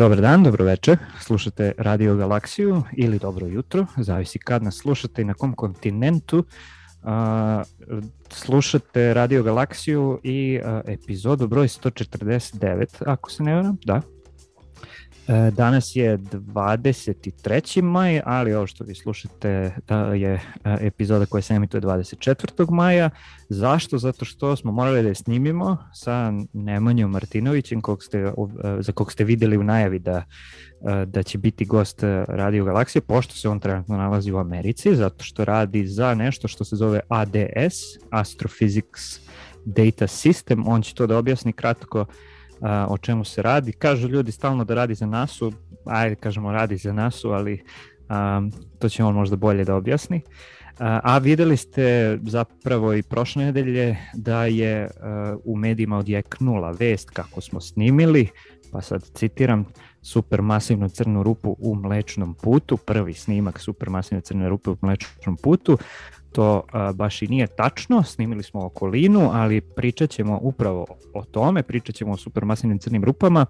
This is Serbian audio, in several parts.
Dobar dan, dobro večer. Slušate Radio Galaksiju ili dobro jutro, zavisi kad nas slušate i na kom kontinentu. Uh, slušate Radio Galaksiju i uh, epizodu broj 149, ako se ne varam, da. E, danas je 23. maj, ali ovo što vi slušate da je e, epizoda koja se emituje 24. maja. Zašto? Zato što smo morali da je snimimo sa Nemanjom Martinovićem, kog ste, e, za kog ste videli u najavi da, da će biti gost Radio Galaksije, pošto se on trenutno nalazi u Americi, zato što radi za nešto što se zove ADS, Astrophysics Data System. On će to da objasni kratko uh, a, o čemu se radi. Kažu ljudi stalno da radi za NASU, ajde kažemo radi za NASU, ali a, to će on možda bolje da objasni. A, a videli ste zapravo i prošle nedelje da je a, u medijima odjeknula vest kako smo snimili, pa sad citiram, supermasivnu crnu rupu u mlečnom putu, prvi snimak supermasivne crne rupe u mlečnom putu, to a, baš i nije tačno, snimili smo okolinu, ali pričat ćemo upravo o tome, pričat ćemo o supermasivnim crnim rupama,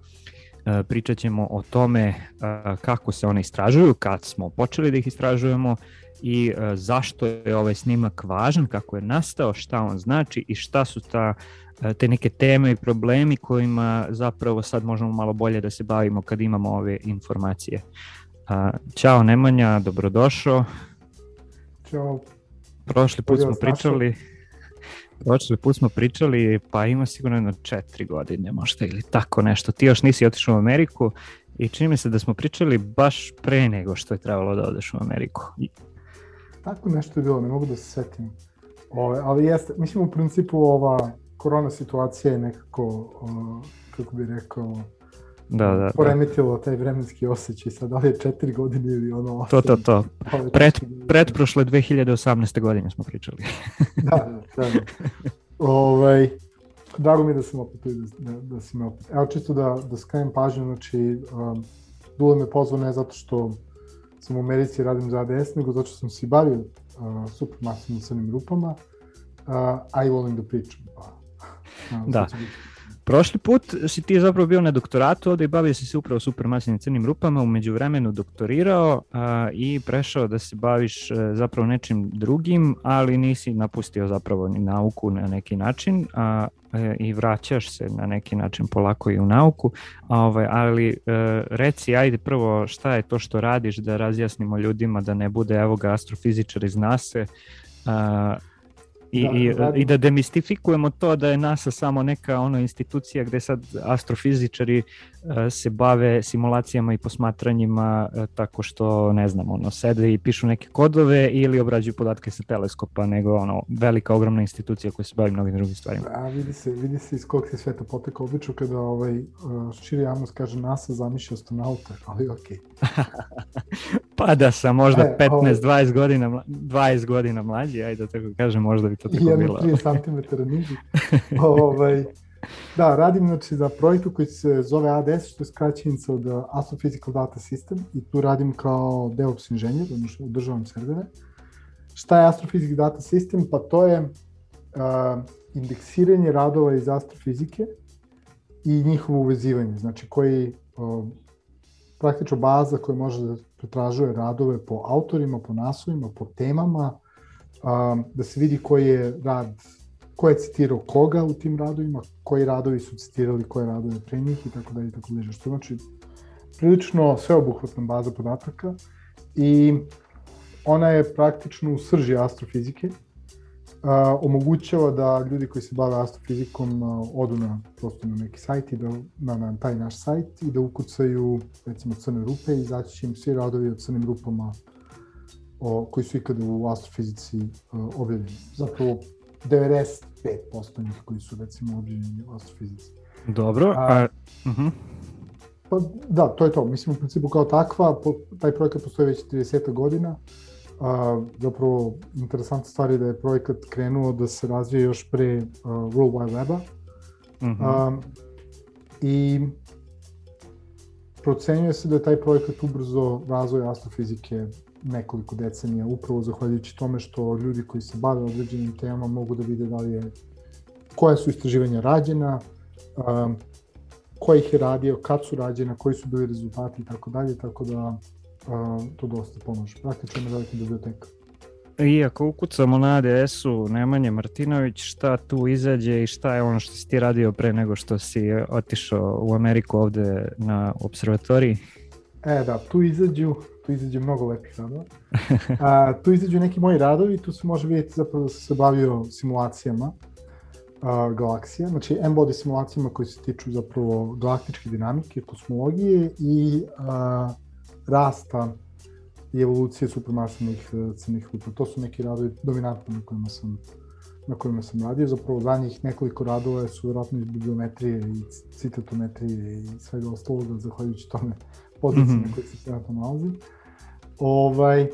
a, pričat ćemo o tome a, kako se one istražuju, kad smo počeli da ih istražujemo i a, zašto je ovaj snimak važan, kako je nastao, šta on znači i šta su ta te neke teme i problemi kojima zapravo sad možemo malo bolje da se bavimo kad imamo ove informacije. Ćao Nemanja, dobrodošao. Ćao. Prošli put smo pričali, prošli put smo pričali, pa ima sigurno jedno četiri godine možda ili tako nešto. Ti još nisi otišao u Ameriku i čini mi se da smo pričali baš pre nego što je trebalo da odeš u Ameriku. Tako nešto je bilo, ne mogu da se setim. Ove, ali jeste, mislim u principu ova korona situacija je nekako, o, kako bi rekao, da, da, da. poremetilo taj vremenski osjećaj, sad da li je četiri godine ili ono osam. To, to, to. Pred, pretprošle 2018. godine smo pričali. da, da, da. Ovaj, drago mi je da sam opet da, da, da si me opet. Evo čisto da, da skrenem pažnju, znači, um, Dule me pozvao ne zato što sam u Americi radim za ADS, nego zato što sam se bavio uh, supermasivnim crnim rupama, uh, a i volim da pričam. Pa, da. Prošli put si ti zapravo bio na doktoratu ovde i bavio si se upravo supermasivnim crnim rupama, umeđu vremenu doktorirao a, i prešao da se baviš a, e, zapravo nečim drugim, ali nisi napustio zapravo ni nauku na neki način a, e, i vraćaš se na neki način polako i u nauku, a, ovaj, ali e, reci ajde prvo šta je to što radiš da razjasnimo ljudima da ne bude evo ga astrofizičar iz NASA, a, I, da, i, i da demistifikujemo to da je NASA samo neka ono institucija gde sad astrofizičari uh, se bave simulacijama i posmatranjima uh, tako što ne znam ono sede i pišu neke kodove ili obrađuju podatke sa teleskopa nego ono velika ogromna institucija koja se bavi mnogim drugim stvarima. A vidi se, vidi se iz kog se sveta poteka obično kada ovaj uh, širi javnost kaže NASA zamišlja astronauta, ali okej. Okay. pa da sam možda e, 15 ovaj... 20 godina 20 godina mlađi, ajde da tako kažem, možda bi to tako jedno bilo. 3 cm niži. ovaj, da, radim znači, za projektu koji se zove ADS, što je skraćenica od Astrophysical Data System i tu radim kao DevOps inženjer, odnosno održavam servere. Šta je Astrophysical Data System? Pa to je uh, indeksiranje radova iz astrofizike i njihovo uvezivanje, znači koji uh, praktično baza koja može da pretražuje radove po autorima, po naslovima, po temama, um, da se vidi koji je rad, ko je citirao koga u tim radovima, koji radovi su citirali koje radove pre njih i tako dalje i tako dalje. Što znači prilično sveobuhvatna baza podataka i ona je praktično u srži astrofizike, uh, omogućava da ljudi koji se bave astrofizikom uh, odu na, prosto na neki sajt i da, na, na taj naš sajt i da ukucaju recimo crne rupe i izaći će im svi radovi o crnim rupama o, koji su ikada u astrofizici uh, objavljeni. Zapravo 95% njih koji su recimo objavljeni u astrofizici. Dobro, a... a uh -huh. Pa da, to je to. Mislim, u principu kao takva, po, taj projekat postoji već 30 godina. A, zapravo, interesantna stvar je da je projekat krenuo da se razvije još pre uh, World Wide Weba. -huh. a, I procenjuje se da je taj projekat ubrzo razvoj astrofizike nekoliko decenija, upravo zahvaljujući tome što ljudi koji se bave određenim temama mogu da vide da li je, koja su istraživanja rađena, um, ko ih je radio, kad su rađene, koji su bili rezultati i tako dalje, tako da uh, to dosta pomaže. Praktično je velika biblioteka. I ako ukucamo na ADS-u Nemanje Martinović, šta tu izađe i šta je ono što si ti radio pre nego što si otišao u Ameriku ovde na observatoriji? E da, tu izađu, tu izađu mnogo lepih radova. A, tu izađu neki moji radovi, tu se može vidjeti zapravo da sam se bavio simulacijama a, galaksija, znači M-body simulacijama koji se tiču zapravo galaktičke dinamike, kosmologije i a, rasta i evolucije supermasivnih e, crnih rupa. To su neki radovi dominantni na kojima sam na kojima sam radio. Zapravo zadnjih nekoliko radova su vjerojatno iz bibliometrije i citatometrije i svega ostaloga, zahvaljujući tome pozicije mm -hmm. na kojoj se trenutno nalazi. Ovaj,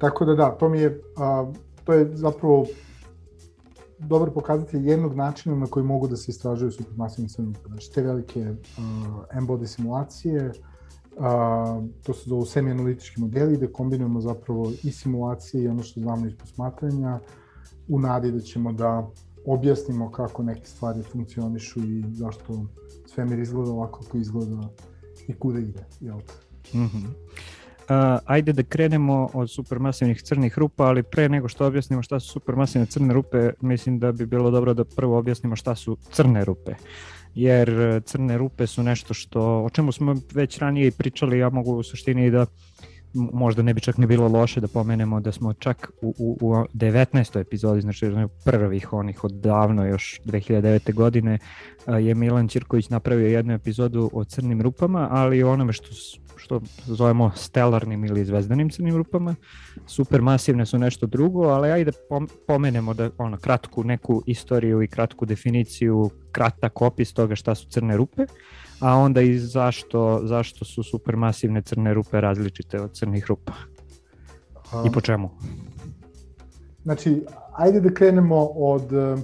tako da da, to mi je, a, to je zapravo dobar pokazatelj jednog načina na koji mogu da se istražuju supermasivne crne rupe. Znači, te velike uh, M-body simulacije, a, to se zovu semi-analitički modeli gde kombinujemo zapravo i simulacije i ono što znamo iz posmatranja u nadi da ćemo da objasnimo kako neke stvari funkcionišu i zašto svemir izgleda ovako kako izgleda i kuda ide, jel te? Mm -hmm. Uh, ajde da krenemo od supermasivnih crnih rupa, ali pre nego što objasnimo šta su supermasivne crne rupe, mislim da bi bilo dobro da prvo objasnimo šta su crne rupe. Uh, jer e, crne rupe su nešto što, o čemu smo već ranije i pričali, ja mogu u suštini da možda ne bi čak ni bilo loše da pomenemo da smo čak u, u, u 19. epizodi, znači prvih onih od davno, još 2009. godine, e, je Milan Ćirković napravio jednu epizodu o crnim rupama, ali onome što što zovemo stelarnim ili zvezdanim crnim rupama. Supermasivne su nešto drugo, ali ajde pomenemo da ono kratku neku istoriju i kratku definiciju, kratak opis toga šta su crne rupe, a onda i zašto, zašto su supermasivne crne rupe različite od crnih rupa. Um, I po čemu? Znači, ajde da krenemo od uh,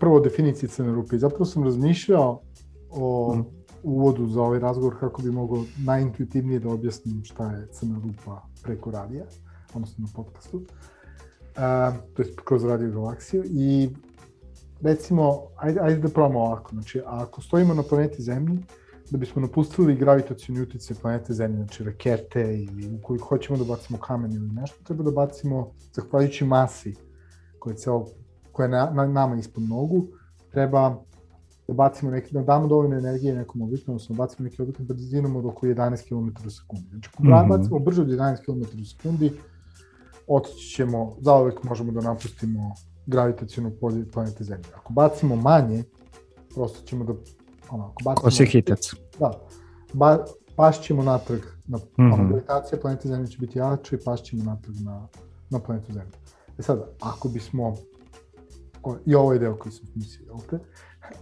prvo definicije crne rupe. Zapravo sam razmišljao o mm uvodu za ovaj razgovor kako bi mogao najintuitivnije da objasnim šta je crna rupa preko radija, odnosno na podcastu, uh, to je kroz Radio Galaksiju i recimo, ajde, ajde da probamo ovako, znači ako stojimo na planeti Zemlji, da bismo napustili gravitacijni utjecaj planete Zemlje, znači rakete ili ukoliko hoćemo da bacimo kamen ili nešto, treba da bacimo, zahvaljujući masi koja je, celo, koja je na, na, nama ispod nogu, treba da bacimo neki, da damo dovoljno energije nekom objektu, odnosno da bacimo neki objekt brzinom od oko 11 km u sekundi. Znači, ako mm -hmm. bacimo brže od 11 km u sekundi, otići ćemo, zaovek možemo da napustimo gravitacijonu polje planete Zemlje. Ako bacimo manje, prosto ćemo da, ono, ako bacimo... Ko se hitac. Da, ba, pašćemo natrag, na, mm -hmm. ono, gravitacija planete Zemlje će biti jača i pašćemo natrag na, na planetu Zemlje. E sada, ako bismo, o, i ovo je deo koji sam mislio, jel te?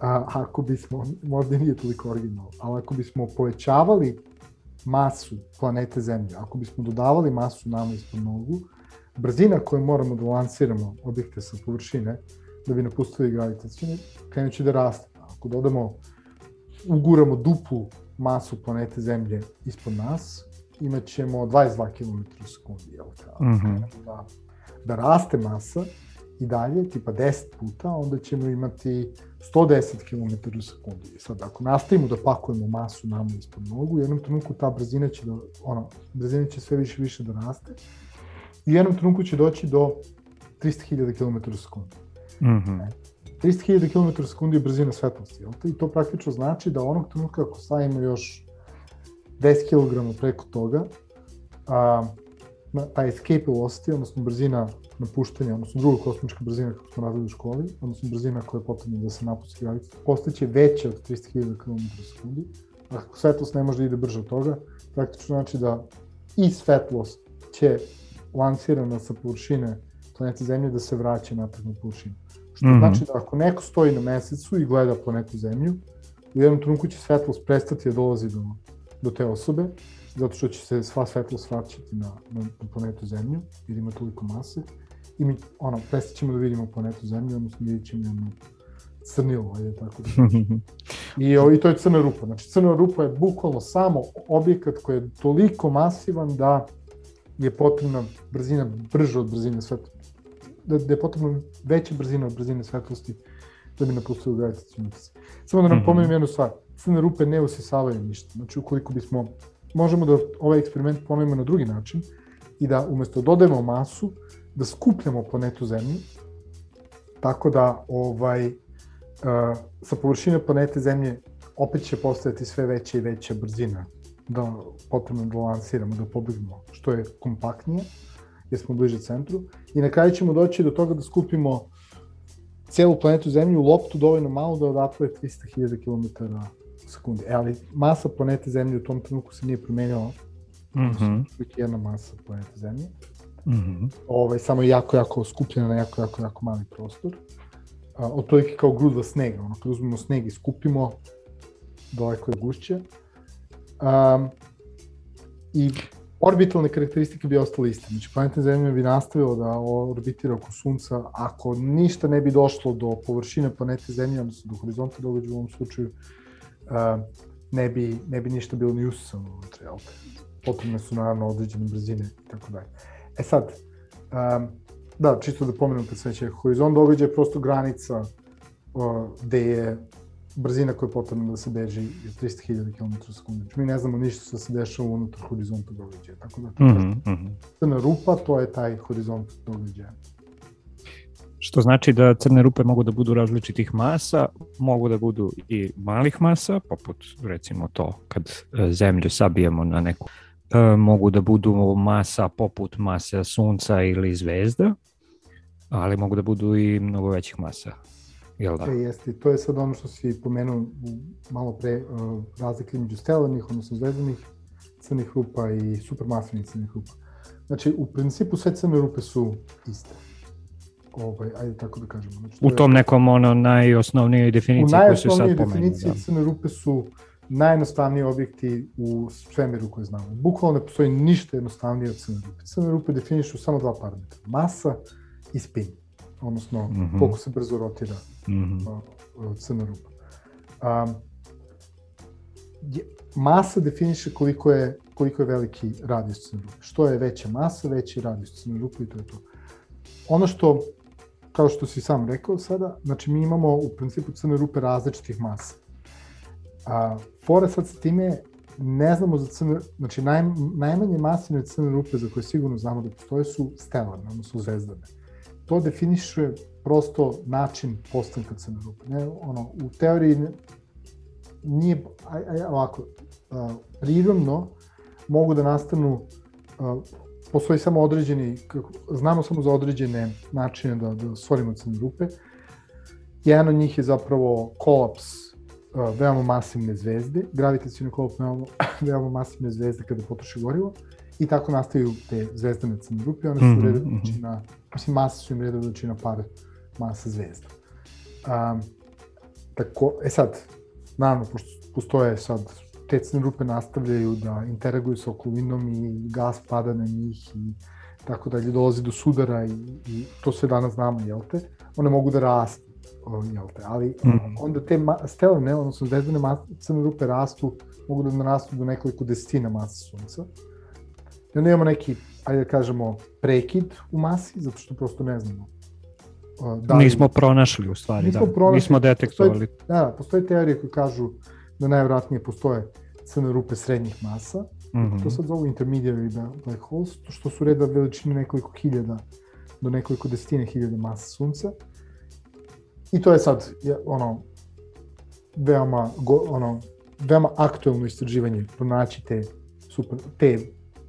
A, ako bismo, možda nije toliko originalno, ali ako bismo povećavali masu planete Zemlje, ako bismo dodavali masu nama ispod nogu, brzina koju moramo da lansiramo objekte sa površine, da bi napustili gravitacijne, krenući da raste. Ako dodamo, uguramo duplu masu planete Zemlje ispod nas, imat ćemo 22 km u sekundi, jel? Mm -hmm. da, da raste masa, i dalje, tipa 10 puta, onda ćemo imati 110 km u sekundi. I sad, ako nastavimo da pakujemo masu nama ispod nogu, u jednom trenutku ta brzina će, da, ono, brzina će sve više više da raste i u jednom trenutku će doći do 300.000 km u sekundi. Mm -hmm. 300.000 km u sekundi je brzina svetlosti, jel? I to praktično znači da onog trenutka ako stavimo još 10 kg preko toga, a, taj escape velocity, odnosno brzina napuštanja, odnosno druga kosmička brzina kako smo radili u školi, odnosno brzina koja je potrebna da se napusti gravica, postaće veća od 300.000 km sekundi. Ako svetlost ne može da ide brže od toga, praktično znači da i svetlost će lansirana sa površine planete Zemlje da se vraća natrag na površinu. Što mm -hmm. znači da ako neko stoji na mesecu i gleda planetu Zemlju, u jednom trenutku će svetlost prestati da dolazi do, do te osobe, zato što će se sva svetlost vraćati na, na, na planetu Zemlju, jer ima toliko mase, i mi, ono, prestaćemo da vidimo planetu Zemlju, odnosno vidjet ćemo jedno crnilo, ajde tako da I, o, I to je crna rupa. Znači, crna rupa je bukvalno samo objekat koji je toliko masivan da je potrebna brzina brža od brzine svetlosti, da, da je potrebna veća brzina od brzine svetlosti da bi napustili gravitacijni utis. Samo da nam mm -hmm. pomenem jednu stvar, crne rupe ne usisavaju ništa, znači ukoliko bismo, možemo da ovaj eksperiment ponovimo na drugi način i da umesto da dodajemo masu, da skupljamo planetu Zemlju, tako da ovaj, uh, sa površine planete Zemlje opet će postojati sve veća i veća brzina da potrebno da lansiramo, da pobegnemo što je kompaktnije, jer smo bliže centru. I na kraju ćemo doći do toga da skupimo celu planetu Zemlju u loptu dovoljno malo da odatle 300.000 km sekundi. E, ali masa planete Zemlje u tom trenutku se nije promenila. Mm -hmm. jedna masa planete Zemlje. Mm -hmm. ovaj, samo je jako, jako skupljena na jako, jako, jako mali prostor. A, otprilike kao grudva snega. Ono, kad uzmemo sneg i skupimo, daleko je gušće. Um, I orbitalne karakteristike bi ostale iste. Znači, planeta Zemlja bi nastavila da orbitira oko Sunca ako ništa ne bi došlo do površine planete Zemlje, odnosno do horizonta događaja u ovom slučaju, ne, bi, ne bi ništa bilo ni usisano unutra, jel te? Potrebne su naravno određene brzine i tako dalje. E sad, um, da, čisto da pomenem kad sveće, horizont događaja je prosto granica uh, gde je brzina koja je potrebna da se beži je 300.000 km sekunde. Znači, mi ne znamo ništa što se dešava unutar horizonta događaja. Tako da, mm -hmm. crna rupa, to je taj horizont događaja. Što znači da crne rupe mogu da budu različitih masa, mogu da budu i malih masa, poput recimo to kad e, zemlju sabijemo na neku, e, mogu da budu masa poput mase sunca ili zvezda, ali mogu da budu i mnogo većih masa. Jel da? E, jeste, to je sad ono što si pomenuo malo pre, uh, razlike među stelanih, odnosno zvezdanih crnih rupa i supermasivnih crnih rupa. Znači, u principu sve crne rupe su iste. Ovaj, ajde tako da kažemo. Znači, u tom nekom ono najosnovnijoj definiciji koju se sad pomenuo. U najosnovnijoj definiciji da. crne rupe su najjednostavniji objekti u svemiru koje znamo. Bukvalno ne postoji ništa jednostavnije od crne rupe. Crne rupe definišu samo dva parametra. Masa i spin. Odnosno, mm -hmm. koliko se brzo rotira mm -hmm. crna rupa. Um, je, masa definiše koliko je, koliko je veliki radijus crne rupe. Što je veća masa, veći radijus crne rupe i to je to. Ono što, kao što si sam rekao sada, znači mi imamo u principu crne rupe različitih masa. A, fora sad sa time ne znamo za crne, znači naj, najmanje masivne crne rupe za koje sigurno znamo da postoje su stelarne, odnosno zvezdane. To definiše prosto način postanka crne rupe. Ne? Ono, u teoriji nije, aj, aj, ovako, a, prirodno mogu da nastanu, a, postoji samo određeni, kako, znamo samo za određene načine da, da stvorimo crne rupe. Jedan od njih je zapravo kolaps a, veoma masivne zvezde, gravitacijni kolaps veoma, veoma masivne zvezde kada potroši gorivo i tako nastaju te zvezdane crne rupe, one su mm -hmm, reda veličina, mm -hmm. mislim masa su im reda veličina par masa zvezda. Um, tako, e sad, naravno, pošto postoje sad, te crne rupe nastavljaju da interaguju sa okolinom i gas pada na njih i tako dalje, dolazi do sudara i, i to sve danas znamo, jel te? One mogu da rastu, jel te? Ali mm. onda te stelene, odnosno zvezdane crne rupe rastu, mogu da narastu do nekoliko desetina masa sunca. I onda imamo neki, ajde da kažemo, prekid u masi, zato što prosto ne znamo Da nismo pronašli u stvari, nismo da. Pronašli, nismo detektovali. Postoji, da, postoje teorije koje kažu da najvratnije postoje crne rupe srednjih masa, mm -hmm. to sad zovu intermediary black holes, što su reda veličine nekoliko hiljada do nekoliko desetine hiljada masa sunca. I to je sad ono veoma go, ono veoma aktuelno istraživanje pronaći te super te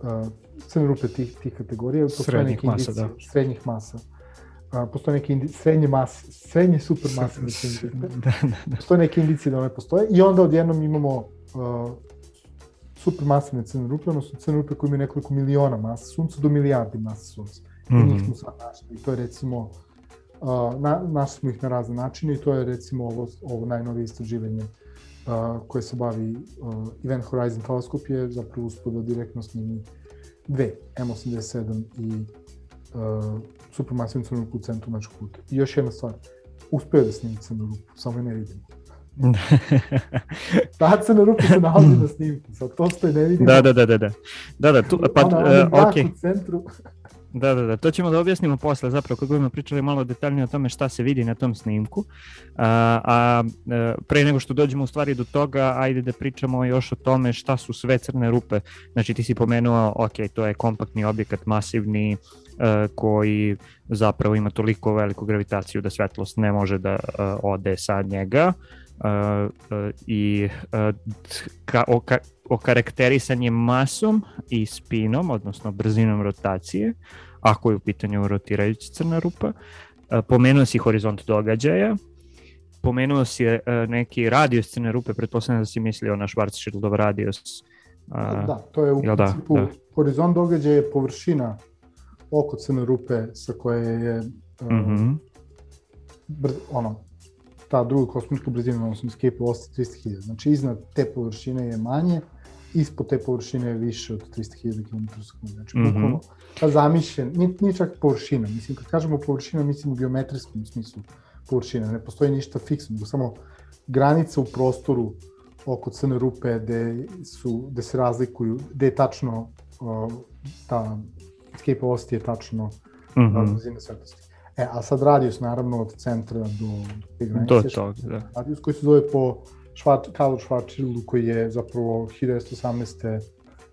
uh, crne rupe tih tih kategorija srednjih masa, da. srednjih masa postoje neke indi, srednje mas, srednje super mase da, da, da. Postoje neke indicije da one postoje i onda odjednom imamo uh, super masivne crne rupe, odnosno crne rupe koje imaju nekoliko miliona masa sunca do milijardi masa sunca. Mm -hmm. I njih smo sad našli. I to je recimo, uh, na, našli smo ih na razne načine i to je recimo ovo, ovo najnovije istraživanje uh, koje se bavi uh, Event Horizon teleskop je zapravo uspio da direktno snimi dve, M87 i uh, supermasivnu crnu rupu u centru našeg puta. I još jedna stvar, uspeo da snimi crnu rupu, samo je ne vidimo. Ta crna rupa se nalazi na snimku, sad to što je ne vidimo. Da, da, da, da. Da, da, da tu, pa, ona, ona uh, ok. u centru. Da, da, da, to ćemo da objasnimo posle, zapravo kako budemo pričali malo detaljnije o tome šta se vidi na tom snimku. A, a e, pre nego što dođemo u stvari do toga, ajde da pričamo još o tome šta su sve crne rupe. Znači ti si pomenuo, ok, to je kompaktni objekat, masivni, e, koji zapravo ima toliko veliku gravitaciju da svetlost ne može da uh, ode sa njega. Uh, i ka, o, ka, okarakterisan je masom i spinom, odnosno brzinom rotacije, ako je u pitanju rotirajuća crna rupa. Pomenuo si horizont događaja, pomenuo si neki radius crne rupe, pretpostavljam da si mislio na Schwarzschildov radius. Da, to je u da, principu, da, da. horizont događaja je površina oko crne rupe sa koje je mm -hmm. brz, ono, ta druga kosmička brzina, odnosno escape velocity 300.000. Znači iznad te površine je manje, ispod te površine je više od 300.000 km sekunde. Znači, mm -hmm. bukvalno, ta zamišljen, nije, nije čak površina, mislim, kad kažemo površina, mislim u geometrijskom smislu površina, ne postoji ništa fiksno, nego samo granica u prostoru oko crne rupe gde, su, gde se razlikuju, gde je tačno uh, ta escape velocity je tačno mm -hmm. brzina svetlosti. E, a sad radius, naravno, od centra do, do granice. Do tog, da. Radius koji se zove po Švat, Karl Schwarzschildu koji je zapravo 1918.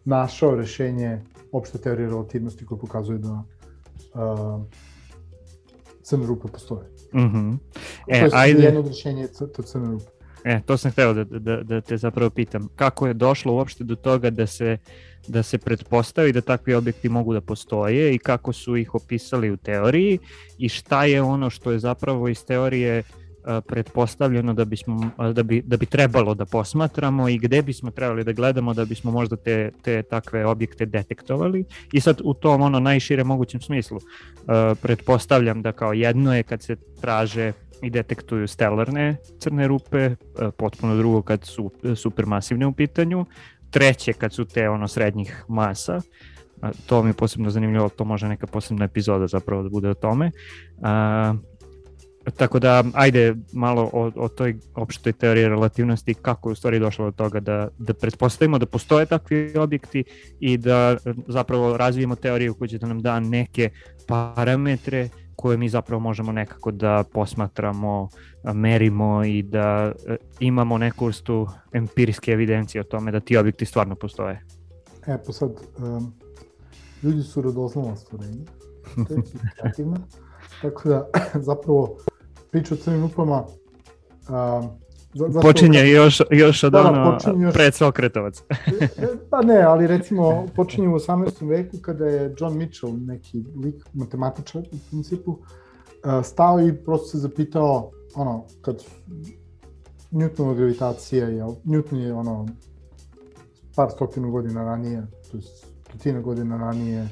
našao rešenje opšte teorije relativnosti koja pokazuje da uh, crne rupe postoje. Mm -hmm. e, to je ajde. jedno od rešenja to crne rupe. E, to sam hteo da, da, da te zapravo pitam. Kako je došlo uopšte do toga da se, da se pretpostavi da takvi objekti mogu da postoje i kako su ih opisali u teoriji i šta je ono što je zapravo iz teorije uh, pretpostavljeno da, bismo, da, bi, da bi trebalo da posmatramo i gde bismo trebali da gledamo da bismo možda te, te takve objekte detektovali i sad u tom ono najšire mogućem smislu pretpostavljam da kao jedno je kad se traže i detektuju stelarne crne rupe, potpuno drugo kad su supermasivne u pitanju, treće kad su te ono srednjih masa, to mi je posebno zanimljivo, to može neka posebna epizoda zapravo da bude o tome. Uh, Tako da, ajde malo o, o toj opštoj teoriji relativnosti, kako je u stvari došlo do toga da, da pretpostavimo da postoje takvi objekti i da zapravo razvijemo teoriju koja će da nam da neke parametre koje mi zapravo možemo nekako da posmatramo, merimo i da imamo neku vrstu empirijske evidencije o tome da ti objekti stvarno postoje. E, pa sad, um, ljudi su radoznala stvorenja, to je tako da zapravo priča o crnim upama um, za, počinje da, još, još od da, da ono još, pred Sokratovac. pa ne, ali recimo počinje u 18. veku kada je John Mitchell, neki lik, matematičar u principu, uh, stao i prosto se zapitao, ono, kad Newtonova gravitacija, je, Newton je ono, par stotinu godina ranije, to je stotina godina ranije,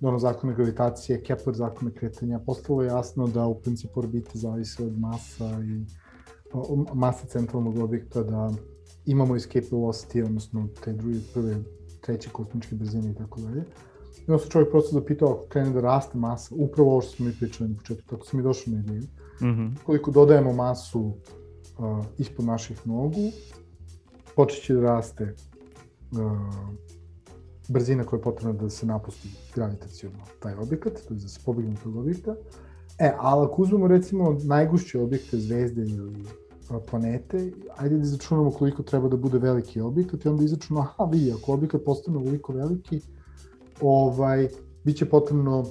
ono zakone gravitacije, Kepler zakone kretanja, postalo je jasno da u principu orbite zavise od masa i masa centralnog objekta, da imamo escape velocity, odnosno te druge, prve, treće kosmičke brzine i tako dalje. I onda se čovjek prosto zapitao ako krene da raste masa, upravo ovo što smo mi pričali na početku, tako smo mi došli na ideju. Mm -hmm. Koliko dodajemo masu uh, ispod naših nogu, počeće da raste uh, brzina koja je potrebna da se napusti gravitacijalno taj objekat, to je da se pobegne tog objekta. E, ali ako uzmemo recimo najgušće objekte, zvezde ili planete, ajde da izračunamo koliko treba da bude veliki objekat i onda izračunamo, aha, vidi, ako objekat postane veliko veliki, ovaj, bit će potrebno, uh,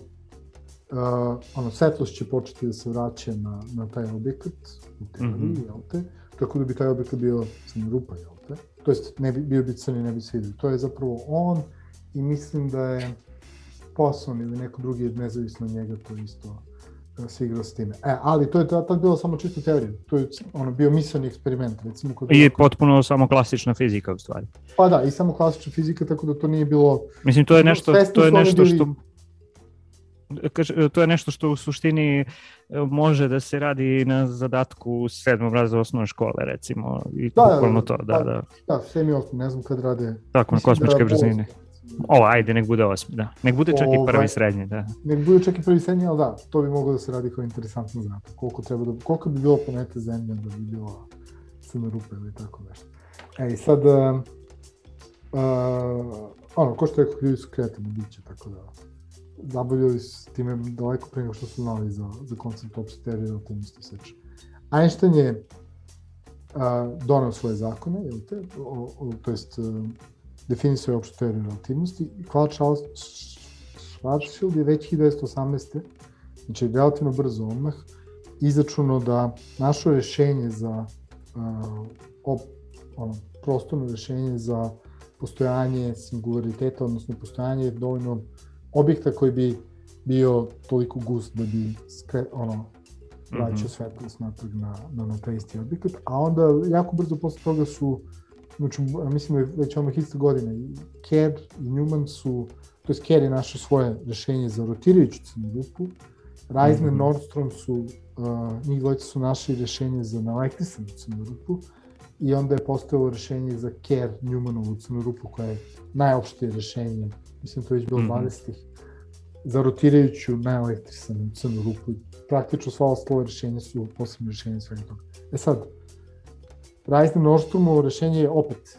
ono, svetlost će početi da se vraća na, na taj objekat, u teoriji, mm -hmm. jel te, tako da bi taj objekat bio crna rupa, jel te, to jest ne bi, bio bi crni, ne bi se vidio. To je zapravo on, i mislim da je Poson ili neko drugi nezavisno od njega to isto se igra s time. E, ali to je tad bilo samo čisto teorija. To je ono, bio misleni eksperiment. Recimo, kod I je potpuno samo klasična fizika u stvari. Pa da, i samo klasična fizika, tako da to nije bilo... Mislim, to je nešto, to je nešto što... To je nešto što u suštini e, može da se radi na zadatku u sedmom razredu osnovne škole, recimo. I da, bukvalno to, da, da. Da, da semi osnovno, ne znam kad rade... Tako, na kosmičke da, brzine. O, ajde, nek bude osmi, da. Nek bude čak o, i prvi ovaj, srednji, da. Nek bude čak i prvi srednji, ali da, to bi moglo da se radi kao interesantno znati. Koliko, treba da, koliko bi bilo planete Zemlja da bi bilo crna rupa ili tako nešto. E, i sad, uh, uh, ono, ko što rekao, ljudi su kreativni biće, tako da zabavljali su time daleko pre nego što su znali za, za koncept opšte teorije relativnosti seče. Einstein je a, donao svoje zakone, jel te, o, o, to jest definisao je teoriju relativnosti i Klaus Schwarzschild je već 1918. znači relativno brzo odmah izračunao da našo rešenje za uh, op, ono, prostorno rešenje za postojanje singulariteta, odnosno postojanje dovoljno objekta koji bi bio toliko gust da bi skre, ono, vraćao mm -hmm. svetlost natrag na, na, na taj isti objekat, a onda jako brzo posle toga su, znači, mislim da je već odmah iste godine, Kerr i Newman su, to je Kerr je našao svoje rešenje za rotirajuću crnu rupu, Reisner mm -hmm. Nordstrom su, uh, njih dvojica su našli rešenje za naelektrisanu crnu rupu, i onda je postojalo rešenje za Kerr Newmanovu crnu rupu koja je najopštije rešenje, mislim to je već bilo mm -hmm. 20-ih, za rotirajuću naelektrisanu crnu rupu i praktično sva ostala rešenja su posebne rešenja svega toga. E sad, Reisner Nordstromovo rešenje je opet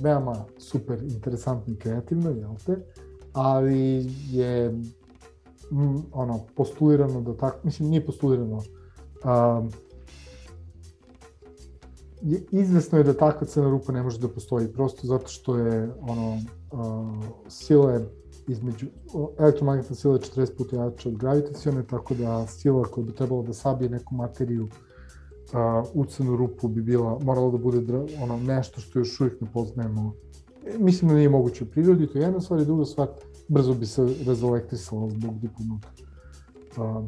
veoma super interesantno i kreativno, jel te? Ali je m, ono, postulirano da tako, mislim, nije postulirano, um, izvesno je da takva crna rupa ne može da postoji, prosto zato što je ono, uh, sile između, elektromagnetna sila je 40 puta jača od gravitacione, tako da sila koja bi trebala da sabije neku materiju u crnu rupu bi bila, moralo da bude ono, nešto što još uvijek ne poznajemo. E, mislim da nije moguće u prirodi, to je jedna stvar i druga stvar, brzo bi se razelektrisala zbog. Uh,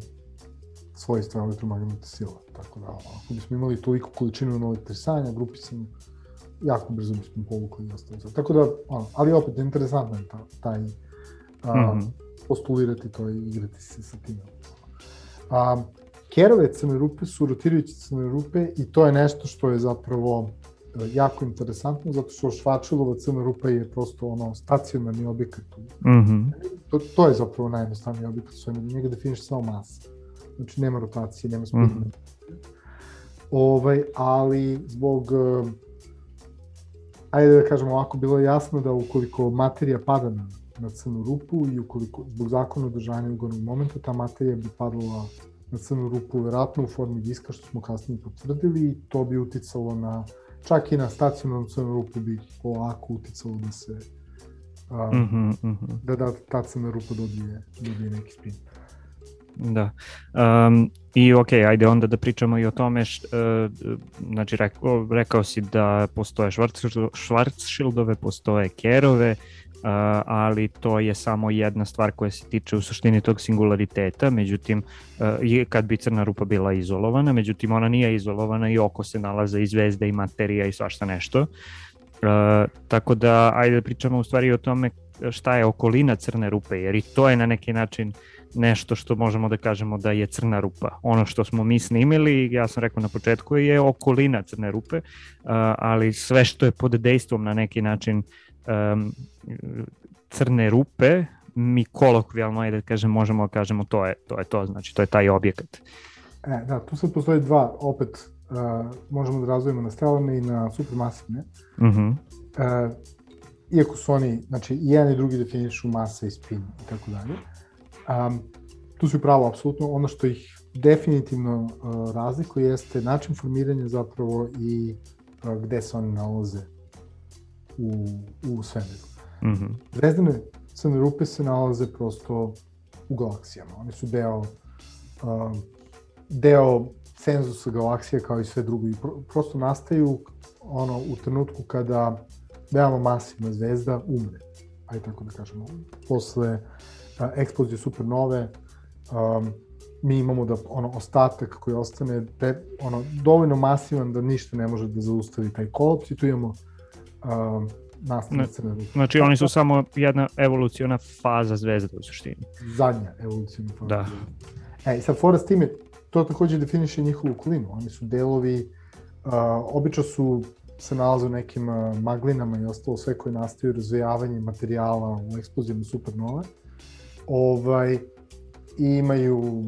svojstva elektromagnetne sile. Tako da, ako bismo imali toliko količinu elektrisanja, grupisanja, jako brzo bismo povukli i ostalo. Tako da, ono, ali opet, interesantno je ta, taj a, mm -hmm. postulirati to i igrati se sa tim. A, Kerove crne rupe su rotirajuće crne rupe i to je nešto što je zapravo e, jako interesantno, zato što Švačilova crna rupa je prosto ono stacionarni objekat. Mm -hmm. to, to je zapravo najjednostavniji objekat svemiru, njega definiše samo masa znači nema rotacije, nema spina. Mm -hmm. ovaj, ali zbog, uh, ajde da kažemo ovako, bilo je jasno da ukoliko materija pada na, na crnu rupu i ukoliko, zbog zakona održanja ugonog momenta, ta materija bi padala na crnu rupu, verovatno u formi diska, što smo kasnije potvrdili, i to bi uticalo na, čak i na stacionarnu crnu rupu bi polako uticalo da se, uh, mm -hmm, mm -hmm. da, da ta crna rupa dobije, dobije neki spin. Da. Um, I ok, ajde onda da pričamo i o tome, š, uh, znači rekao, rekao si da postoje Schwarzschildove, postoje Kerove, ali to je samo jedna stvar koja se tiče u suštini tog singulariteta, međutim, uh, kad bi crna rupa bila izolovana, međutim ona nije izolovana i oko se nalaze i zvezde i materija i svašta nešto. Uh, tako da, ajde da pričamo u stvari o tome šta je okolina crne rupe, jer i to je na neki način uh, nešto što možemo da kažemo da je crna rupa. Ono što smo mi snimili, ja sam rekao na početku, je okolina crne rupe, ali sve što je pod dejstvom na neki način um, crne rupe, mi kolokvijalno, ajde da kažem, možemo da kažemo to je to, je to znači to je taj objekat. E, da, tu sad postoje dva, opet uh, možemo da razvojimo na stelane i na supermasivne. Uh -huh. uh, iako su oni, znači i jedan i drugi definišu masa i spin i tako dalje. Um, tu si pravo, apsolutno. Ono što ih definitivno uh, razlikuje jeste način formiranja zapravo i uh, gde se oni nalaze u, u svemiru. Mm -hmm. Zvezdane crne rupe se nalaze prosto u galaksijama. Oni su deo uh, deo cenzusa galaksije kao i sve drugo i pro, prosto nastaju ono u trenutku kada veoma masivna zvezda umre. Ajde tako da kažemo. Posle eksplozije supernove, um, mi imamo da ono ostatak koji ostane pre, ono dovoljno masivan da ništa ne može da zaustavi taj kolaps i tu imamo um, crne rupe. Znači oni su samo jedna evoluciona faza zvezde u suštini. Zadnja evoluciona faza. Da. E, i sad fora s time, to takođe definiše njihovu okolinu. Oni su delovi, uh, obično su se nalaze u nekim uh, maglinama i ostalo sve koje nastaju razvijavanjem materijala u eksplozijama supernove. Ovaj, i imaju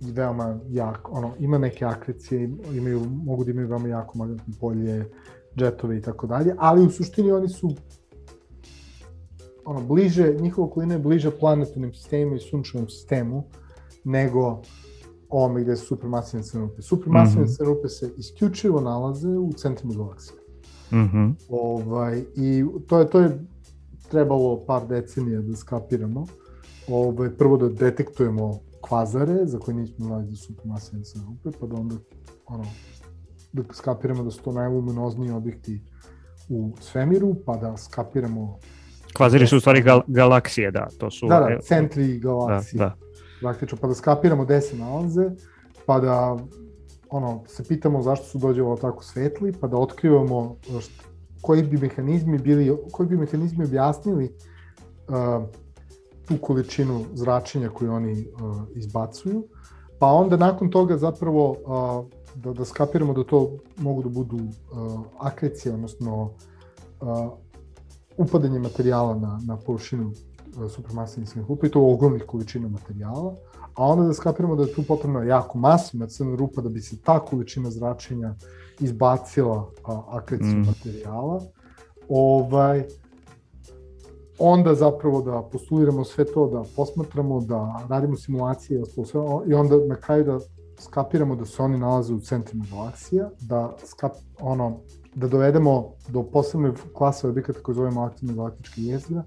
veoma jak, ono, ima neke akrecije, imaju, mogu da imaju veoma jako magnetno polje, džetove i tako dalje, ali u suštini oni su ono, bliže, njihova okolina je bliže planetarnim sistemima i sunčevom sistemu nego ovome gde su supermasivne crne rupe. Supermasivne mm -hmm. crne rupe se isključivo nalaze u centrima galaksije. Mm -hmm. ovaj, I to je, to je trebalo par decenija da skapiramo. Ovaj, prvo da detektujemo kvazare, za koje nismo znali da su supermasivne crne rupe, pa da onda ono, da skapiramo da su to najluminozniji objekti u svemiru, pa da skapiramo Kvazari su u stvari gal galaksije, da, to su... Da, da, centri galaksije. Da, da. Praktično, pa da skapiramo gde se nalaze, pa da ono, se pitamo zašto su dođevo tako svetli, pa da otkrivamo šta, koji bi mehanizmi bili, koji bi mehanizmi objasnili uh, tu količinu zračenja koju oni uh, izbacuju, pa onda nakon toga zapravo uh, da, da skapiramo da to mogu da budu uh, akrecije, odnosno uh, upadanje materijala na, na površinu uh, supermasivnih rupa i to ogromnih količina materijala, a onda da skapiramo da je tu potrebna jako masivna crna rupa da bi se ta količina zračenja izbacila a, akreciju mm. materijala. Ovaj, onda zapravo da postuliramo sve to, da posmatramo, da radimo simulacije i onda na kraju da skapiramo da se oni nalaze u centrima galaksija, da, skap, ono, da dovedemo do posebne klase objekata koje zovemo aktivna galaktička jezgra,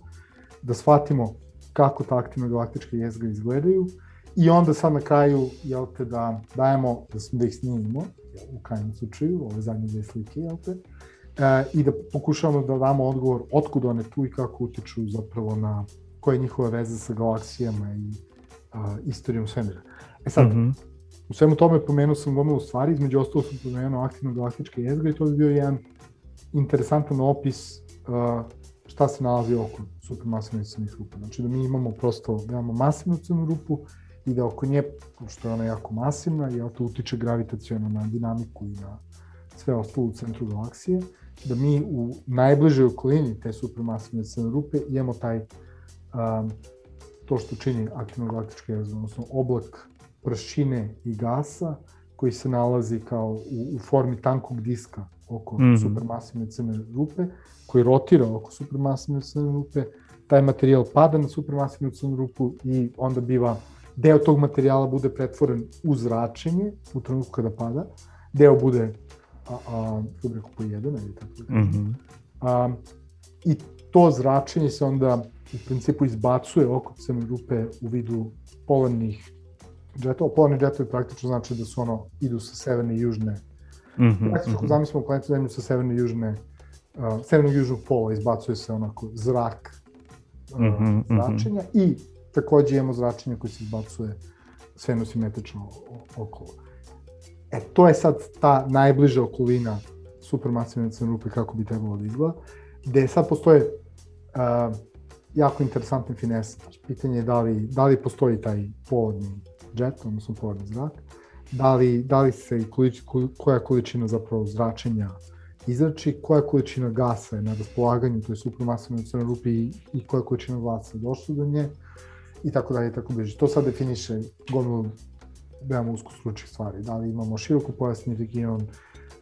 da shvatimo kako ta aktivna galaktička jezgra izgledaju i onda sad na kraju jel te, da dajemo, da, da ih snimimo, u krajnjem slučaju, ove zadnje dve slike, jel te, e, i da pokušavamo da damo odgovor otkud one tu i kako utiču zapravo na koje je njihova veza sa galaksijama i a, istorijom svemira. E sad, mm -hmm. U svemu tome pomenuo sam gomilu stvari, između ostalo sam pomenuo aktivno galaktičke jezgre i to bi bio jedan interesantan opis uh, šta se nalazi oko supermasivnih crnih rupa. Znači da mi imamo prosto veoma masivnu crnu rupu i da oko nje, što je ona jako masivna, i to utiče gravitacijalno na dinamiku i na sve ostalo u centru galaksije, da mi u najbližoj okolini te supermasivne crne rupe imamo taj um, to što čini aktivno galaktičke jezgre, odnosno oblak prašine i gasa koji se nalazi kao u, u formi tankog diska oko mm -hmm. supermasivne crne rupe, koji rotira oko supermasivne crne rupe, taj materijal pada na supermasivnu crnu rupu i onda biva deo tog materijala bude pretvoren u zračenje u trenutku kada pada, deo bude a, a, kako pojeden, ili tako da. Mm -hmm. a, I to zračenje se onda u principu izbacuje oko crne rupe u vidu polarnih džetova. Polarni džetovi praktično znači da su ono, idu sa severne i južne. Mm -hmm, praktično, ako mm -hmm. zamislimo planetu Zemlju sa severne i južne, uh, severnog i južnog pola, izbacuje se onako zrak uh, mm -hmm, zračenja mm -hmm. i takođe imamo zračenje koje se izbacuje sfenosimetrično okolo. E, to je sad ta najbliža okolina supermasivne crne rupe kako bi trebalo da izgleda, gde sad postoje uh, jako interesantne finese. Znači, pitanje je da li, da li postoji taj povodni džet, odnosno povodni zrak, da li, da li se i količ, koja količina zapravo zračenja izrači, koja količina gasa je na raspolaganju, to je supermasivne crne rupe i, i koja količina glasa došla do nje i tako dalje i tako bliže. To sad definiše gomilu veoma usko stručnih stvari. Da li imamo široko pojasni region,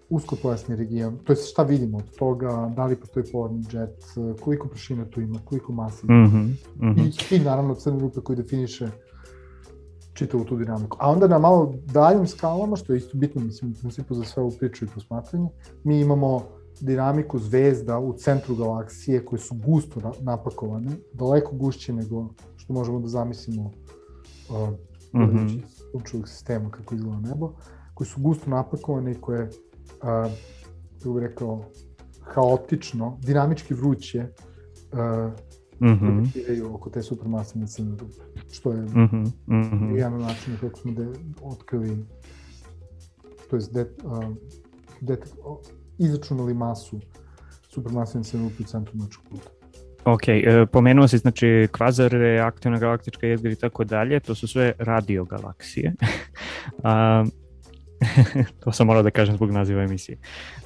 usko pojasni region, to je šta vidimo od toga, da li postoji polarni jet, koliko prašina tu ima, koliko masa ima. Mm -hmm, mm -hmm. I, I naravno crne rupe koji definiše čitavu tu dinamiku. A onda na malo daljim skalama, što je isto bitno, mislim, u principu za sve ovu priču i posmatranje, mi imamo dinamiku zvezda u centru galaksije koje su gusto napakovane, daleko gušće nego što možemo da zamislimo uh, mm -hmm. sunčevog sistema kako izgleda nebo, koji su gusto napakovane i koje, uh, kako bih rekao, haotično, dinamički vruće uh, mm -hmm. oko te supermasivne crne rupe. Što je mm -hmm. Mm -hmm. jedan način kako smo de, otkrili, to je de, uh, de, izračunali masu supermasivne crne rupe u centru mlečnog puta. Ok, e, pomenuo si znači kvazare, aktivna galaktička jezgra i tako dalje, to su sve radiogalaksije. A, to sam morao da kažem zbog naziva emisije.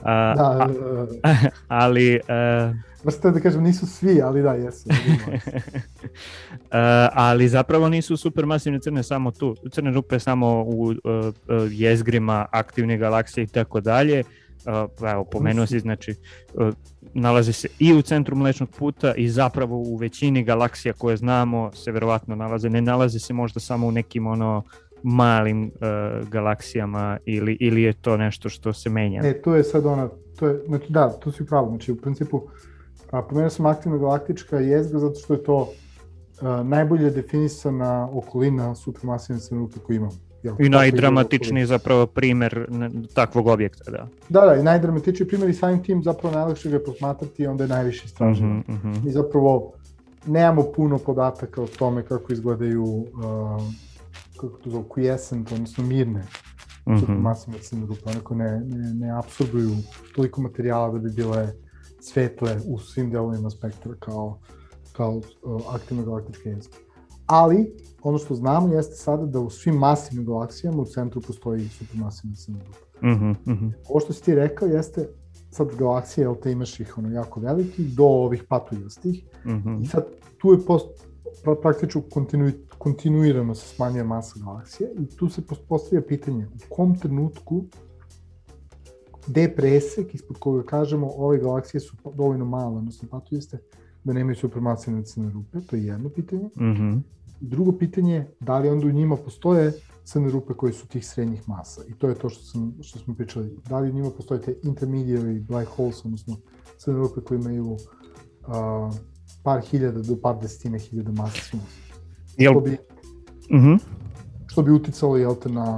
A, da, a, ali... A, Vrste da kažem, nisu svi, ali da, jesu. uh, ali zapravo nisu supermasivne crne samo tu. Crne rupe samo u uh, jezgrima aktivne galaksije i tako dalje. Uh, evo, pomenuo si, znači, uh, nalazi se i u centru Mlečnog puta i zapravo u većini galaksija koje znamo se verovatno nalaze. Ne nalazi se možda samo u nekim ono malim uh, galaksijama ili, ili je to nešto što se menja? E, to je sad ona, to je, znači da, tu si pravo, znači u principu a, pomenuo sam aktivna galaktička jezgra zato što je to a, najbolje definisana okolina supermasivne crnuke koju imamo. Jel, I najdramatičniji zapravo primer takvog objekta, da. Da, da, i najdramatičniji primer i samim tim zapravo najlakše ga je posmatrati i onda je najviše istraženo. Uh -huh. Mi zapravo nemamo puno podataka o tome kako izgledaju uh, kako to zove, quiescent, odnosno mirne mm -hmm. supermasivne crne rupe, onako ne, ne, ne absorbuju toliko materijala da bi bile svetle u svim delovima spektra kao, kao uh, aktivna galaktička jezgra. Ali, ono što znamo jeste sada da u svim masivnim galaksijama u centru postoji supermasivna crna rupa. Mm -hmm. Ovo što si ti rekao jeste sad galaksije, jel te imaš ih ono jako velikih, do ovih patuljastih, mm -hmm. i sad tu je post, pra, praktično kontinu, kontinuirano se smanjuje masa galaksije i tu se postavlja pitanje u kom trenutku gde je presek ispod koga kažemo ove galaksije su dovoljno male, odnosno patujeste, da nemaju supermasivne crne rupe, to je jedno pitanje. Mm -hmm. Drugo pitanje je da li onda u njima postoje crne rupe koje su tih srednjih masa. I to je to što, sam, što smo pričali. Da li u njima postoje te intermediary black holes, odnosno crne rupe koje imaju uh, par hiljada do par desetine hiljada masa sunca. Jel... Što bi, mhm. -huh. što bi uticalo jel te, na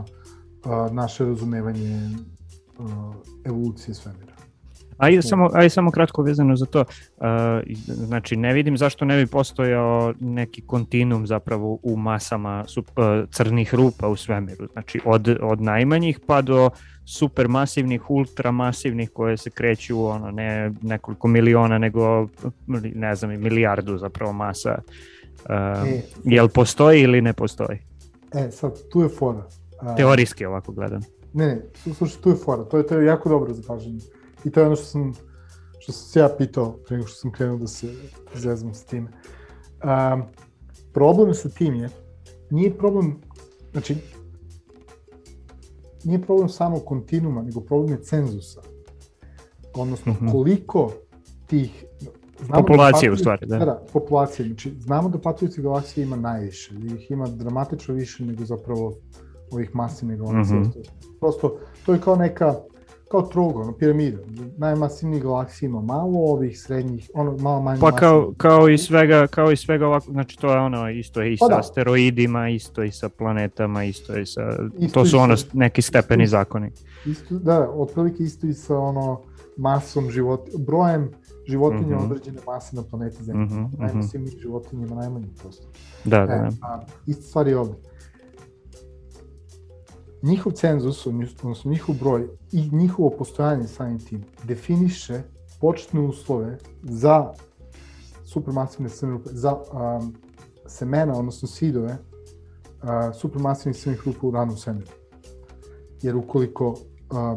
uh, naše razumevanje evolucije svemira. Ajde samo, ajde samo kratko vezano za to. Uh, znači, ne vidim zašto ne bi postojao neki kontinuum zapravo u masama sup, uh, crnih rupa u svemiru. Znači, od, od najmanjih pa do supermasivnih, ultramasivnih koje se kreću ono, ne nekoliko miliona, nego ne znam, milijardu zapravo masa. Uh, e, jel postoji ili ne postoji? E, sad, tu je fora. Uh, Teorijski ovako gledam. Ne, ne, slušaj, tu je fora. To je, to je jako dobro zapažanje. I to je ono što sam, što sam se ja pitao pre nego što sam krenuo da se zezam sa time. Um, problem sa tim je, nije problem, znači, nije problem samo kontinuma, nego problem je cenzusa. Odnosno, mm -hmm. koliko tih Znamo da populacije da u stvari, da. Da, populacije. Znači, znamo da patujući galaksije ima najviše. Da ih ima dramatično više nego zapravo ovih masivnih galaksija. Mm -hmm. Prosto, to je kao neka kao trogo, ono, piramida. Najmasivniji galaksija ima malo, ovih srednjih, ono, malo manje Pa kao, kao i svega, kao i svega ovako, znači to je ono, isto je i pa sa da. asteroidima, isto i sa planetama, isto je sa, isto to su ono neki stepeni isto, zakoni. Isto, da, otprilike isto i sa ono masom život, brojem životinja mm -hmm. određene mase na planeti Zemlji. Mm -hmm, Najmasivnijih mm -hmm. životinja ima najmanje prosto. Da, da. E, a, ista stvar je ovde njihov cenzus, odnosno njihov broj i njihovo postojanje samim tim definiše početne uslove za supermasivne crne rupe, za um, semena, odnosno sidove uh, supermasivnih crnih rupa u ranom svemiru. Jer ukoliko uh,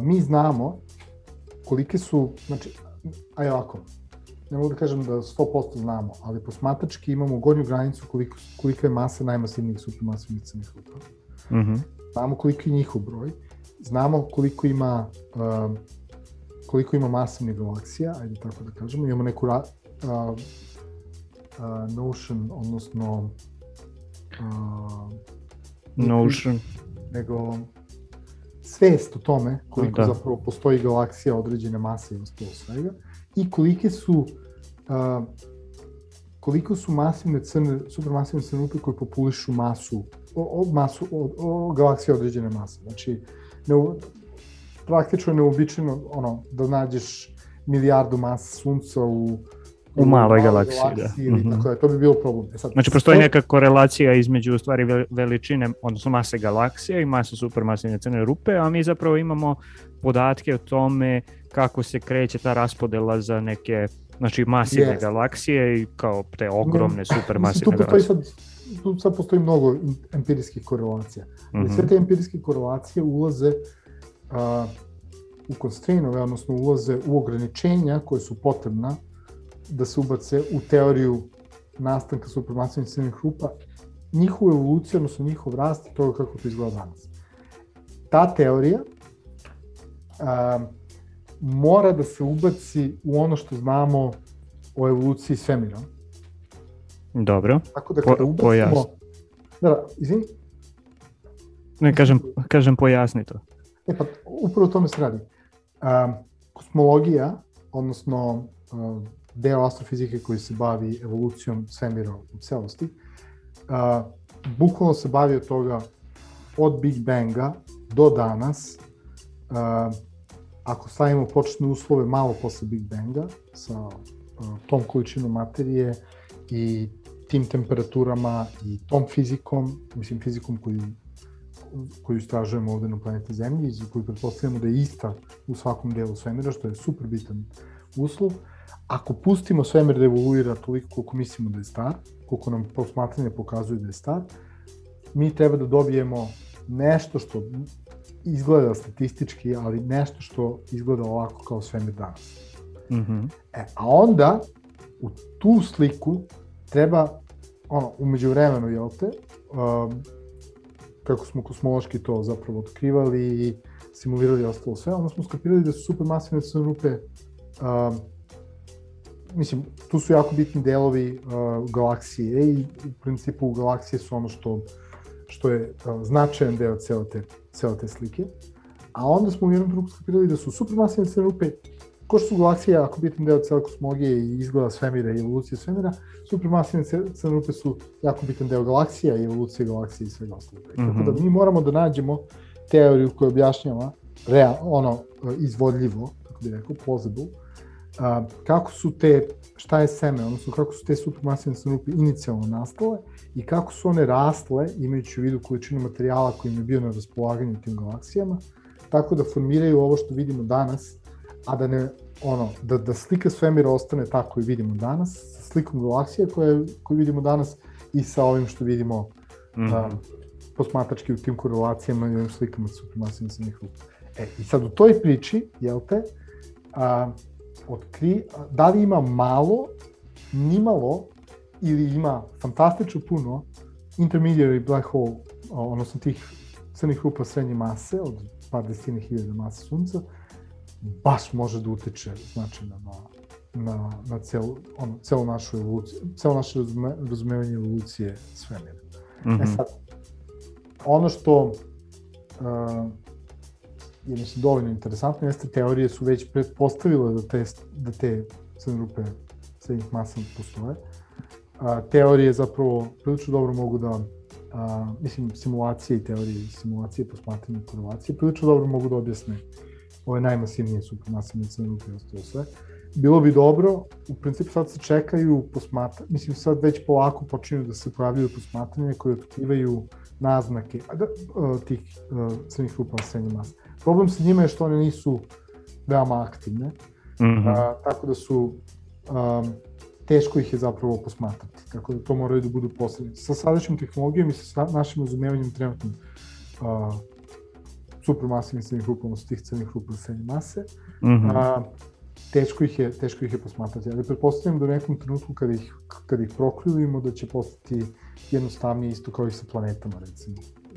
mi znamo kolike su, znači, aj ovako, ne mogu da kažem da 100% znamo, ali posmatački imamo gornju granicu koliko, kolika je masa najmasivnijih supermasivnih crnih rupa. Mm -hmm znamo koliko je njihov broj, znamo koliko ima uh, koliko ima masivnih galaksija, ajde tako da kažemo, imamo neku ra, uh, uh, notion, odnosno uh, notion, nego svest o tome koliko da. zapravo postoji galaksija određene mase i ostalo svega i kolike su uh, koliko su masivne crne, supermasivne crne rupe koje populišu masu o, o masu, o, o galaksije određene mase. Znači, ne, praktično neobičajno ono, da nađeš milijardu masa sunca u u maloj galaksiji, galaksiji da. Ili, mm -hmm. tako da, to bi bilo problem. E sad, znači, postoji neka korelacija između u stvari veličine, odnosno mase galaksije i mase supermasivne crne rupe, a mi zapravo imamo podatke o tome kako se kreće ta raspodela za neke znači masivne yes. galaksije i kao te ogromne no, supermasivne galaksije. Sad, tu sad postoji mnogo empirijskih korelacija. Mm -hmm. Sve te empirijske korelacije ulaze a, u constrainove, odnosno ulaze u ograničenja koje su potrebna da se ubace u teoriju nastanka supermasivnih crnih rupa, njihovu evoluciju, odnosno njihov rast i toga kako to izgleda danas. Ta teorija a, mora da se ubaci u ono što znamo o evoluciji svemira. Dobro. Tako da kada po, ubacimo... Pojasni. Da, izvini? Ne, kažem, kažem pojasni to. E pa, upravo o tome se radi. Um, kosmologija, odnosno uh, deo astrofizike koji se bavi evolucijom svemira u celosti, uh, bukvalno se bavi od toga od Big Banga do danas, uh, ako stavimo početne uslove malo posle Big Banga, sa uh, tom količinom materije i tim temperaturama i tom fizikom, mislim fizikom koju, koju istražujemo ovde na planeti Zemlji i koju pretpostavljamo da je ista u svakom delu svemira, što je super bitan uslov. Ako pustimo svemir da evoluira toliko koliko mislimo da je star, koliko nam posmatranje pokazuje da je star, mi treba da dobijemo nešto što izgleda statistički, ali nešto što izgleda ovako kao svemir danas. Mm -hmm. e, a onda u tu sliku treba, ono, umeđu vremenu, jel te, um, kako smo kosmološki to zapravo otkrivali i simulirali ostalo sve, onda smo skapirali da su supermasivne crne rupe um, mislim, tu su jako bitni delovi uh, galaksije i u principu galaksije su ono što što je uh, značajan deo cele te, cele te slike. A onda smo u jednom trenutku skapirali da su supermasivne crne rupe, ko što su galaksije ako bitan deo cele kosmologije i izgleda svemira i evolucije svemira, supermasivne crne rupe su jako bitan deo galaksija i evolucije galaksije i svega ostalog. Mm -hmm. Tako da mhm. mi moramo da nađemo teoriju koja objašnjava real, ono, izvodljivo, kako bih rekao, plausible, a, kako su te, šta je seme, odnosno kako su te supermasivne crnupe inicijalno nastale i kako su one rastle, imajući u vidu količinu materijala koji im je bio na raspolaganju tim galaksijama, tako da formiraju ovo što vidimo danas, a da ne, ono, da, da slika svemira ostane tako koju vidimo danas, sa slikom galaksije koje, koju vidimo danas i sa ovim što vidimo mm -hmm. a, posmatački u tim korelacijama i ovim slikama supermasivnih crnih rupa. E, i sad u toj priči, jel te, a, otkri, da li ima malo, nimalo, ili ima fantastično puno intermediary black hole, odnosno tih crnih rupa srednje mase, od par desetine hiljada mase sunca, baš može da utiče značajno na, na, na celu, ono, celu našu evoluciju, celo naše razume, razumevanje evolucije svemira. Mm -hmm. E mhm. sad, ono što uh, je mislim dovoljno interesantno, jeste teorije su već pretpostavile da te, da te crne rupe srednjih masa postoje. A, teorije zapravo prilično dobro mogu da, a, mislim, simulacije i teorije simulacije, posmatranje korelacije, prilično dobro mogu da objasne ove najmasivnije supermasivne crne rupe i ostalo sve. Bilo bi dobro, u principu sad se čekaju posmatra, mislim sad već polako počinju da se pojavljaju posmatranje koje otkrivaju naznake da, tih crnih rupa srednje mase. Problem sa njima je što one nisu veoma aktivne, mm -hmm. a, tako da su a, teško ih je zapravo posmatrati, tako da to moraju da budu posrednici. Sa sadašnjom tehnologijom i sa našim razumevanjem trenutno a, supermasivnih crnih rupa, odnosno tih crnih rupa srednje mase, mm -hmm. a, teško ih je, teško ih je posmatrati. Ali pretpostavljam da u nekom trenutku kad ih, kad ih prokljujemo da će postati jednostavnije isto kao i sa planetama, recimo.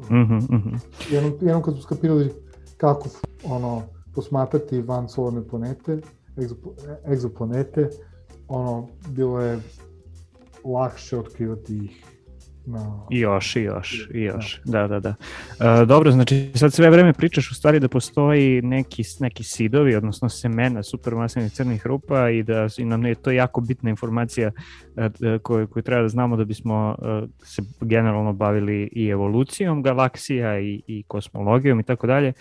Mm -hmm. jednom, jednom kad smo skapirali kako ono, posmatrati van solarne planete, egzoplanete, ono, bilo je lakše otkrivati ih na... I još, i još, i još, da, da, da. E, dobro, znači sad sve vreme pričaš u stvari da postoji neki, neki sidovi, odnosno semena supermasivnih crnih rupa i da i nam je to jako bitna informacija e koju, koju treba da znamo da bismo e, se generalno bavili i evolucijom galaksija i, i kosmologijom i tako dalje.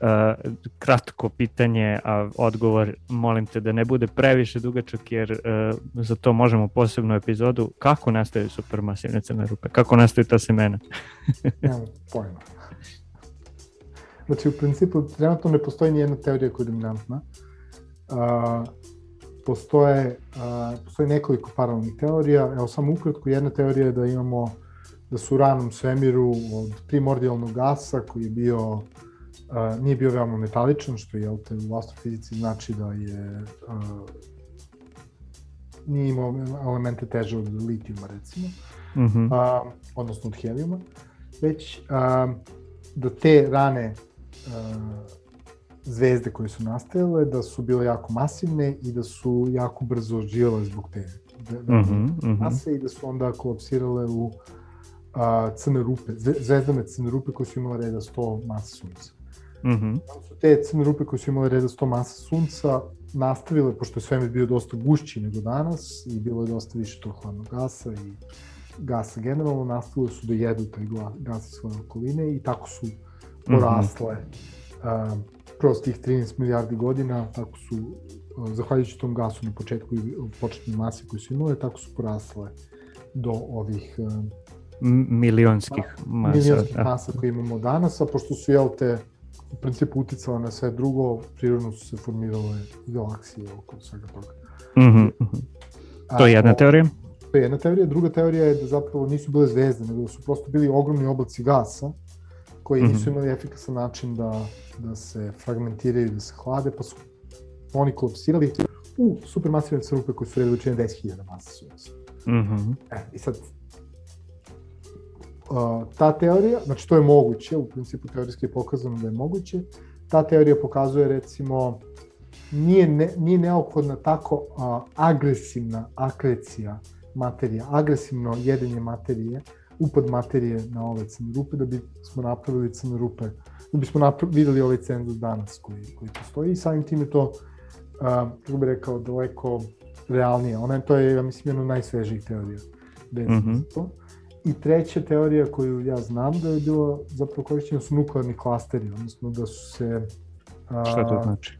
Uh, kratko pitanje, a odgovor molim te da ne bude previše dugačak jer uh, za to možemo posebnu epizodu. Kako nastaju supermasivne crne rupe? Kako nastaju ta semena? Nemam pojma. Znači, u principu, trenutno ne postoji nijedna teorija koja je dominantna. Uh, postoje, uh, postoji nekoliko paralelnih teorija. Evo, samo ukratko, jedna teorija je da imamo da su u ranom svemiru od primordijalnog gasa koji je bio Uh, nije bio veoma metaličan, što je te, u astrofizici znači da je uh, nije imao elemente teže od litijuma, recimo, mm -hmm. uh, odnosno od helijuma, već uh, da te rane uh, zvezde koje su nastajale, da su bile jako masivne i da su jako brzo živale zbog te mm -hmm, mase i da su onda kolapsirale u a, crne rupe, zvezdane crne rupe koje su imale reda 100 masa sunca. Mm -hmm. su te crne rupe koje su imale 100 masa sunca nastavile, pošto je svemir bio dosta gušći nego danas i bilo je dosta više tog hladnog gasa i gasa generalno, nastavile su da jedu taj gas iz svoje okoline i tako su porasle mm -hmm. uh, kroz tih 13 milijardi godina, tako su, uh, zahvaljujući tom gasu na početku i početne mase koje su imale, tako su porasle do ovih uh, milionskih masa. Milionskih masa koje imamo danas, a pošto su, jel te, u principu uticala na sve drugo, prirodno su se formirale galaksije oko svega toga. Mm -hmm. To je jedna teorija? To je jedna teorija. Druga teorija je da zapravo nisu bile zvezde, nego da su prosto bili ogromni oblaci gasa, koji nisu mhm. imali efikasan način da, da se fragmentiraju, da se hlade, pa su oni kolapsirali u supermasivne crnupe koje su veličine 10.000 masa sunca. Mm -hmm. e, I sad, uh, ta teorija, znači to je moguće, u principu teorijski je pokazano da je moguće, ta teorija pokazuje recimo nije, ne, nije neophodna tako uh, agresivna akrecija materija, agresivno jedenje materije, upad materije na ove crne rupe da bi smo napravili crne rupe, da bismo napravili, videli ovaj cenzus danas koji, koji postoji i samim tim je to, uh, kako bih rekao, daleko realnije. Ona je, to je, ja mislim, jedna od najsvežijih teorija. Mm -hmm. to. I treća teorija koju ja znam da je bilo zapravo korišćena su nuklearni klasteri, odnosno da su se... A, Šta to znači?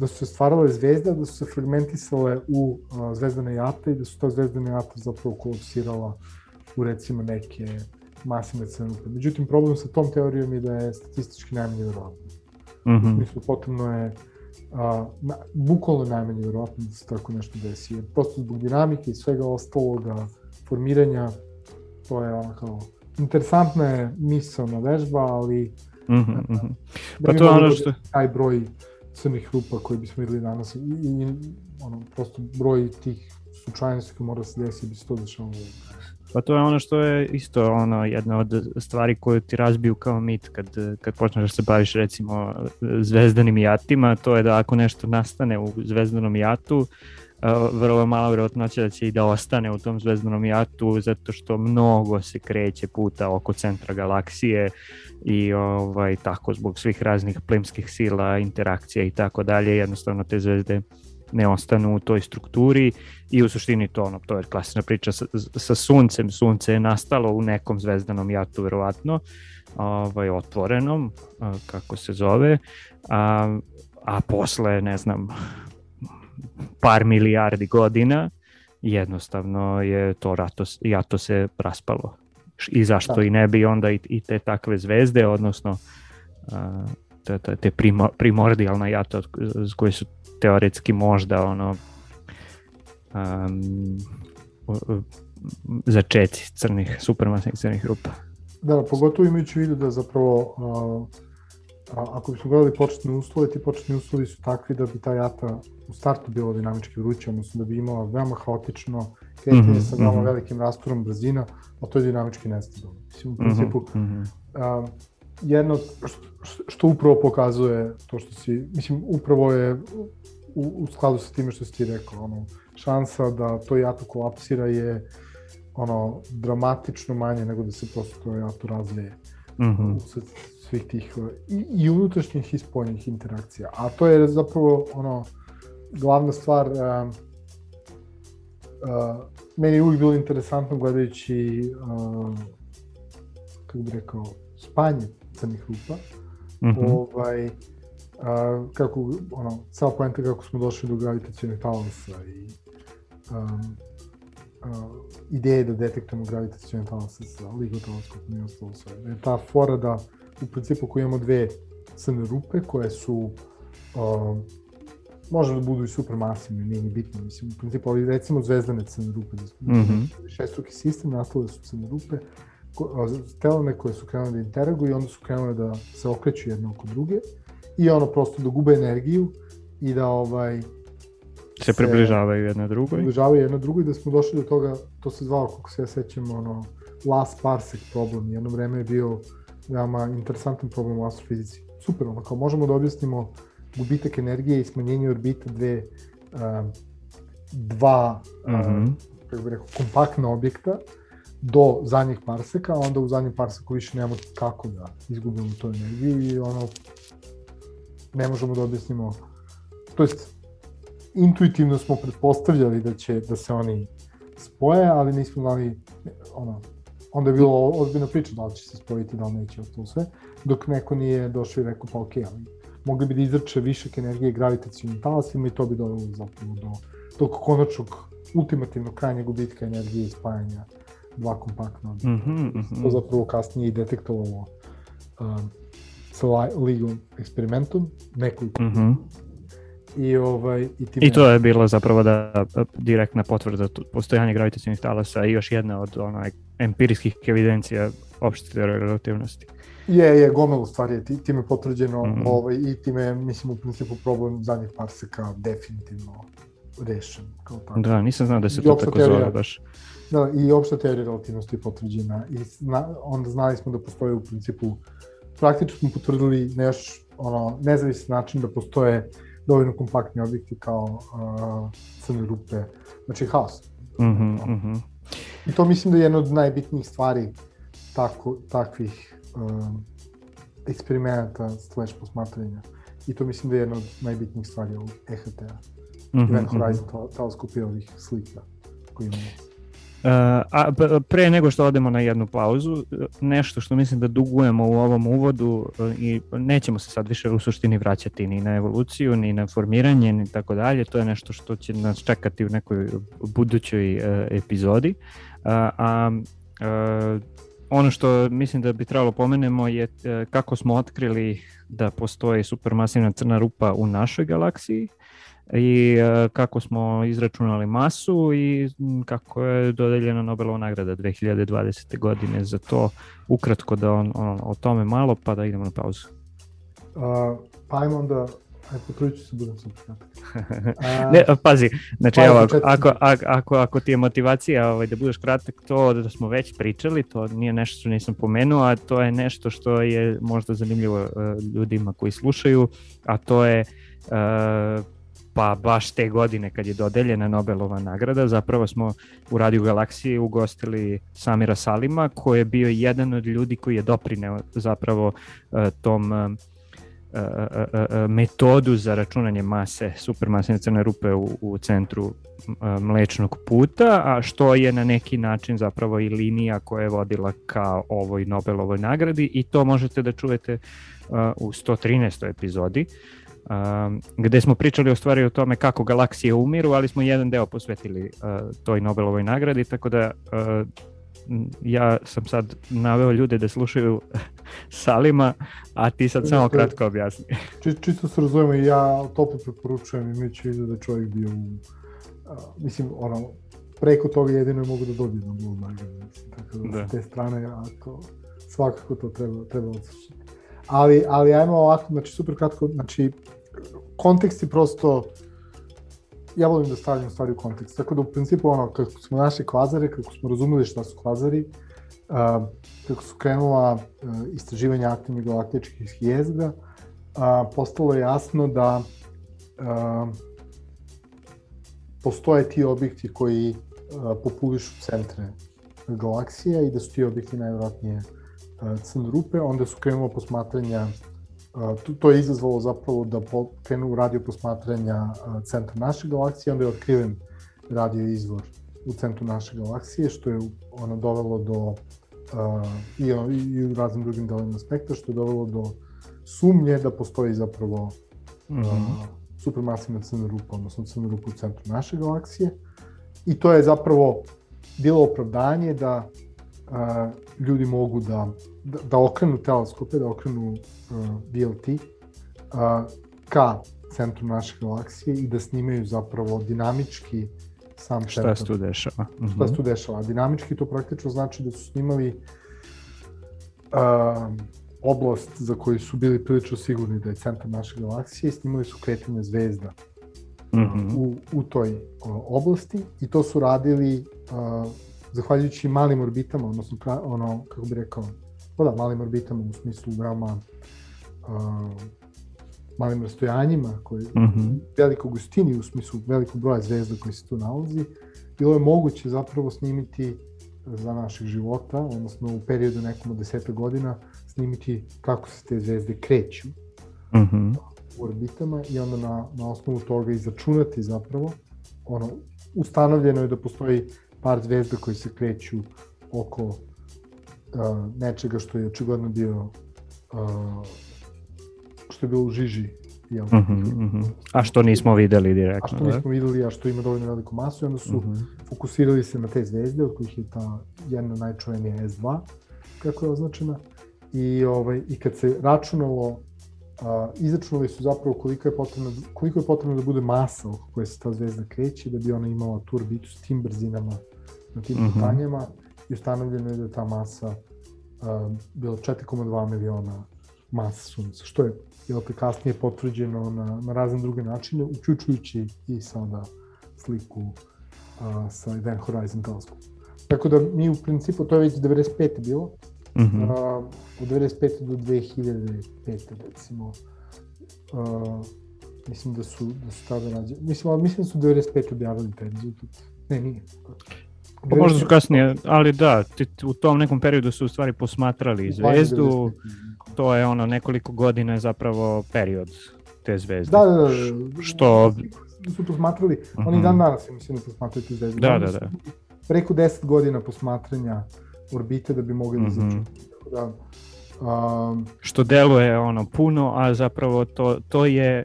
da su se stvarale zvezde, da su se fragmentisale u a, zvezdane jate i da su ta zvezdane jata zapravo kolapsirala u recimo neke masivne crnupe. Međutim, problem sa tom teorijom je da je statistički najmanje verovatno. Mm -hmm. Mislim, potrebno je a, na, bukvalno najmanje verovatno da se tako nešto desi. Jer prosto zbog dinamike i svega ostaloga formiranja, to je ono kao, interesantna je misalna vežba, ali mm -hmm, mm -hmm. pa to je ono što... Taj broj crnih rupa koji bismo videli danas i, i ono, prosto broj tih slučajnosti koji mora da se desi bi se to dešavalo. Pa to je ono što je isto ono jedna od stvari koju ti razbiju kao mit kad, kad počneš da se baviš recimo zvezdanim jatima, to je da ako nešto nastane u zvezdanom jatu, vrlo malo vjerojatnoća da će i da ostane u tom zvezdanom jatu zato što mnogo se kreće puta oko centra galaksije i ovaj tako zbog svih raznih plimskih sila, interakcija i tako dalje, jednostavno te zvezde ne ostanu u toj strukturi i u suštini to ono, to je klasična priča sa, sa suncem, sunce je nastalo u nekom zvezdanom jatu verovatno, ovaj, otvorenom, kako se zove, a, a posle, ne znam, par milijardi godina, jednostavno je to rato, jato se raspalo. I zašto da. i ne bi onda i, i te takve zvezde, odnosno a, te, te, te primo, primordijalna jata koje su teoretski možda ono um, začeci crnih, supermasnih crnih rupa. Da, pogotovo imajući vidu da zapravo a, ako bismo gledali početne uslove, ti početni uslovi su takvi da bi ta jata u startu bila dinamički vruća, odnosno da bi imala veoma haotično kretanje mm -hmm, sa veoma mm -hmm. velikim rastorom brzina, a to je dinamički nestabilno. Mislim, u mhm, principu, mm -hmm. a, jedno što upravo pokazuje to što si, mislim, upravo je u, u skladu sa time što si ti rekao, ono, šansa da to jato kolapsira je ono, dramatično manje nego da se prosto to jato razlije. Mm -hmm. Svih tih i, i unutrašnjih i spoljnih interakcija. A to je zapravo ono, glavna stvar uh, uh, meni je uvijek bilo interesantno gledajući uh, kako bih rekao spanje crnih rupa mm -hmm. ovaj, a, kako, ono, cela poenta kako smo došli do gravitacijone talasa i um, uh, ideje da detektujemo gravitacijone talase sa LIGO teleskopom i ostalo sve. Da ta fora da u principu ako imamo dve crne rupe koje su uh, može da budu i supermasivne, nije ni bitno, mislim, u principu, ali recimo zvezdane crne rupe, mm -hmm. šestruki sistem, nastale su crne rupe, telone koje su krenule da interaguju i onda su krenule da se okreću jedne oko druge i ono prosto da gube energiju i da ovaj se približavaju jedno drugoj. Približavaju jedno drugoj da smo došli do toga, to se zvao, kako se ja sećam, ono, last parsec problem. Jedno vreme je bio veoma interesantan problem u astrofizici. super, ono, kao možemo da objasnimo gubitak energije i smanjenje orbita dve, uh, dva, mm -hmm. uh, kako bih rekao, kompaktna objekta do zadnjih parseka, a onda u zadnjem parseku više nemamo kako da izgubimo tu energiju i ono, ne možemo da objasnimo, to jest, intuitivno smo pretpostavljali da će da se oni spoje, ali nismo znali, ono, onda je bilo ozbiljna priča da li će se spojiti, da li neće to sve, dok neko nije došao i rekao pa ok, ali mogli bi da izrače višak energije gravitacijnim talasima i to bi dovelo zapravo do tog konačnog ultimativnog krajnjeg gubitka energije i spajanja dva kompaktna. Mm -hmm, mm -hmm. To zapravo kasnije i detektovalo um, sa ligom eksperimentom, nekoliko mm -hmm. I, ovaj, i, time... I to je bilo zapravo da direktna potvrda postojanja gravitacijnih talasa i još jedna od onaj, empirijskih evidencija opšte teorije relativnosti. Je, je, gomelu stvari je time potvrđeno mm ovaj, i time, mislim, u principu problem zadnjih parseka definitivno rešen. Kao tako. Da, nisam znao da se I to tako teorija, zove baš. Da, i opšta teorija relativnosti je potvrđena i zna, onda znali smo da postoje u principu, praktično smo potvrdili na još ono, nezavisni način da postoje dovoljno kompaktni objekti kao uh, crne rupe, znači haos. Mm -hmm, mm -hmm. I to mislim da je jedna od najbitnijih stvari tako, takvih um, eksperimenta slash posmatranja. I to mislim da je jedna od najbitnijih stvari ovog EHT-a. Mm -hmm, Event Horizon mm -hmm. teleskopija ovih slika koji imamo. Uh, a pre nego što odemo na jednu pauzu, nešto što mislim da dugujemo u ovom uvodu uh, i nećemo se sad više u suštini vraćati ni na evoluciju, ni na formiranje, ni tako dalje, to je nešto što će nas čekati u nekoj budućoj uh, epizodi. A ono što mislim da bi trebalo pomenemo je kako smo otkrili da postoji supermasivna crna rupa u našoj galaksiji i e, kako smo izračunali masu i kako je dodeljena Nobelova nagrada 2020. godine za to. Ukratko da on, on, o tome malo, pa da idemo na pauzu. Uh, pa ajmo onda Ajde, potrudit ću se, budem super ne, pazi, znači pa, evo, ako, ako, ako, ako ti je motivacija ovaj, da budeš kratak, to da smo već pričali, to nije nešto što nisam pomenuo, a to je nešto što je možda zanimljivo uh, ljudima koji slušaju, a to je uh, pa baš te godine kad je dodeljena Nobelova nagrada, zapravo smo u Radio Galaksiji ugostili Samira Salima, koji je bio jedan od ljudi koji je doprineo zapravo uh, tom uh, uh, metodu za računanje mase supermasne crne rupe u, u centru mlečnog puta, a što je na neki način zapravo i linija koja je vodila ka ovoj Nobelovoj nagradi i to možete da čujete u 113. epizodi. Uh, um, gde smo pričali o stvari o tome kako galaksije umiru, ali smo jedan deo posvetili uh, toj Nobelovoj nagradi, tako da uh, ja sam sad naveo ljude da slušaju Salima, a ti sad samo kratko objasni. Či, čisto se razumemo ja toplo preporučujem i mi ću vidio da čovjek bio u, uh, mislim, ono, preko toga jedino je mogu da dobije na Blue nagradu, tako da, da. s te strane, ako svakako to treba, treba odslušati. Ali, ali ajmo ovako, znači super kratko, znači kontekst je prosto ja volim da stavljam stvari u kontekst. Tako da u principu ono, kako smo našli kvazare, kako smo razumeli šta su kvazari, uh, kako su krenula uh, istraživanja aktivnih galaktičkih jezgra, uh, postalo je jasno da uh, postoje ti objekti koji uh, populišu centre galaksija i da su ti objekti najvjerojatnije uh, crne rupe. Onda su krenula posmatranja to, to je izazvalo zapravo da krenu radio posmatranja centra naše galaksije, onda je otkriven radio izvor u centru naše galaksije, što je ono dovelo do uh, i, i u raznim drugim delovima spektra, što je dovelo do sumnje da postoji zapravo mm -hmm. supermasivna crna rupa, odnosno crna rupa u centru naše galaksije. I to je zapravo bilo opravdanje da ljudi mogu da, da, da okrenu teleskope, da okrenu uh, VLT uh, ka centru naše galaksije i da snimaju zapravo dinamički sam šta centar. Šta se tu dešava. Mm -hmm. Šta se tu dešava. Dinamički to praktično znači da su snimali uh, oblast za koju su bili prilično sigurni da je centar naše galaksije i snimali su kretanje zvezda mm -hmm. u, u toj uh, oblasti i to su radili uh, zahvaljujući malim orbitama, odnosno ono, kako bi rekao, pa da, malim orbitama u smislu veoma a, malim rastojanjima, koji, Mm -hmm. velikog gustini u smislu velikog broja zvezda koji se tu nalazi, bilo je moguće zapravo snimiti za naših života, odnosno u periodu nekom od deseta godina, snimiti kako se te zvezde kreću Mm -hmm. u orbitama i onda na, na osnovu toga izračunati zapravo, ono, ustanovljeno je da postoji par zvezda koji se kreću oko uh, nečega što je očigledno bio uh, što je bilo u žiži jel? Mm -hmm, mm -hmm. A što nismo videli direktno, a što da? nismo videli, a što ima dovoljno veliku masu i onda su Mhm. fokusirali se na te zvezde, od kojih je ta jedna najčuvenija S2, kako je označena, i, ovaj, i kad se računalo, a, izračunali su zapravo koliko je, potrebno, koliko je potrebno da bude masa oko koje se ta zvezda kreće, da bi ona imala tu orbitu s tim brzinama na tim Mhm. putanjama i ustanovljeno je da je ta masa a, bila 4,2 miliona masa sunca, što je jel kasnije potvrđeno na, na razne druge načine, uključujući i sada sliku a, sa Event Horizon teleskop. Tako da mi u principu, to je već 95. bilo, Mhm. a, od 95. do 2005. recimo, a, mislim da su, da su tada rađe, mislim, ali mislim da su 95. objavili taj rezultat. Ne, nije. Pa možda su kasnije, ali da, ti, u tom nekom periodu su u stvari posmatrali zvezdu, 95. to je ono nekoliko godina je zapravo period te zvezde. Da, da, da. Što- Su posmatrali, Mhm. oni dan danas, ja mislim, da posmatraju tu zvezdu. Da, da, da. Preko 10 godina posmatranja orbite da bi mogli da Mhm. izračunaju. Tako da, um, Što deluje ono puno, a zapravo to, to je e,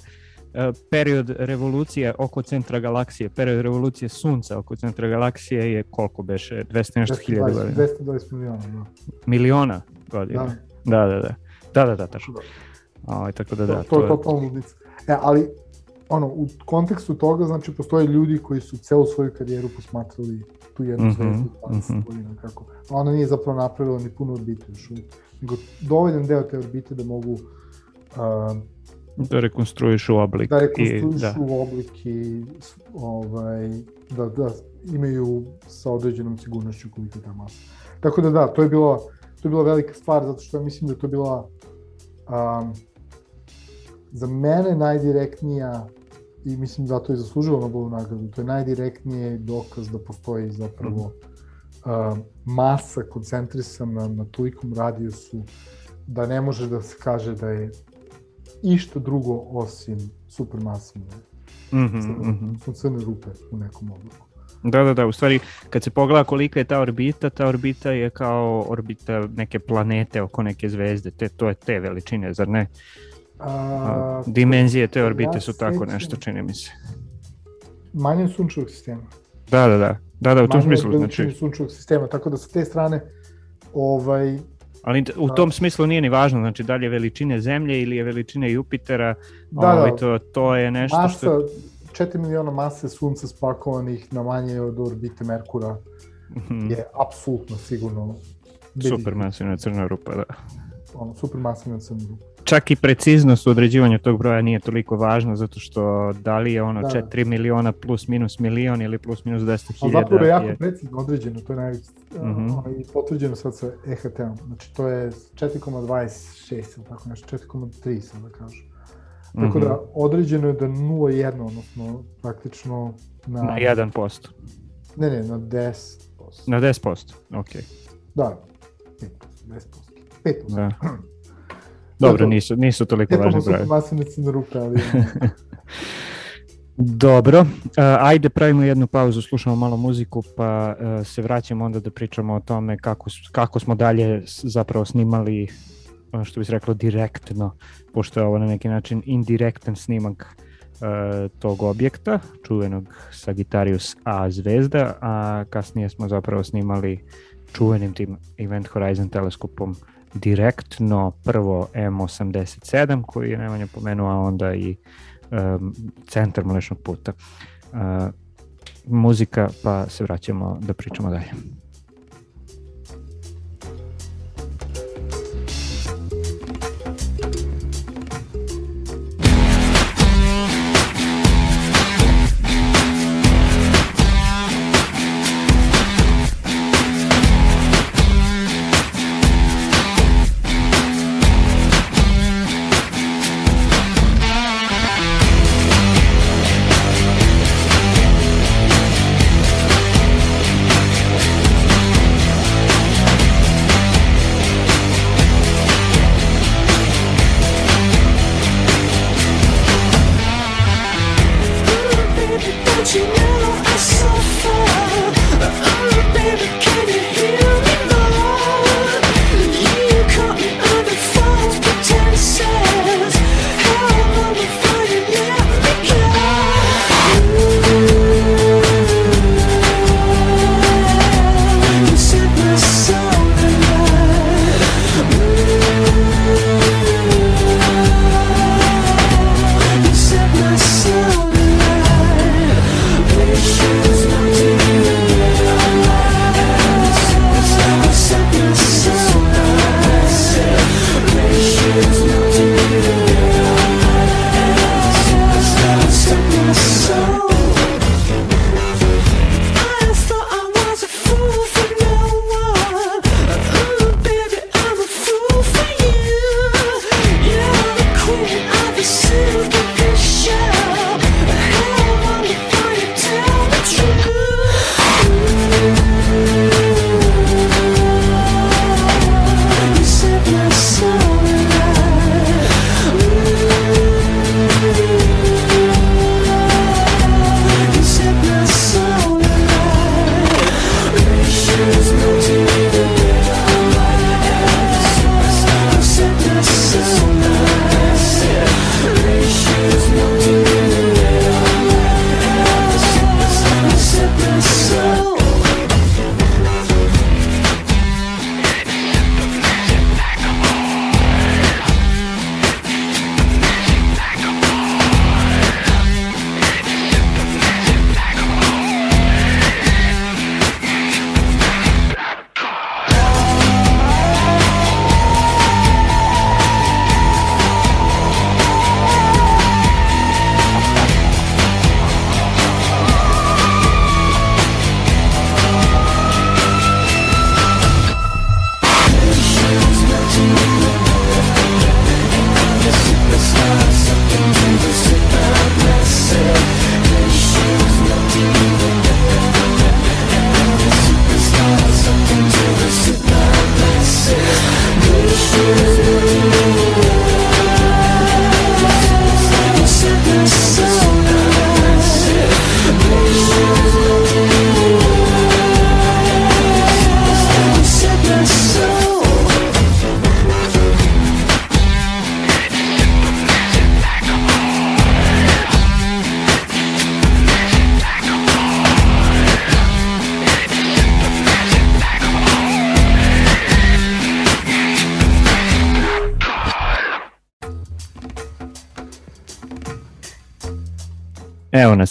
period revolucije oko centra galaksije, period revolucije sunca oko centra galaksije je koliko beše, 200 i nešto hiljada 220, godina, 220 miliona, da. miliona godina. da. Da, da, da. Da, da, da, tačno. Ovaj, tako da da, to, to je totalno ludica. E, ali, ono, u kontekstu toga, znači, postoje ljudi koji su celu svoju karijeru posmatrali tu jednu Mhm, zvezdu 20 mhm. godina, kako. A ona nije zapravo napravila ni puno orbite još uvijek, nego dovoljan deo te orbite da mogu uh, da rekonstruiš u oblik. da i, rekonstruišu da. oblik i ovaj, da, da imaju sa određenom sigurnošću koliko je ta masa. Tako da da, to je bila, to je bila velika stvar, zato što ja mislim da je to bila um, za mene najdirektnija i mislim zato je zaslužila Nobelovu nagradu, to je najdirektnije dokaz da postoji zapravo um, masa koncentrisana na tolikom radijusu da ne može da se kaže da je išta drugo osim supermasivne Mhm, mhm. su crne rupe u nekom obliku. Da, da, da, u stvari kad se pogleda kolika je ta orbita, ta orbita je kao orbita neke planete oko neke zvezde, te, to je te veličine, zar ne? A, Dimenzije te ja orbite su tako sećam- nešto, čini mi se. manje sunčevog sistema. Da, da, da, da, da, u tom Manje smislu, veličine znači, sunčevog sistema, tako da sa te strane ovaj, ali u tom smislu nije ni važno, znači da li je veličine Zemlje ili je veličine Jupitera, Da, ovaj, da. to, to je nešto masa, što... 4 miliona mase sunca spakovanih na manje od orbite Merkura Mhm, je apsolutno sigurno Supermasivna crna rupa, da. ono, supermasivna crna rupa. Čak i preciznost u određivanju tog broja nije toliko važna zato što da li je ono Da. 4 miliona plus minus milion ili plus minus 200 Ali hiljada zapravo je jako je... precizno određeno, to je najveće, Mhm. uh, i potvrđeno sad sa EHT-om. Znači to je 4,26 ili tako nešto, 4,3 sad da kažu. Tako Mhm. da određeno je da 0,1, odnosno praktično na... Na 1%. Ne, ne, na 10%. Na 10%, ok. Da, 5%, 10%. 5%. Da. Dobro, nisu, nisu toliko važni brojevi. masivne crne rupe, ali... Dobro, uh, ajde pravimo jednu pauzu, slušamo malo muziku pa uh, se vraćamo onda da pričamo o tome kako, kako smo dalje zapravo snimali što bi se reklo direktno, pošto je ovo na neki način indirektan snimak uh, tog objekta, čuvenog Sagittarius A zvezda, a kasnije smo zapravo snimali čuvenim tim Event Horizon teleskopom direktno prvo M87 koji je Nemanja pomenuo, a onda i um, centar Mlečnog puta. Uh, muzika, pa se vraćamo da pričamo dalje.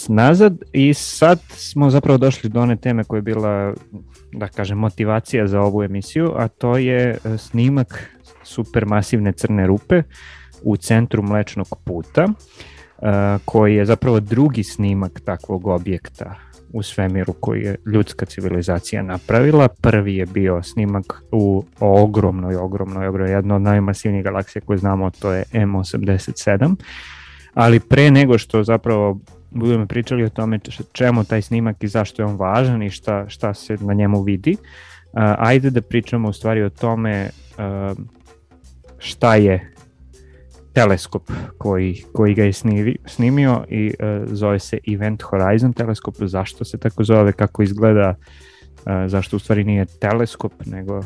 Nazad i sad smo zapravo došli do one teme koja je bila, da kažem, motivacija za ovu emisiju, a to je e, snimak supermasivne crne rupe u centru Mlečnog puta, e, koji je zapravo drugi snimak takvog objekta u svemiru koji je ljudska civilizacija napravila. Prvi je bio snimak u ogromnoj, ogromnoj, ogromnoj, jedno od najmasivnijih galaksija koje znamo, to je M87 ali pre nego što zapravo budemo pričali o tome čemu taj snimak i zašto je on važan i šta, šta se na njemu vidi. Uh, ajde da pričamo u stvari o tome uh, šta je teleskop koji, koji ga je snivi, snimio i uh, zove se Event Horizon teleskop, zašto se tako zove, kako izgleda, uh, zašto u stvari nije teleskop, nego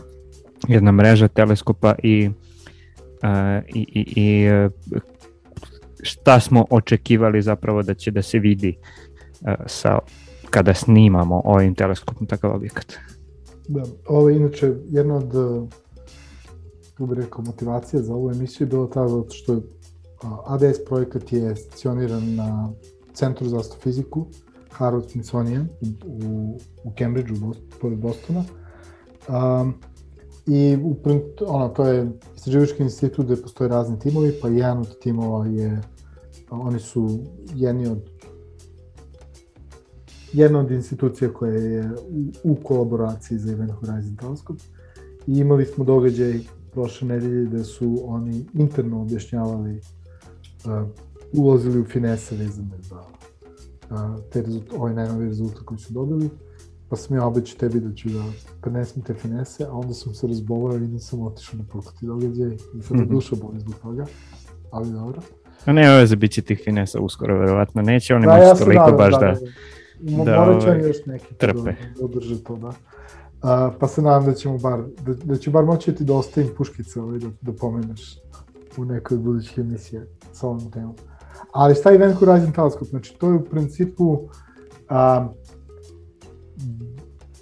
jedna mreža teleskopa i, uh, i, i, i šta smo očekivali zapravo da će da se vidi uh, sa, kada snimamo ovim teleskopom takav objekat. Da, ovo je inače jedna od kako bih rekao, motivacija za ovu emisiju je bilo tada što je ADS projekat je stationiran na Centru za astrofiziku Harvard Smithsonian u, u Cambridgeu, pored Bostona. Um, I u, ono, to je istraživački institut gde postoje razni timovi, pa jedan od timova je, oni su jedni od jedna od institucija koja je u, u kolaboraciji za Event Horizon Telescope. I imali smo događaj prošle nedelje da su oni interno objašnjavali uh, ulazili u finese vezane za uh, te rezult, ovaj najnovi rezultat koji su dobili pa sam ja obećao tebi da ću da prenesem te finese, a onda sam se razbolao i nisam otišao na prokoti događaj i sad mm -hmm. duša boli zbog toga, ali dobro. A ne ove za bit će tih finesa uskoro, verovatno neće, oni da, moći ja toliko baš da, da, da, da morat ovaj, još neki trpe. da, da održe to, da. Uh, pa se nadam da ćemo bar, da, da ću bar moći da ti dostavim puškice ovaj, da, da pomeneš u nekoj od budućih emisija sa ovom temom. Ali šta je Event Horizon Telescope? Znači, to je u principu um,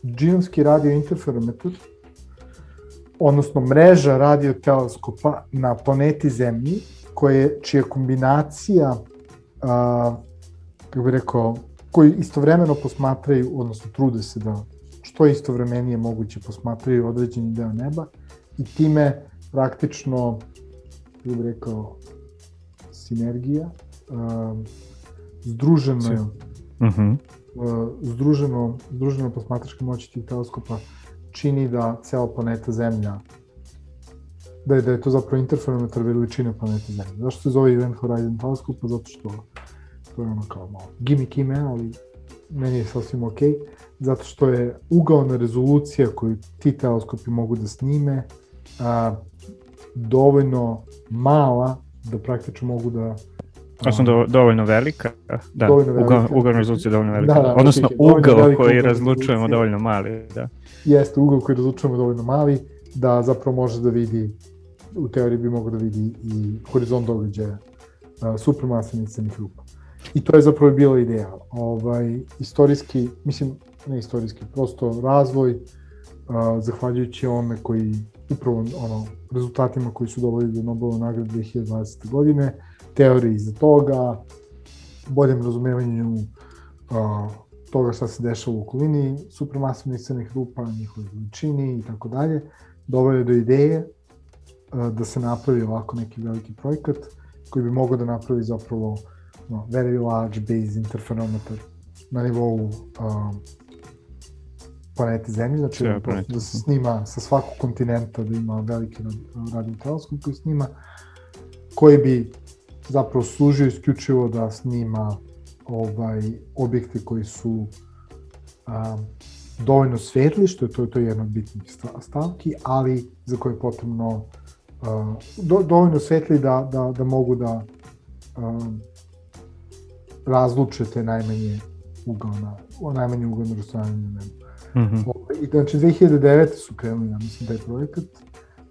džinovski radio interferometar, odnosno mreža radio teleskopa na planeti Zemlji, koje, čija kombinacija, a, kako bih rekao, koji istovremeno posmatraju, odnosno trude se da što istovremenije moguće posmatraju određeni deo neba i time praktično, kako bih rekao, sinergija, a, združeno je, uh mhm. -huh združeno, združeno posmatračka moć tih teleskopa čini da cela planeta Zemlja da je, da je to zapravo interferometar veličine planete Zemlje. Zašto se zove Event Horizon teleskop? Pa zato što to je ono kao malo gimmick ime, ali meni je sasvim ok, zato što je ugaona rezolucija koju ti teleskopi mogu da snime a, dovoljno mala da praktično mogu da Ja sam do, dovoljno velika, da, dovoljno velika. ugao rezolucija dovoljno velika, da, da, odnosno ugao koji razlučujemo dovoljno mali, da. Jeste, ugao koji razlučujemo dovoljno mali, da zapravo može da vidi, u teoriji bi mogo da vidi i horizont događaja uh, supermasivnih crnih rupa. I to je zapravo bila ideja. Ovaj, istorijski, mislim, ne istorijski, prosto razvoj, uh, zahvaljujući ome koji upravo ono, rezultatima koji su doveli do Nobelove nagrade 2020. godine, teorije iza toga, boljem razumevanju uh, toga šta se dešava u okolini supramasivnih crnih rupa, njihove veličini i tako dalje, doveo do ideje uh, da se napravi ovako neki veliki projekat koji bi mogao da napravi zapravo no, very large base interferometer na nivou uh, planete Zemlje, znači Sve, planete. da se snima sa svakog kontinenta, da ima veliki radio teleskop koji snima, koji bi zapravo služio isključivo da snima ovaj objekte koji su a, dovoljno svetli, što je to, to je jedna od bitnih stavki, ali za koje je potrebno a, do, dovoljno svetli da, da, da mogu da a, razlučete najmanje ugao na, najmanje ugao na na nebu. Mm -hmm. I znači 2009. su krenuli, ja mislim, taj projekat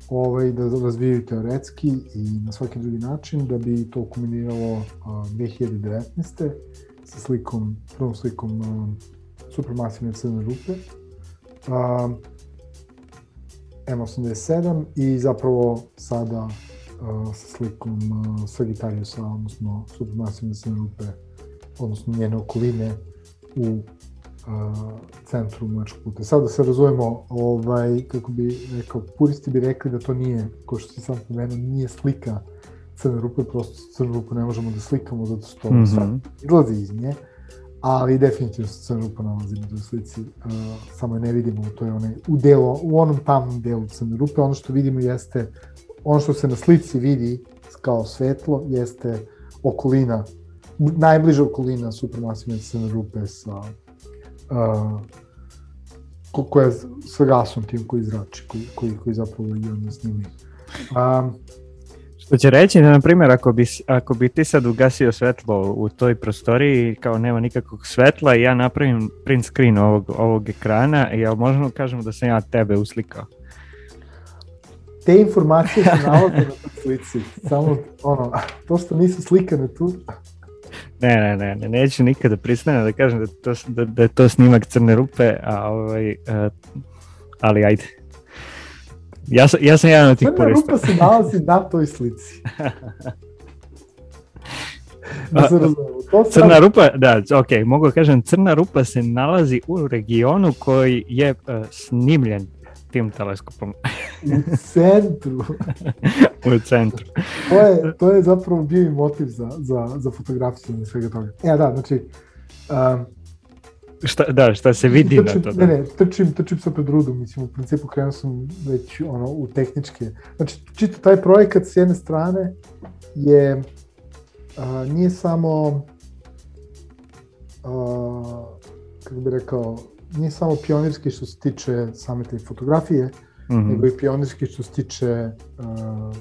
ovaj, da razvijaju teoretski i na svaki drugi način, da bi to kulminiralo 2019. sa slikom, prvom slikom a, supermasivne crne rupe. A, M87 i zapravo sada a, sa slikom a, Sagittariusa, odnosno supermasivne crne rupe, odnosno njene okoline u centru Mlečkog puta. Sad da se razumemo, ovaj, kako bi rekao, puristi bi rekli da to nije, ko što si sam pomenuo, nije slika crne rupe, prosto crnu rupu ne možemo da slikamo zato što mm -hmm. sve izlazi iz nje, ali definitivno se crna rupa nalazi na slici, uh, samo je ne vidimo, to je onaj, u, delu, u onom tamnom delu crne rupe, ono što vidimo jeste, ono što se na slici vidi kao svetlo, jeste okolina, najbliža okolina supermasivne crne rupe sa uh, koja sa gasom tim koji zrači, koji, koji, koji zapravo i onda snimi. Um, Što će reći da, na primjer, ako bi, ako bi ti sad ugasio svetlo u toj prostoriji, kao nema nikakvog svetla i ja napravim print screen ovog, ovog ekrana, jel možemo kažemo da sam ja tebe uslikao? Te informacije se nalaze na toj slici. Samo, ono, to što nisu slikane tu, Ne, ne, ne, ne, neću nikada pristanem da kažem da, to, da, da je to snimak crne rupe, a ovaj, uh, ali ajde. Ja, sam, ja sam jedan od tih Crna purista. rupa se nalazi na toj slici. da se To crna sam... rupa, da, ok, mogu da kažem, crna rupa se nalazi u regionu koji je uh, snimljen tim teleskopom. u centru. u centru. to, je, to je zapravo bio i motiv za, za, za fotografiju i svega toga. E, da, znači... Um, šta, da, šta se vidi trčim, na to? Da. Ne, ne, trčim, trčim sa pred rudu, mislim, u principu krenuo sam već ono, u tehničke. Znači, čito taj projekat s jedne strane je, uh, nije samo, uh, kako bi rekao, nije samo pionirski što se tiče same te fotografije, mm -hmm. nego i pionirski što se tiče uh,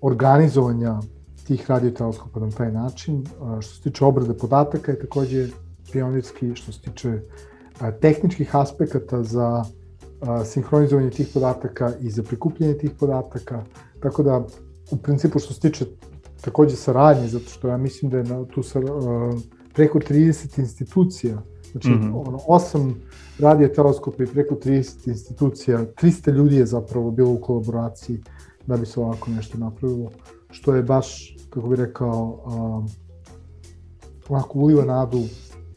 organizovanja tih radioteleskopa na taj način. Uh, što se tiče obrade podataka je takođe pionirski, što se tiče uh, tehničkih aspekata za uh, sinhronizovanje tih podataka i za prikupljanje tih podataka. Tako da, u principu što se tiče takođe saradnje, zato što ja mislim da je na, tu sa, uh, preko 30 institucija Znači, mm -hmm. ono, osam radio teleskopa i preko 30 institucija, 300 ljudi je zapravo bilo u kolaboraciji da bi se ovako nešto napravilo, što je baš, kako bih rekao, um, ovako uliva nadu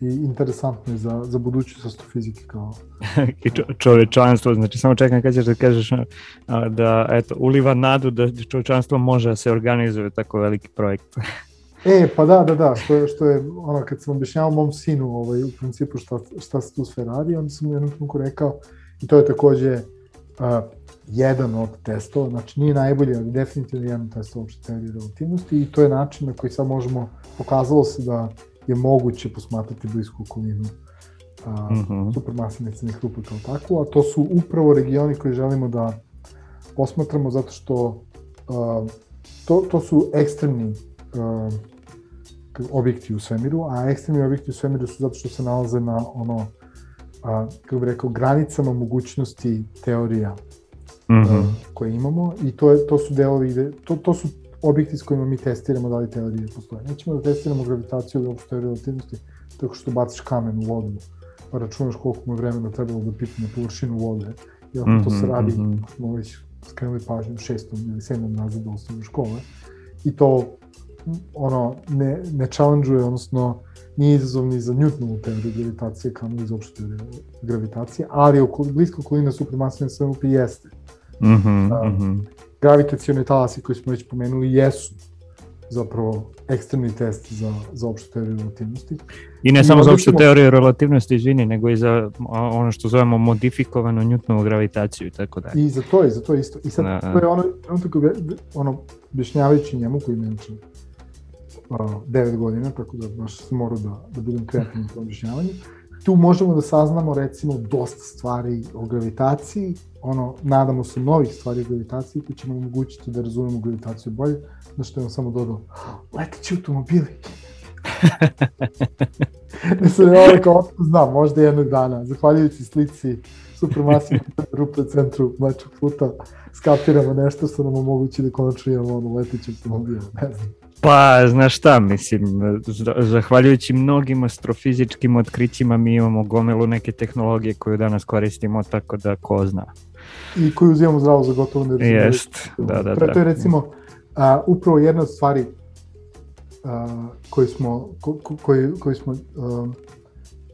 i interesantno je za, za budućnost astrofizike kao... I čo, čovečanstvo, znači samo čekam kad ćeš da kažeš da, eto, uliva nadu da čovečanstvo može da se organizuje tako veliki projekt. E, pa da, da, da, što je, što je ono, kad sam objašnjavao mom sinu ovaj, u principu šta, šta se tu sve radi, onda sam u jednom trenutku rekao, i to je takođe uh, jedan od testova, znači nije najbolji, ali definitivno jedan od testova opšte teorije relativnosti i to je način na koji sad možemo, pokazalo se da je moguće posmatrati blisku okolinu uh, mm -hmm. supermasivne crnih rupa kao takvu, a to su upravo regioni koje želimo da posmatramo zato što uh, to, to su ekstremni uh, objekti u svemiru, a ekstremni objekti u svemiru su zato što se nalaze na ono, a, kako bih rekao, granicama mogućnosti teorija mm -hmm. koje imamo i to, je, to su delovi, to, to su objekti s kojima mi testiramo da li teorije postoje. Nećemo da testiramo gravitaciju ili opšte teoriju relativnosti tako što baciš kamen u vodu, pa računaš koliko mu vremena trebalo da pipne površinu vode. I ako mm -hmm, to se radi, mm -hmm. smo već skrenuli pažnju šestom ili sedmom razredu osnovne škole, i to ono, ne, ne challenge-uje, odnosno nije izazov ni za Newtonovu teoriju gravitacije, kao ni za opšte teoriju gravitacije, ali oko, blisko okolina supermasivne svemupi jeste. Mm -hmm, uh, mm -hmm. Gravitacione talasi koje smo već pomenuli jesu zapravo ekstremni test za, za opštu teoriju relativnosti. I ne I samo za opštu teoriju relativnosti, izvini, nego i za ono što zovemo modifikovanu Newtonovu gravitaciju i tako dalje. I za to, i za to isto. I sad, da. to je ono, trenutak, ono, objašnjavajući njemu koji je 9 godina, tako da baš sam morao da, da budem kreativan u objašnjavanju. Tu možemo da saznamo recimo dosta stvari o gravitaciji, ono, nadamo se novih stvari o gravitaciji koji će nam omogućiti da razumemo gravitaciju bolje, na što je on samo dodao, leteći automobili. Mislim, ja ovo kao znam, možda jednog dana, zahvaljujući slici supermasivne rupe centru mlečnog puta, skapiramo nešto što nam omogući da konačno imamo ono leteći automobil, ne znam. Pa, znaš šta, mislim, zahvaljujući mnogim astrofizičkim otkrićima mi imamo gomelu neke tehnologije koju danas koristimo, tako da ko zna. I koju uzimamo zdravo za gotovo ne Jest, da, da, da. To je recimo a, upravo jedna od stvari a, koje smo, ko, koji, koji smo, a,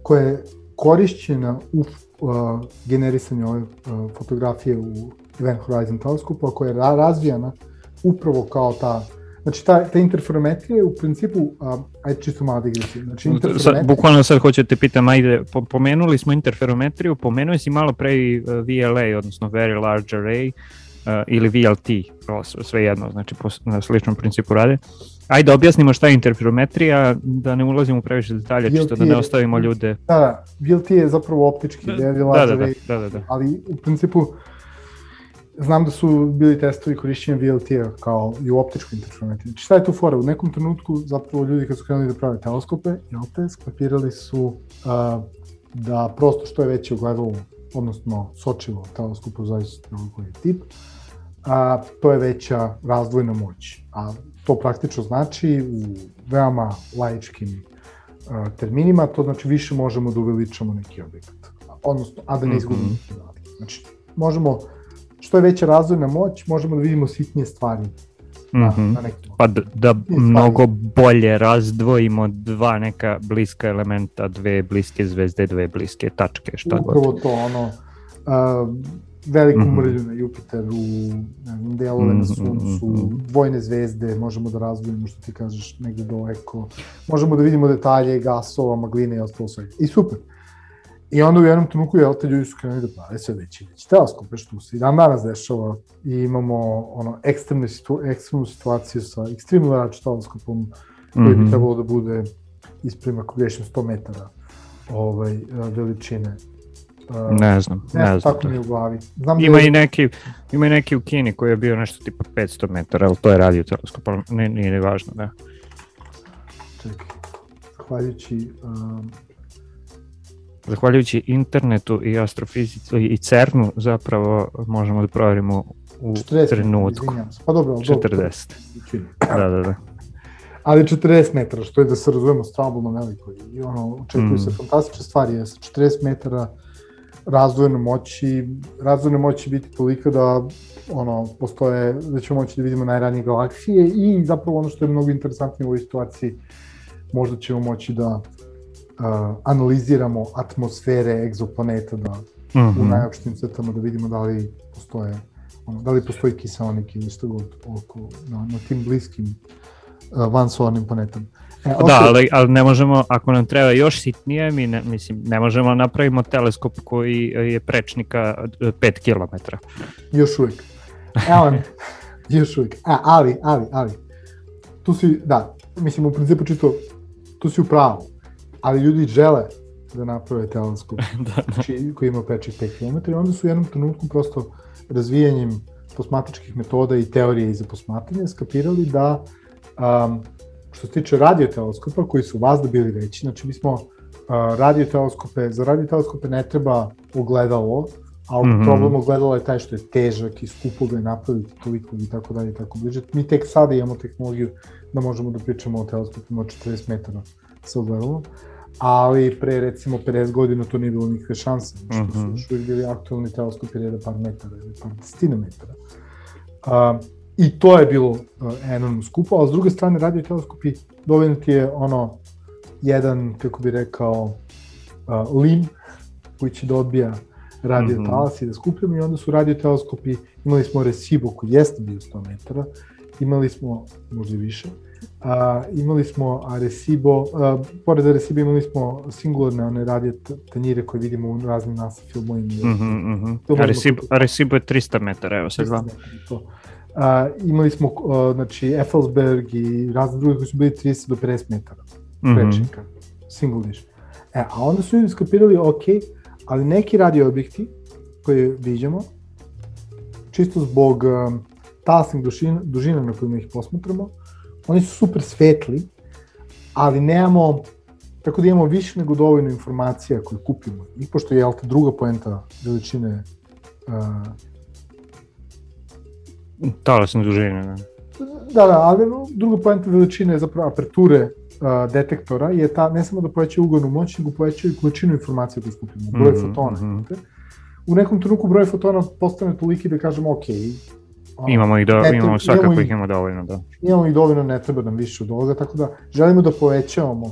koja je korišćena u a, generisanju ove a, fotografije u Event Horizon teleskopu, a koja je razvijana upravo kao ta Znači, ta, ta interferometrija je u principu, a, ajde čisto malo digresija. Znači, interferometrija... Sad, bukvalno sad hoću da te pitam, ajde, pomenuli smo interferometriju, pomenuo si malo pre i VLA, odnosno Very Large Array, uh, ili VLT, sve jedno, znači po, na sličnom principu rade. Ajde objasnimo šta je interferometrija, da ne ulazimo previše detalje, čisto da ne ostavimo ljude. Da, da, VLT je zapravo optički, da, Very Large da, da, Array, da, da, da. ali u principu znam da su bili testovi korišćenja VLT-a kao i u optičkoj interferometriji. Znači šta je tu fora? U nekom trenutku zapravo ljudi kad su krenuli da prave teleskope, jel te, skapirali su uh, da prosto što je veće ogledalo, odnosno sočivo teleskopu, zavisno od koji je tip, a, to je veća razdvojna moć. A to praktično znači u veoma laičkim a, terminima, to znači više možemo da uveličamo neki objekat. Odnosno, a da ne izgubimo mm -hmm. Znači, možemo što je veća razvojna moć, možemo da vidimo sitnije stvari na, mm -hmm. na nekim Pa da, da mnogo bolje razdvojimo dva neka bliska elementa, dve bliske zvezde, dve bliske tačke, šta Upravo god. Upravo to, ono, uh, veliku mm -hmm. mrlju na Jupiteru, delove mm -hmm. na Suncu, dvojne zvezde, možemo da razvijemo što ti kažeš negde daleko, možemo da vidimo detalje gasova, magline i ostalo sve. I super. Uh, I onda u jednom trenutku, jel, te ljudi su krenuli da prave sve veći veći teleskope, što se i dan danas dešava. I imamo ono, ekstremne situ, ekstremnu situaciju sa ekstremno large teleskopom, koji mm -hmm. bi mhm. trebalo da bude ispred, ako grešim, 100 metara ovaj, veličine. Uh, ne znam, ne, ne znam. Tako mi u glavi. Znam ima, da je... i neki, ima i neki u Kini koji je bio nešto tipa 500 metara, ali to je radio teleskop, ali nije, nije ni važno, da. Čekaj, zahvaljujući um, zahvaljujući internetu i astrofizici i CERN-u zapravo možemo da proverimo u 40, trenutku. Pa dobro, 40. Da, da, da. Ali 40 metara, što je da se razumemo stvarno veliko i ono, očekuju mm. se fantastične stvari, je sa 40 metara razdvojene moći, razdvojne moći biti tolika da ono, postoje, da ćemo moći da vidimo najranije galaksije i zapravo ono što je mnogo interesantnije u ovoj situaciji, možda ćemo moći da uh, analiziramo atmosfere egzoplaneta da mm -hmm. u mhm. najopštim crtama da vidimo da li postoje ono, da li postoji kiselnik ili što god oko, na, na tim bliskim uh, vansolarnim planetama. E, okay. Da, ali, ali ne možemo, ako nam treba još sitnije, mi ne, mislim, ne možemo napravimo teleskop koji je prečnika 5 km. Još uvijek. Evo, još uvijek. A, ali, ali, ali, tu si, da, mislim, u principu čisto, tu si u pravu ali ljudi žele da naprave teleskop da, da. Znači, koji ima prečih 5 km i onda su u jednom trenutku prosto razvijanjem posmatračkih metoda i teorije iza posmatranja skapirali da um, što se tiče radioteleskopa koji su vazda bili veći, znači mi smo uh, radioteleskope, za radioteleskope ne treba ogledalo, ali mm -hmm. problem ogledala je taj što je težak i skupo ga je napraviti toliko i tako dalje i tako bliže. Mi tek sada imamo tehnologiju da možemo da pričamo o teleskopima od 40 metara sa ogledalom, ali pre recimo 50 godina to nije bilo nikakve šanse, što mm -hmm. su mhm. još uvijek bili aktualni teleskopi reda par metara ili par desetina metara. Uh, I to je bilo uh, enormno skupo, ali s druge strane radio teleskopi dovoljno ti je ono jedan, kako bi rekao, uh, lim koji će da odbija radio mm -hmm. talas i da skupljamo i onda su radio teleskopi, imali smo Recibo koji jeste bio 100 metara, imali smo možda više, a, imali smo Arecibo, a, pored Arecibo imali smo singularne one radio tanjire koje vidimo u raznim NASA filmovima. Mm -hmm, mm -hmm. Arecibo, Arecibo je 300 metara, evo se znam. A, imali smo a, znači Effelsberg i razne druge koji su bili 30 do 50 metara prečnika, mm -hmm. single dish. E, a onda su ljudi skapirali, ok, ali neki radio objekti koje vidimo, čisto zbog um, talasnih dužina, dužina na kojima ih posmatramo, oni su super svetli, ali nemamo, tako da imamo više nego dovoljno informacija koje kupimo. I pošto je, jel te, druga poenta veličine uh, talasne dužine, da. Da, da, ali druga poenta veličine je zapravo aperture uh, detektora je ta, ne samo da poveća ugovnu moć, nego poveća i količinu informacija koju skupimo, broj mm -hmm, fotona. Mm -hmm. U nekom trenutku broj fotona postane toliki da kažemo, ok, imamo ih do, ne, imamo svakako imamo ih ima dovoljno, da. Imamo ih dovoljno, ne treba nam više od ovoga, tako da želimo da povećavamo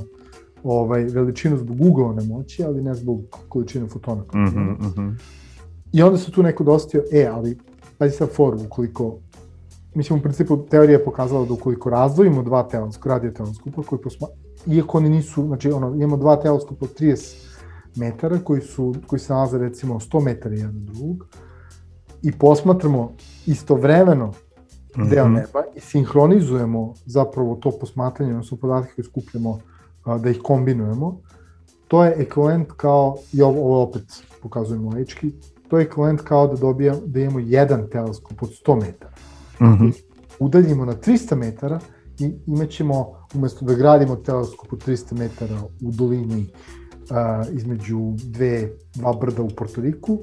ovaj, veličinu zbog ugovne moći, ali ne zbog količine fotona. Mm -hmm, mm -hmm. I onda se tu neko dostio, e, ali pazi sad foru, ukoliko mislim, u principu teorija je pokazala da ukoliko razdvojimo dva teleskopa, radio teleskopa, koji posma, iako oni nisu, znači ono, imamo dva teleskopa od 30 metara koji, su, koji se nalaze recimo 100 metara jedan drugog i posmatramo istovremeno -hmm. deo neba i sinhronizujemo zapravo to posmatranje, odnosno podatke koje skupljamo, a, da ih kombinujemo, to je ekvivalent kao, i ovo, ovo opet pokazujemo laički, to je ekvivalent kao da dobija, da imamo jedan teleskop od 100 metara. Mm -hmm. Udaljimo na 300 metara i imaćemo, umesto da gradimo teleskop od 300 metara u dolini uh, između dve, dva brda u Portoriku,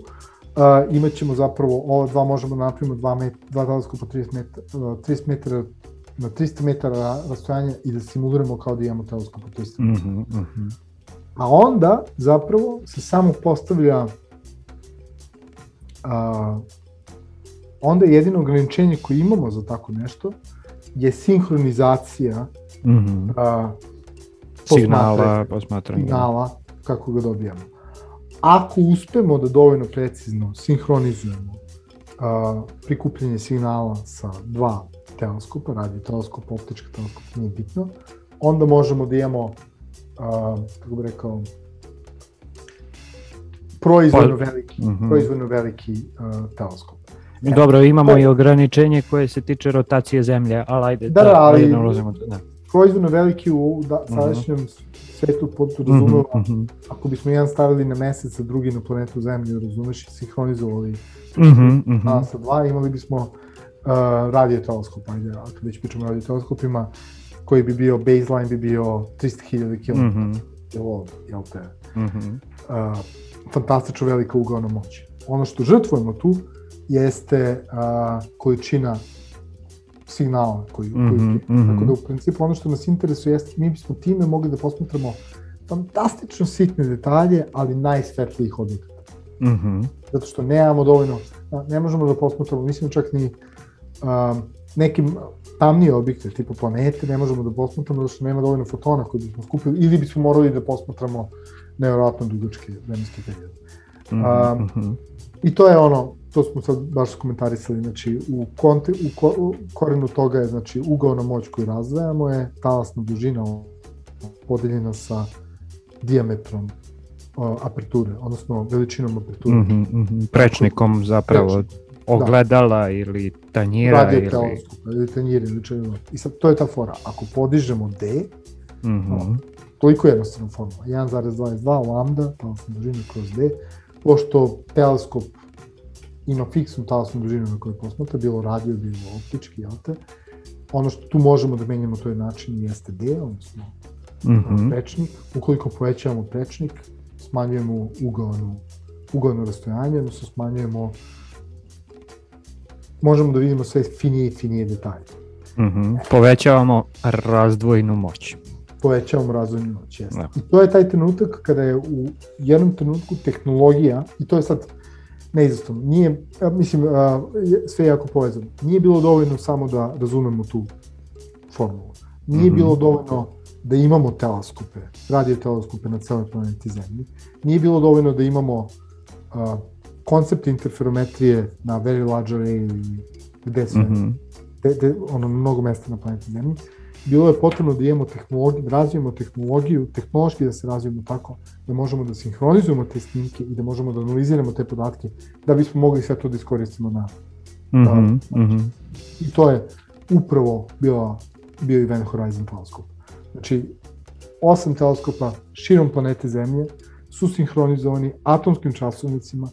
uh, imaćemo zapravo, ova dva možemo da napravimo dva, met, dva teleskopa 30 metara, uh, 30 metara na 300 metara rastojanja i da simuliramo kao da imamo teleskop od 300 metara. Mm -hmm, mm -hmm. A onda zapravo se samo postavlja a, onda jedino ograničenje koje imamo za tako nešto je sinhronizacija mm -hmm. a, signala, posmatranja. signala kako ga dobijamo. Ako uspemo da dovoljno precizno sinhronizujemo a, prikupljanje signala sa dva teleskopa, radio teleskop, optička teleskop, nije bitno, onda možemo da imamo, a, kako bih rekao, proizvodno pa, veliki, mm -hmm. proizvodno veliki uh, teleskop. E, Dobro, imamo to... i ograničenje koje se tiče rotacije zemlje, ali ajde da, da, da ali da ulazimo, da. Proizvodno veliki u da, mhm. sadašnjem mm -hmm. svetu podrazumeva, mm -hmm. ako bismo jedan stavili na mesec, a drugi na planetu Zemlju, razumeš, i sinhronizovali mm -hmm, mm -hmm. sa dva, imali bismo uh, radio teleskop, ajde, ako već pričamo o radio teleskopima, koji bi bio, baseline bi bio 300.000 km. Mm -hmm. Jel, jel te? Mm -hmm. uh, fantastično velika ugovna moć. Ono što žrtvujemo tu jeste a, količina signala koji, mm -hmm, koji mm -hmm. Tako da u principu ono što nas interesuje jeste mi bismo time mogli da posmatramo fantastično sitne detalje, ali najsvetlijih objekata. Mm -hmm. Zato što nemamo dovoljno, ne možemo da posmatramo, mislim čak ni a, nekim tamnije objekte, tipu planete, ne možemo da posmatramo zato što nema dovoljno fotona koji bismo skupili, ili bismo morali da posmatramo nevjerojatno dugačke vremenske periode. Mm -hmm. a, I to je ono, to smo sad baš komentarisali, znači u, konti, u, ko, u korenu toga je znači ugaona moć koju razdvajamo je talasna dužina podeljena sa diametrom o, aperture, odnosno veličinom aperture. Mm -hmm, mm -hmm. Prečnikom zapravo Prečnik. ogledala da. ili tanjira Radio ili... teleskopa ili tanjira ili čega. I sad to je ta fora. Ako podižemo D, mm -hmm. toliko jednostavna formula, 1,22 lambda, talasna dužina kroz D, pošto teleskop ima fiksnu talasnu dužinu na kojoj posmatra, bilo radio, bilo optički, jel te? ono što tu možemo da menjamo to je način jeste D, odnosno mm -hmm. prečnik. Ukoliko povećavamo prečnik, smanjujemo ugovornu, ugovorno rastojanje, odnosno smanjujemo možemo da vidimo sve finije i finije detalje. Mm -hmm. Povećavamo razdvojnu moć. Povećavamo razdvojnu moć, jeste. Da. I to je taj trenutak kada je u jednom trenutku tehnologija, i to je sad neizostavno, nije, mislim, sve je jako povezano. Nije bilo dovoljno samo da razumemo tu formulu. Nije mm -hmm. bilo dovoljno da imamo teleskope, radio teleskope na celoj planeti Zemlji. Nije bilo dovoljno da imamo uh, koncept interferometrije na very large array ili gde sve, mm -hmm. de, de, ono, mnogo mesta na planeti Zemlji. Bilo je potrebno da imamo tehnologiju, da razvijemo tehnologiju, tehnološki da se razvijemo tako, da možemo da sinhronizujemo te snimke i da možemo da analiziramo te podatke, da bismo mogli sve to da iskoristimo na... Mm -hmm, da, mm -hmm. I to je upravo bila, bio Event Horizon teleskop. Znači, osam teleskopa širom planete Zemlje su sinhronizovani atomskim časovnicima,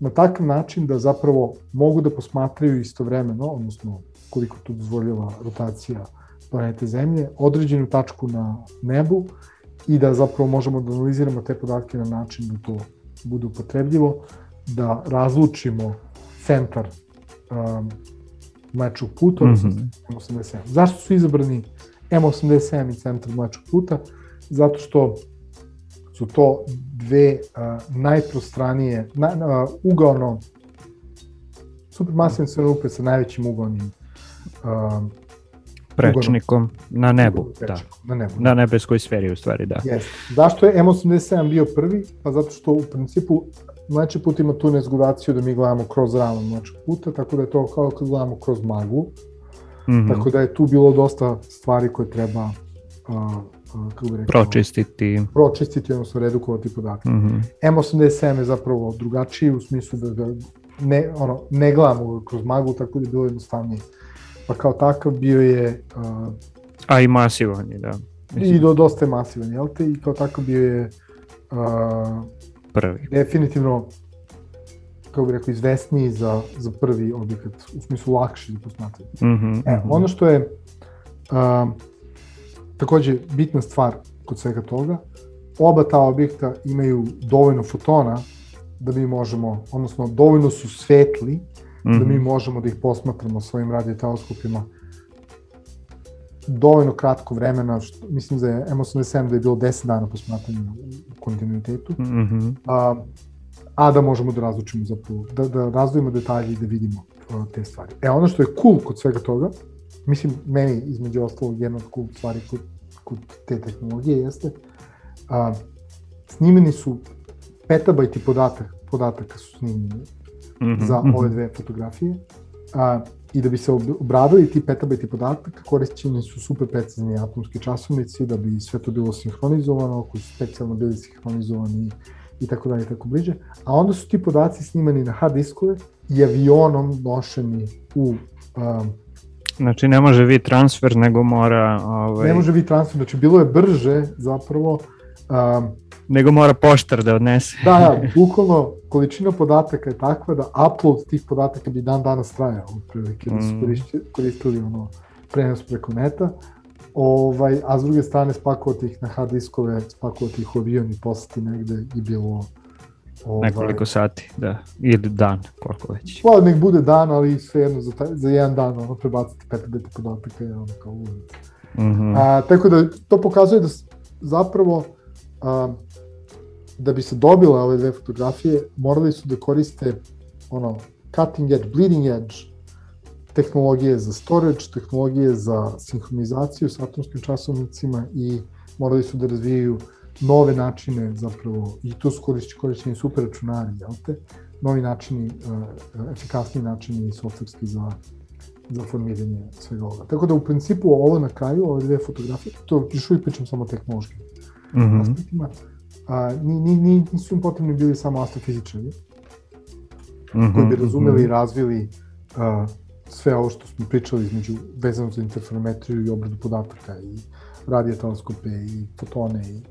na takav način da zapravo mogu da posmatraju istovremeno, odnosno koliko to dozvoljava rotacija planete Zemlje, određenu tačku na nebu i da zapravo možemo da analiziramo te podatke na način da to bude upotrebljivo, da razlučimo centar um, mlečnog puta, odnosno mm -hmm. M87. Zašto su izabrani M87 i centar mlečnog puta? Zato što su to dve uh, najprostranije, na, uh, ugaono, supermasivne svenupe sa najvećim ugaonim uh, prečnikom na nebu, da. Na nebu. Na nebeskoj sferi u stvari, da. Yes. Zašto je M87 bio prvi? Pa zato što u principu mleči put ima tu nezgodaciju da mi gledamo kroz ravan mlečeg puta, tako da je to kao kad gledamo kroz maglu. Mm -hmm. Tako da je tu bilo dosta stvari koje treba uh, kako bi rekao, pročistiti. Pročistiti, odnosno redukovati podatke. Mm -hmm. M87 je zapravo drugačiji u smislu da ga ne, ono, ne gledamo kroz maglu, tako da je bilo jednostavnije. Pa kao takav bio je... Uh, A i masivan je, da. Mislim. I do, dosta je masivan, jel te? I kao takav bio je uh, prvi. Definitivno kako bih rekao, izvesniji za, za prvi objekat, u smislu lakši za posmatranje. Mm -hmm, e, ono što je uh, takođe bitna stvar kod svega toga, oba ta objekta imaju dovoljno fotona da mi možemo, odnosno dovoljno su svetli mm -hmm. da mi mhm. možemo da ih posmatramo svojim radioteleskopima dovoljno kratko vremena, što, mislim da je M87 da je bilo 10 dana posmatranja u kontinuitetu, mm -hmm. a, a da možemo da razlučimo zapravo, da, da razdvojimo detalje i da vidimo a, te stvari. E, ono što je cool kod svega toga, mislim, meni između ostalog jedna od cool stvari kod, kod te tehnologije jeste, a, snimeni su petabajti podataka, podataka su snimljeni -hmm. za ove dve fotografije. A, I da bi se obradili ti petabajti podataka, korišćeni su super precizni atomski časovnici, da bi sve to bilo sinhronizovano, koji su specijalno bili sinhronizovani i tako dalje i tako bliže. A onda su ti podaci snimani na hard diskove i avionom nošeni u um, Znači ne može vi transfer, nego mora... Ovaj... Ne može vi transfer, znači bilo je brže zapravo um, nego mora poštar da odnese. da, da, bukvalno količina podataka je takva da upload tih podataka bi dan danas trajao, otprilike, da su mm. koristili, koristili ono, prenos preko neta, ovaj, a s druge strane spakovati ih na hard diskove, spakovati ih u avion i poslati negde i bilo Ovaj, Nekoliko sati, da. Ili dan, koliko već. Pa, nek bude dan, ali jedno za, taj, za jedan dan ono, prebaciti petabajte podataka je ono kao ulica. Mm -hmm. a, tako da to pokazuje da zapravo a, da bi se dobile ove dve fotografije, morali su da koriste ono, cutting edge, bleeding edge tehnologije za storage, tehnologije za sinhronizaciju s atomskim časovnicima i morali su da razvijaju nove načine zapravo, i tu su korišćeni super računari, jel te? Novi načini, uh, efikasniji načini softverski za, za formiranje svega ovoga. Tako da u principu ovo na kraju, ove dve fotografije, to još uvijek pričam samo o tehnološkim mm -hmm. aspektima, a, ni, ni, ni, nisu im potrebni bili samo astrofizičari, mm -hmm, koji bi razumeli mm -hmm. i razvili a, sve ovo što smo pričali između vezano za interferometriju i obradu podataka i radioteleskope i fotone i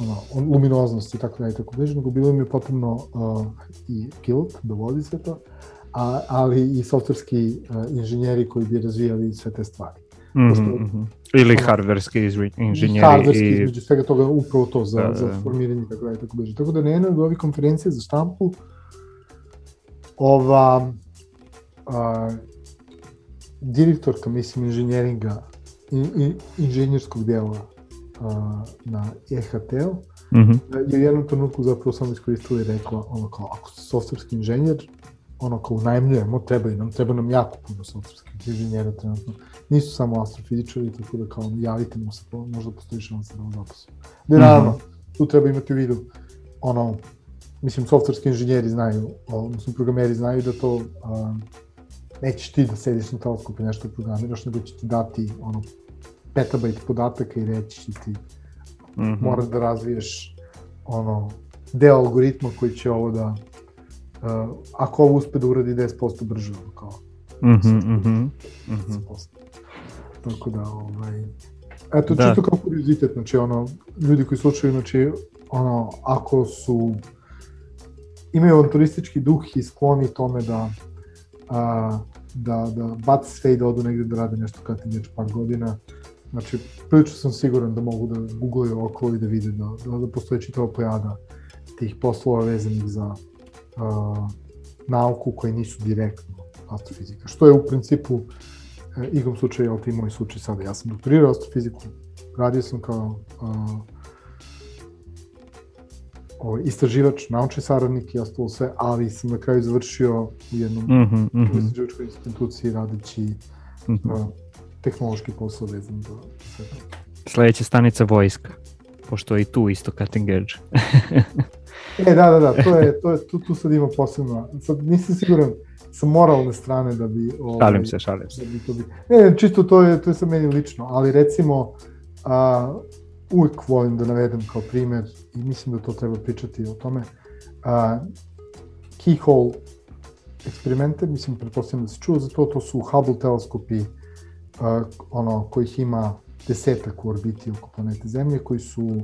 ono, luminoznost i tako dalje i tako bliže, nego bilo im je potrebno uh, i pilot da vodi sve to, a, ali i softverski uh, inženjeri koji bi razvijali sve te stvari. Mm -hmm. Ili hardverski inženjeri. Hardverski, i... između svega toga, upravo to za, da, za da. formiranje tako da tako beže. Tako da na jednoj od ovih konferencija za štampu ova a, direktorka, mislim, inženjeringa, in, in, inženjerskog dela a, na EHT-u, mm -hmm. je u jednom trenutku zapravo samo iskoristila i rekla, ono kao, ako ste softverski inženjer, ono kao unajmljujemo, treba i nam, treba nam jako puno softverskih inženjera trenutno. Nisu samo astrofizičari, tako da kao javite nam se, možda postoji šansa da vam zaposlimo. Da, naravno, mm -hmm. tu treba imati u vidu, ono, mislim, softverski inženjeri znaju, odnosno programeri znaju da to a, nećeš ti da sediš na teleskopu i nešto programiraš, nego će ti dati ono petabajt podataka i reći će ti mm -hmm. moraš da razviješ ono deo algoritma koji će ovo da uh, ako ovo uspe da uradi 10% brže ono kao mm -hmm, mm -hmm. Tako da ovaj eto da. čisto kao kuriozitet znači ono ljudi koji slušaju znači ono ako su imaju avanturistički duh i skloni tome da a, da, da baci sve i da odu negde da rade nešto kad ti par godina. Znači, prilično sam siguran da mogu da googlaju okolo i da vide da, da, da postoje čitava pojada tih poslova vezanih za a, nauku koje nisu direktno astrofizika. Što je u principu e, igrom slučaja, ali ti moj slučaj sada. Ja sam doktorirao astrofiziku, radio sam kao a, ovaj, istraživač, naučni saradnik i ostalo sve, ali sam na kraju završio u jednom mm -hmm, mm -hmm. istraživačkoj instituciji radeći mm -hmm. uh, tehnološki posao vezan za sve to. Sledeća stanica vojska, pošto je i tu isto cutting edge. e, da, da, da, to je, to je, tu, tu sad ima posebno, sad nisam siguran sa moralne strane da bi... Ovaj, šalim se, šalim se. Da bi to bi, ne, ne, čisto to je, to je sa meni lično, ali recimo, a, uvek volim da navedem kao primer i mislim da to treba pričati o tome. Uh, keyhole eksperimente, mislim, pretpostavljam da se čuo za to, to su Hubble teleskopi, uh, ono, kojih ima desetak u orbiti oko planete Zemlje, koji su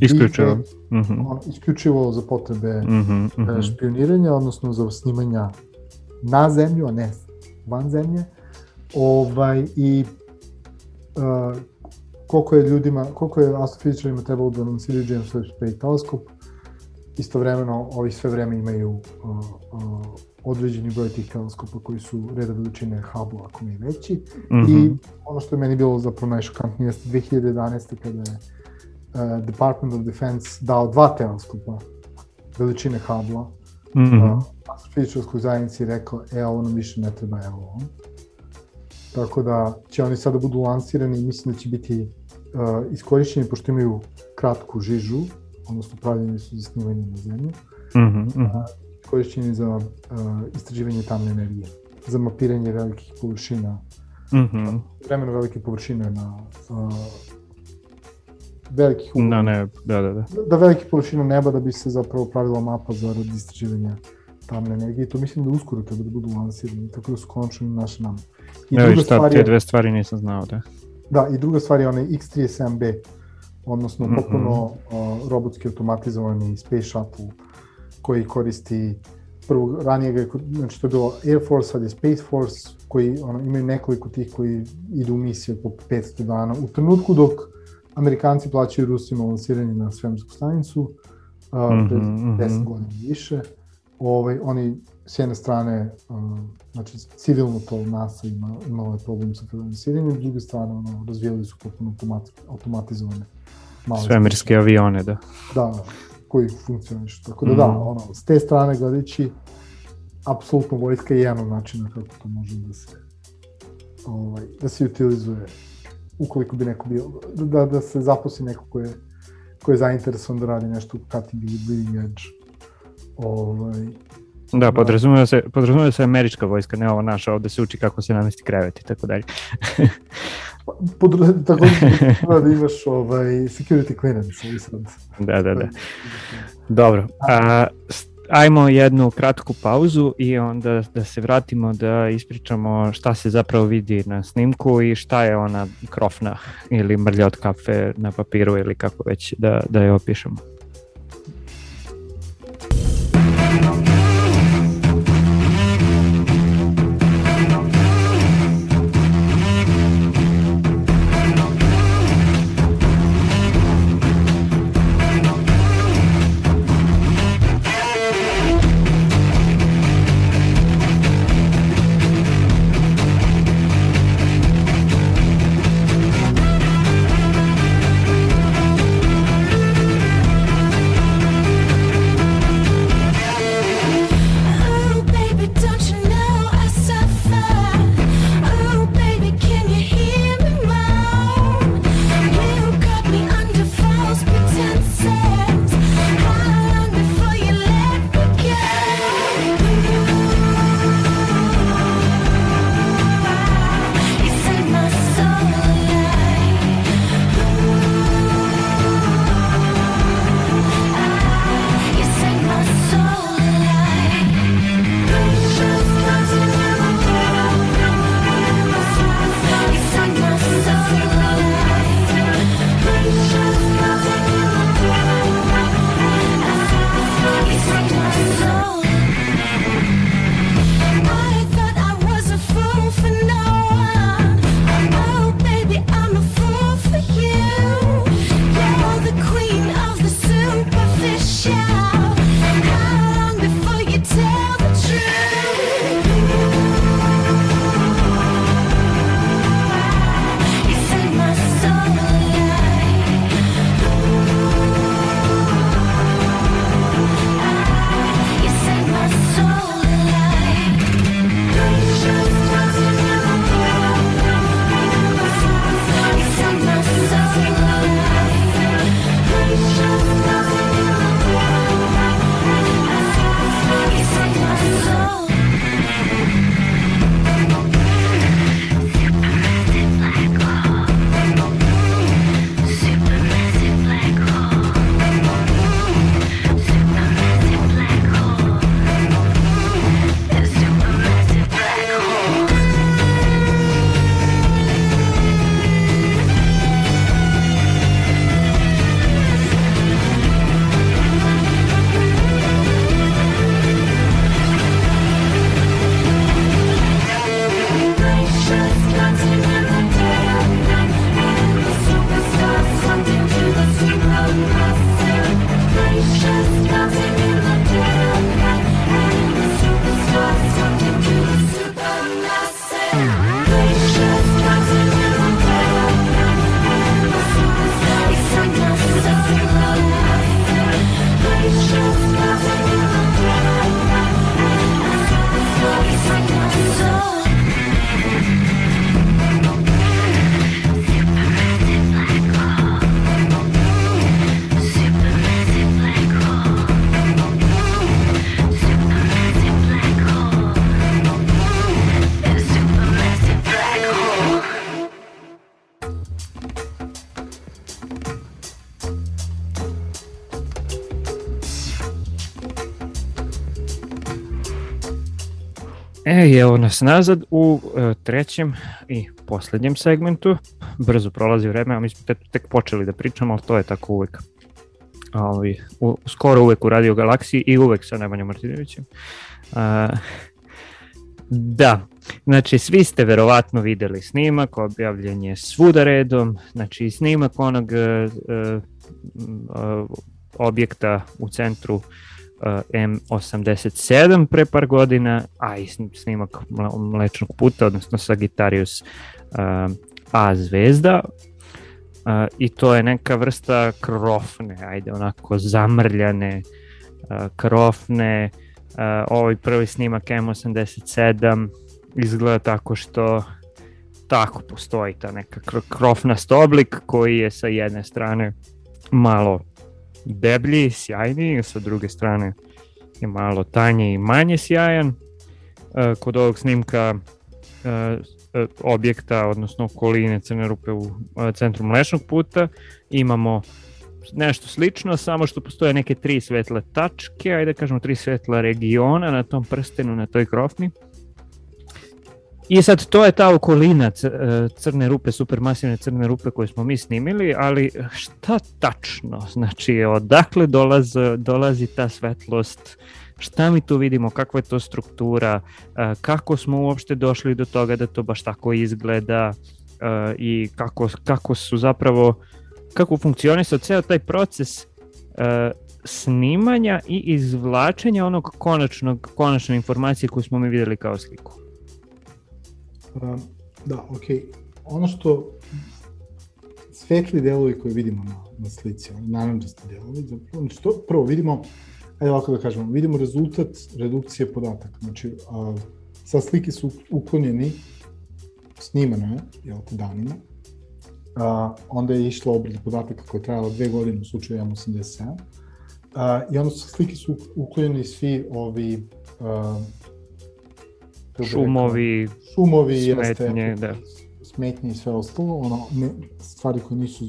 isključivo, mm -hmm. on, isključivo za potrebe mm -hmm, mm -hmm. špioniranja, odnosno za snimanja na Zemlju, a ne van Zemlje. Ovaj, I uh, koliko je ljudima, koliko je astrofizičarima trebalo da lansiraju James Webb Space Telescope, istovremeno ovi sve vreme imaju uh, uh, određeni broj tih teleskopa koji su reda veličine Hubble, ako ne veći. Mm -hmm. I ono što je meni bilo zapravo najšokantnije jeste 2011. kada je uh, Department of Defense dao dva teleskopa veličine Hubble-a, mm -hmm. uh, astrofizičarskoj zajednici rekao, e, ovo nam više ne treba, evo ovo. Tako da će oni sada budu lansirani i mislim da će biti uh, iskorišćeni pošto imaju kratku žižu, odnosno pravljeni su za snimanje na zemlju, mm -hmm, mm -hmm. iskorišćeni za uh, istraživanje tamne energije, za mapiranje velikih površina, mm -hmm. vremeno velike površine na uh, velikih ugla. Na ne, da, da, da. Da velike površine neba da bi se zapravo pravila mapa za istraživanja tamne energije. To mislim da uskoro treba da budu lansirani, tako da su konačno naše nam. I Evo šta, te dve stvari nisam znao, da. Da, i druga stvar je onaj X-37B, odnosno mm -hmm. popuno uh, robotski automatizovani Space Shuttle koji koristi prvo, ranije ga je, znači to je bilo Air Force, sad je Space Force, koji ono, imaju nekoliko tih koji idu u misije po 500 dana. U trenutku dok Amerikanci plaćaju Rusima lansiranje na svemirsku stanicu, uh, mm -hmm, pred 10 mm -hmm. godina više, ovaj, oni s jedne strane, uh, znači civilno to NASA ima, imalo je problem sa finansiranjem, s druge strane ono, razvijali su potpuno automat, automatizovane male svemirske avione, da. Da, koji funkcionišu. Tako da mm. da, mhm. ono, s te strane gledajući, apsolutno vojska je jedan od načina kako to može da se ovaj, da se utilizuje ukoliko bi neko bio, da, da se zaposli neko ko je, ko je zainteresovan da radi nešto u cutting ili bleeding edge ovaj, Da, podrazumeva se, podrazumeva se američka vojska, ne ova naša, ovde se uči kako se namesti krevet i tako dalje. Pod, tako da imaš ovaj, security clearance. Sad. Da, da, da. Dobro, a, ajmo jednu kratku pauzu i onda da se vratimo da ispričamo šta se zapravo vidi na snimku i šta je ona krofna ili mrlja od kafe na papiru ili kako već da, da je opišemo. E, evo nas nazad u e, trećem i poslednjem segmentu. Brzo prolazi vreme, a mi smo tek, tek počeli da pričamo, ali to je tako uvek. Ovi, u, skoro uvek u Radio Galaksiji i uvek sa Nemanjom Martinovićem. A, da, znači svi ste verovatno videli snimak, objavljen je svuda redom, znači snimak onog uh, uh, objekta u centru M87 pre par godina, a i snimak Mlečnog puta, odnosno Sagittarius A zvezda, i to je neka vrsta krofne, ajde onako zamrljane krofne, ovaj prvi snimak M87 izgleda tako što tako postoji ta neka krofnast oblik koji je sa jedne strane malo deblji, sjajniji, sa druge strane je malo tanje i manje sjajan. E, kod ovog snimka e, e, objekta, odnosno okoline Crne rupe u centru Mlečnog puta, imamo nešto slično, samo što postoje neke tri svetle tačke, ajde da kažemo tri svetla regiona na tom prstenu, na toj krofni. I sad to je ta okolina e, crne rupe, supermasivne crne rupe koje smo mi snimili, ali šta tačno? Znači, odakle dolaz, dolazi ta svetlost? Šta mi tu vidimo? Kakva je to struktura? E, kako smo uopšte došli do toga da to baš tako izgleda? E, I kako, kako su zapravo, kako funkcionisao ceo taj proces snimanja i izvlačenja onog konačnog, konačne informacije koju smo mi videli kao sliku? Da, ok. Ono što svetli delovi koje vidimo na, na slici, oni naranđasti delovi, zapravo, znači to, prvo vidimo, ajde ovako da kažemo, vidimo rezultat redukcije podataka. Znači, a, sa slike su uklonjeni, snimano je, jel te, danima, a, onda je išla obrada podataka koja je trajala dve godine u slučaju M87, a, i onda sa slike su uklonjeni svi ovi a, šumovi, šumovi smetnje, da. smetnje i sve ostalo, ono, ne, stvari koje nisu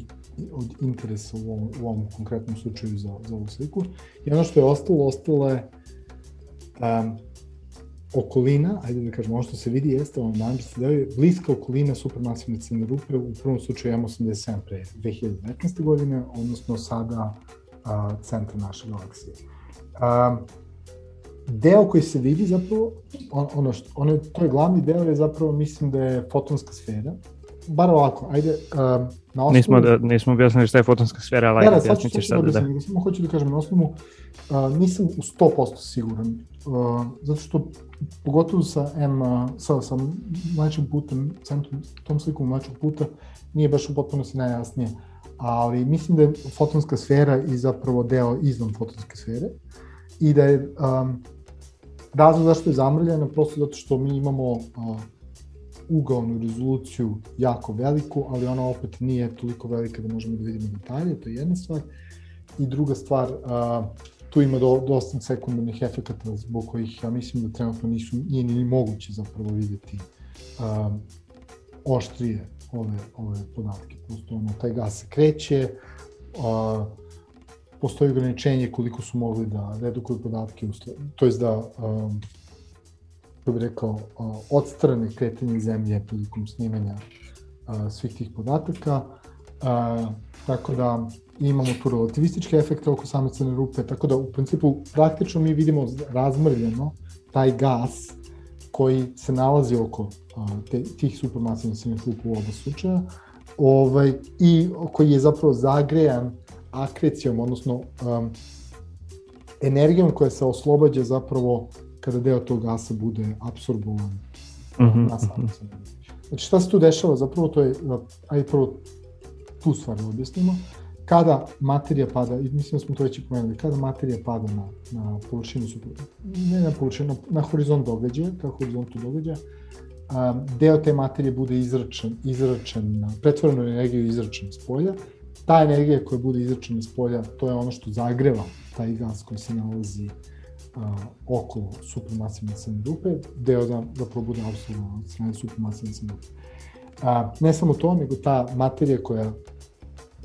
od interesa u ovom, u ovom konkretnom slučaju za, za ovu sliku. I ono što je ostalo, ostalo je um, okolina, ajde da kažemo, ono što se vidi jeste, ono naranđasti da je bliska okolina supermasivne crne rupe, u prvom slučaju M87 pre 2019. godine, odnosno sada uh, centar naše galaksije. Um, deo koji se vidi zapravo, on, ono što, ono, to je glavni deo je zapravo, mislim da je fotonska sfera. Bar ovako, ajde, uh, na osnovu... Nismo, da, nismo objasnili šta je fotonska sfera, ali da, ajde, objasnit ćeš sad da. Da, samo hoću da kažem, na osnovu uh, nisam u 100% siguran, uh, zato što pogotovo sa M, uh, sa, sa mlečnim putem, centrum, tom slikom mlečnog puta, nije baš u potpunosti najjasnije, ali mislim da je fotonska sfera i zapravo deo izvan fotonske sfere i da je um, Razlog zašto je zamrljena, prosto zato što mi imamo ugaonu rezoluciju jako veliku, ali ona opet nije toliko velika da možemo da vidimo detalje, to je jedna stvar. I druga stvar, a, tu ima do, dosta sekundarnih efekata zbog kojih ja mislim da trenutno nisu, nije ni moguće zapravo videti a, oštrije ove, ove podatke. Prosto ono, taj gas se kreće, a, postoji ograničenje koliko su mogli da redukuju podatke, to je da, um, kako bih rekao, uh, odstrane kretanje zemlje prilikom snimanja uh, svih tih podataka. Uh, tako da imamo tu relativističke efekte oko same crne rupe, tako da u principu praktično mi vidimo razmrljeno taj gas koji se nalazi oko uh, te, tih supermasivnih crnih rupa u oba slučaja, ovaj, i koji je zapravo zagrejan akrecijom, odnosno um, energijom koja se oslobađa zapravo kada deo tog gasa bude absorbovan mm -hmm. na samom Znači šta se tu dešava? Zapravo to je, ajde prvo tu stvar da objasnimo. Kada materija pada, i mislim da smo to već i pomenuli, kada materija pada na, na površinu, ne na površinu, na, na horizont događaja, ka horizontu događaja, um, deo te materije bude izračen, izračen, pretvoreno energiju izračen s polja ta energija koja bude izračena s polja, to je ono što zagreva taj gas koji se nalazi a, okolo supermasivne crne rupe, deo da zapravo bude apsolutno od strane supermasivne crne rupe. A, ne samo to, nego ta materija koja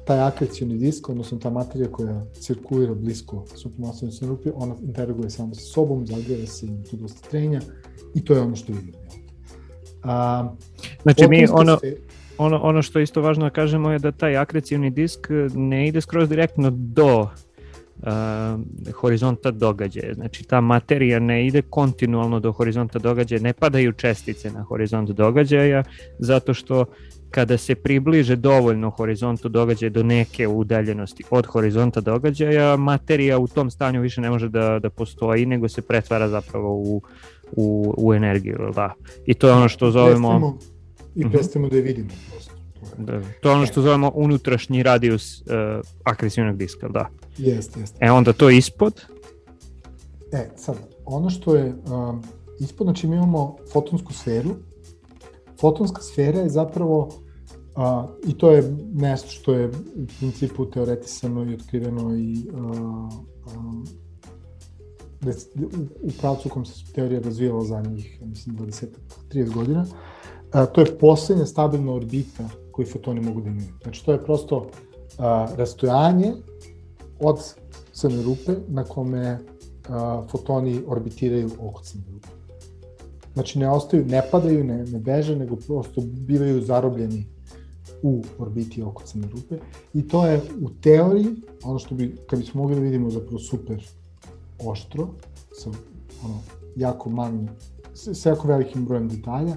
taj akrecijni disk, odnosno ta materija koja cirkulira blisko supramasivnoj sinorupi, ona interaguje samo sa sobom, zagreva se, ima tu dosta trenja i to je ono što vidimo. A, znači mi ono, se... ono, ono što je isto važno da kažemo je da taj akrecijni disk ne ide skroz direktno do uh, horizonta događaja. Znači ta materija ne ide kontinualno do horizonta događaja, ne padaju čestice na horizont događaja zato što kada se približe dovoljno horizontu događaja do neke udaljenosti od horizonta događaja, materija u tom stanju više ne može da, da postoji, nego se pretvara zapravo u, u, u energiju. Da. I to je ono što zovemo... I prestamo uh -huh. da je vidimo prosto. Da, to je ono što zovemo unutrašnji radijus uh, akresivnog diska, da. Jeste, jeste. E onda to ispod? E, sad, ono što je um, ispod, znači mi imamo fotonsku sferu. Fotonska sfera je zapravo, uh, i to je nešto što je u principu teoretisano i otkriveno i uh, um, u, u pravcu u kom se teorija razvijala zadnjih, mislim, 20-30 godina. Uh, to je poslednja stabilna orbita koju fotoni mogu da imaju. Znači, to je prosto uh, rastojanje od crne rupe na kome a, fotoni orbitiraju oko crne rupe. Znači ne ostaju, ne padaju, ne, ne beže, nego prosto bivaju zarobljeni u orbiti oko crne rupe i to je u teoriji ono što bi, kad bismo mogli da vidimo zapravo super oštro, sa ono, jako manjim, sa jako velikim brojem detalja,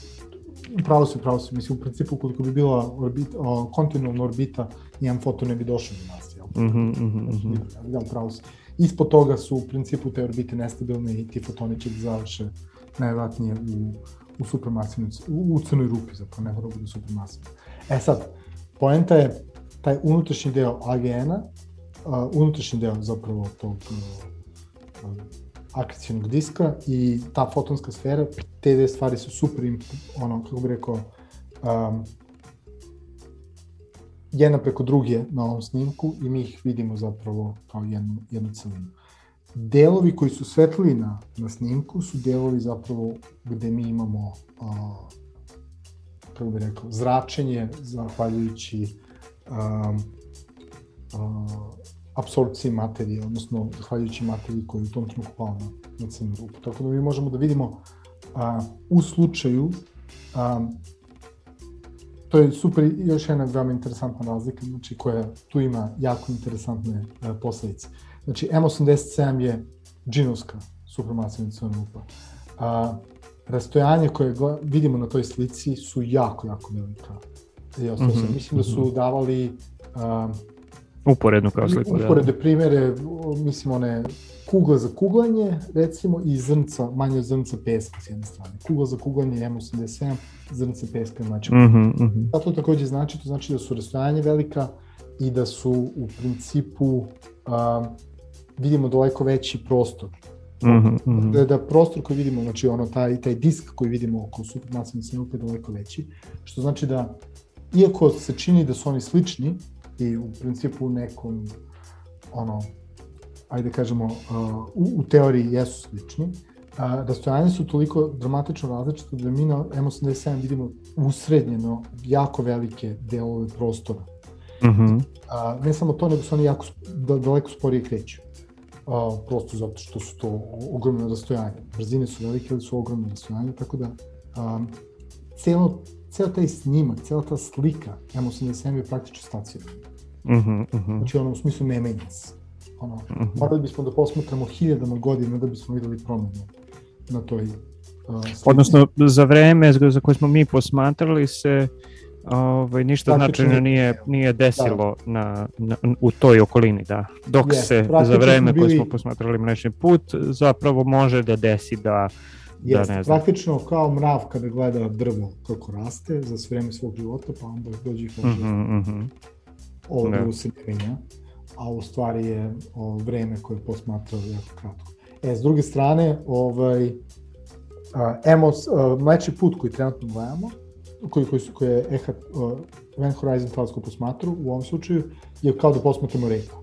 Pravo se, pravo se. Mislim, u principu, koliko bi bila orbita, kontinualna orbita, nijedan foton ne bi došao do nas. Mm -hmm, mm -hmm. Da. Ispod toga su u principu te orbite nestabilne i ti fotoni će da završe najvratnije u, u supermasivnoj, u, u crnoj rupi, zapravo ne mora da bude supermasivno. E sad, poenta je taj unutrašnji deo AGN-a, unutrašnji deo zapravo tog akrecijnog diska i ta fotonska sfera, te dve stvari su super, ono, kako bih rekao, um, jedna preko druge na ovom snimku i mi ih vidimo zapravo kao jednu, jednu celinu. Delovi koji su svetli na, na snimku su delovi zapravo gde mi imamo a, kako bih rekao, zračenje zahvaljujući a, a, apsorpciji materije, odnosno zahvaljujući materiji koja je u tom trenutku pala na, na crnu rupu. Tako da mi možemo da vidimo a, u slučaju a, to je super, još jedna veoma interesantna razlika, znači koja tu ima jako interesantne uh, posledice. Znači M87 je džinovska supramasivna rupa. A, rastojanje koje vidimo na toj slici su jako, jako velika. Ja, mm -hmm. Mislim da su mhm. davali uh, Uporedno kao sliku. Uporedne primere, mislim one kugle za kuglanje, recimo, i zrnca, manje zrnca peska s jedne strane. Kugla za kuglanje je M87, zrnca peska znači. Mm -hmm, mm -hmm. Šta to takođe znači? To znači da su rastojanje velika i da su u principu um, vidimo daleko veći prostor. Mm -hmm. da, da prostor koji vidimo, znači ono, taj, taj disk koji vidimo oko supermasivne snemuke je daleko veći, što znači da, iako se čini da su oni slični, i u principu nekom, ono, ajde da kažemo, uh, u, u teoriji jesu slični, a, rastojanje su toliko dramatično različito da mi na M87 vidimo usrednjeno jako velike delove prostora. Mm -hmm. a, ne samo to, nego su oni jako da, daleko sporije kreću. A, prosto zato što su to ogromne rastojanje. Brzine su velike, ali su ogromne rastojanje, tako da a, celo, ceo taj snimak, cela ta slika M87 je praktično stacionarna. Mm -hmm, mm -hmm. Znači ono u smislu ne menja se. Ono, mm -hmm. morali bismo da posmatramo hiljadama godina da bismo videli promenu na toj uh, Odnosno, za vreme za koje smo mi posmatrali se ovaj, ništa značajno nije, nije desilo da. na, na, u toj okolini, da. Dok yes, se za vreme bili... koje smo posmatrali mrečni put zapravo može da desi da Jest, da ne znam. praktično kao mrav kada gleda drvo kako raste za sve vreme svog života, pa onda dođe i kaže mm -hmm, mm -hmm. Se ne menja. a u stvari je o, vreme koje je posmatrao jako kratko. E, s druge strane, ovaj, EMOS, mleči put koji trenutno gledamo, koji, koji, koji je EHA, uh, Event Horizon teleskop posmatru, u ovom slučaju, je kao da posmatramo reku.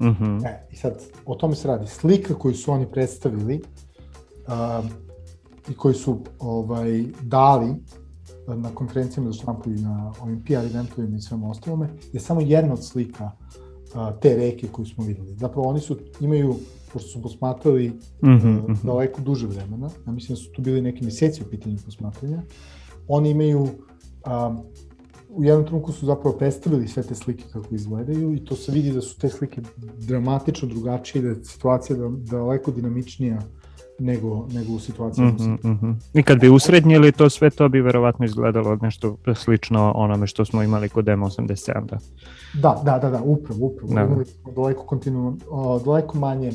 Mm -hmm. E, I sad, o tome se radi. Slika koju su oni predstavili uh, i koji su ovaj, dali na konferencijama za štampu i na ovim PR eventovima i svema ostalome, je samo jedna od slika uh, te reke koju smo videli. Zapravo oni su, imaju, pošto su posmatrali mm -hmm. uh, daleko duže vremena, ja mislim da su tu bili neki meseci u pitanju posmatranja, oni imaju um, u jednom trenutku su zapravo predstavili sve te slike kako izgledaju i to se vidi da su te slike dramatično drugačije, da je situacija da, daleko dinamičnija nego, nego u situaciji. Mm -hmm, mm -hmm. I kad bi usrednjili to sve, to bi verovatno izgledalo nešto slično onome što smo imali kod M87, da? Da, da, da, da upravo, upravo. Da. Imali smo daleko, kontinu, daleko manje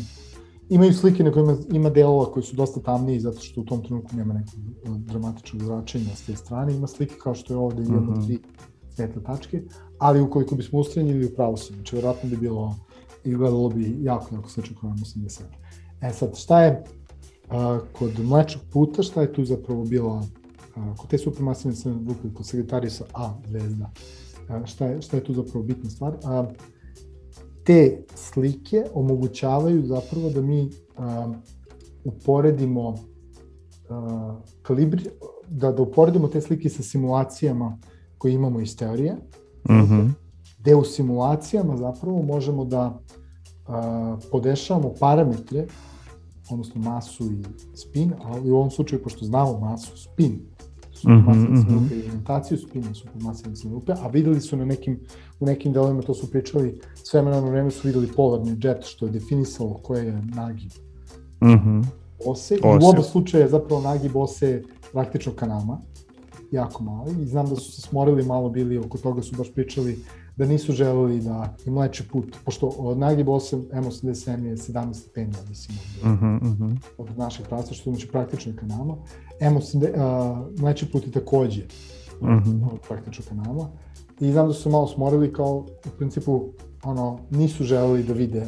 imaju slike na kojima ima delova koji su dosta tamniji zato što u tom trenutku nema nekog dramatičnog zračenja s te strane. Ima slike kao što je ovde jedno, mm -hmm. tri svetle tačke, ali ukoliko bismo ustranjili u pravu sam, znači verovatno bi bilo i gledalo bi jako, jako slično kao mislim da se. E sad, šta je a, kod mlečnog puta, šta je tu zapravo bilo, a, kod te supermasivne crne grupe, kod sekretarisa A zvezda, a, šta, je, šta je tu zapravo bitna stvar? A, te slike omogućavaju zapravo da mi a, uporedimo a, kalibri, da, da uporedimo te slike sa simulacijama koje imamo iz teorije, mm -hmm. gde u simulacijama zapravo možemo da a, podešavamo parametre, odnosno masu i spin, ali u ovom slučaju, pošto znamo masu, spin, supermasivne mm -hmm. i orientaciju spina supermasivne grupe, a videli su na nekim, u nekim delovima, to su pričali, sve na vreme su videli polarni jet, što je definisalo koje je nagib mm -hmm. ose. I u oba slučaja zapravo nagib ose praktično kanama, jako mali. I znam da su se smorili malo bili, oko toga su baš pričali da nisu želeli da im leče put, pošto od nagib 8 M87 je 17 stepeni, mislim, od, uh -huh, uh -huh. od našeg pravca, što znači praktično kanama. M80, uh, mleči put je takođe uh -huh. od praktično kanama. I znam da su malo smorili kao, u principu, ono, nisu želeli da vide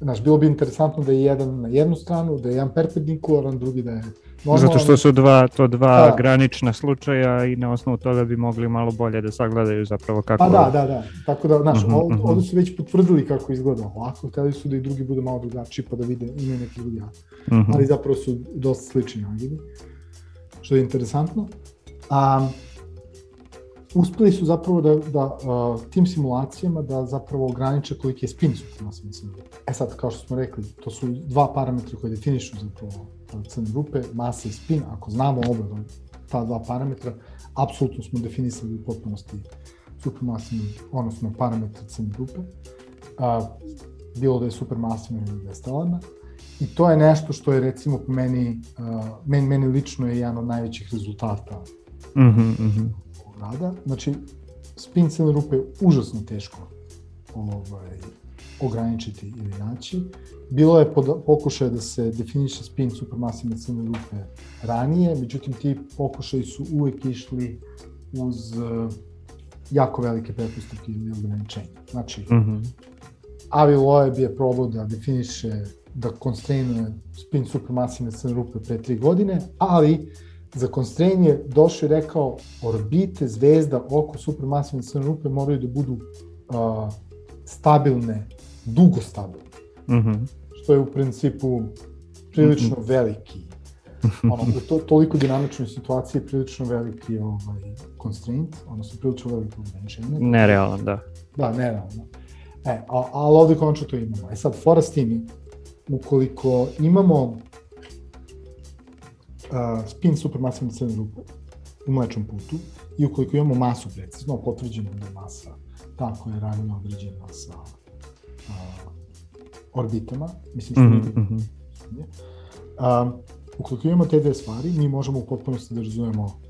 Znaš, bilo bi interesantno da je jedan na jednu stranu, da je jedan perpendikularan, drugi da je Normalno, Zato što su dva, to dva da. granična slučaja i na osnovu toga bi mogli malo bolje da sagledaju zapravo kako... Pa da, da, da. Tako da, znaš, uh -huh, uh ovde su već potvrdili kako izgleda ovako, hteli su da i drugi bude malo drugačiji pa da vide imaju neki drugi uh -huh. ali zapravo su dosta slični nagidi, što je interesantno. A, uspeli su zapravo da, da uh, tim simulacijama da zapravo ograniče koliki je spin supremasim E sad, kao što smo rekli, to su dva parametra koje definišu zapravo crne rupe, masa i spin, ako znamo oba ta dva parametra, apsolutno smo definisali u potpunosti supermasivni, odnosno parametre crne rupe, a, bilo da je supermasivna ili da je. I to je nešto što je recimo po meni, a, meni, meni lično je jedan od najvećih rezultata mm -hmm, mm -hmm. Rada. Znači, spin crne rupe je užasno teško ovaj, ograničiti ili naći. Bilo je pokušaj da se definiše spin supermasivne crne rupe ranije, međutim ti pokušaji su uvek išli uz uh, jako velike pretpostavke ili ograničenja. Znači, mm -hmm. Avi Loeb je probao da definiše, da constrainuje spin supermasivne crne rupe pre tri godine, ali za constrain je došao i rekao orbite zvezda oko supermasivne crne rupe moraju da budu uh, stabilne dugo stabilan. Mm -hmm. Što je u principu prilično mm -hmm. veliki ono, u to, toliko dinamičnoj situaciji prilično veliki ovaj, constraint, odnosno prilično veliko ograničenje. Nerealan, da. Da, nerealno. E, a, ali ovde končno to imamo. E sad, fora s tim, ukoliko imamo uh, spin supermasivne crne rupe u mlečnom putu i ukoliko imamo masu precizno, potvrđeno da je masa ta koja je ranije određena sa uh, orbitama, mislim što mm -hmm. uh, ukoliko imamo te dve stvari, mi možemo u potpunosti da razumemo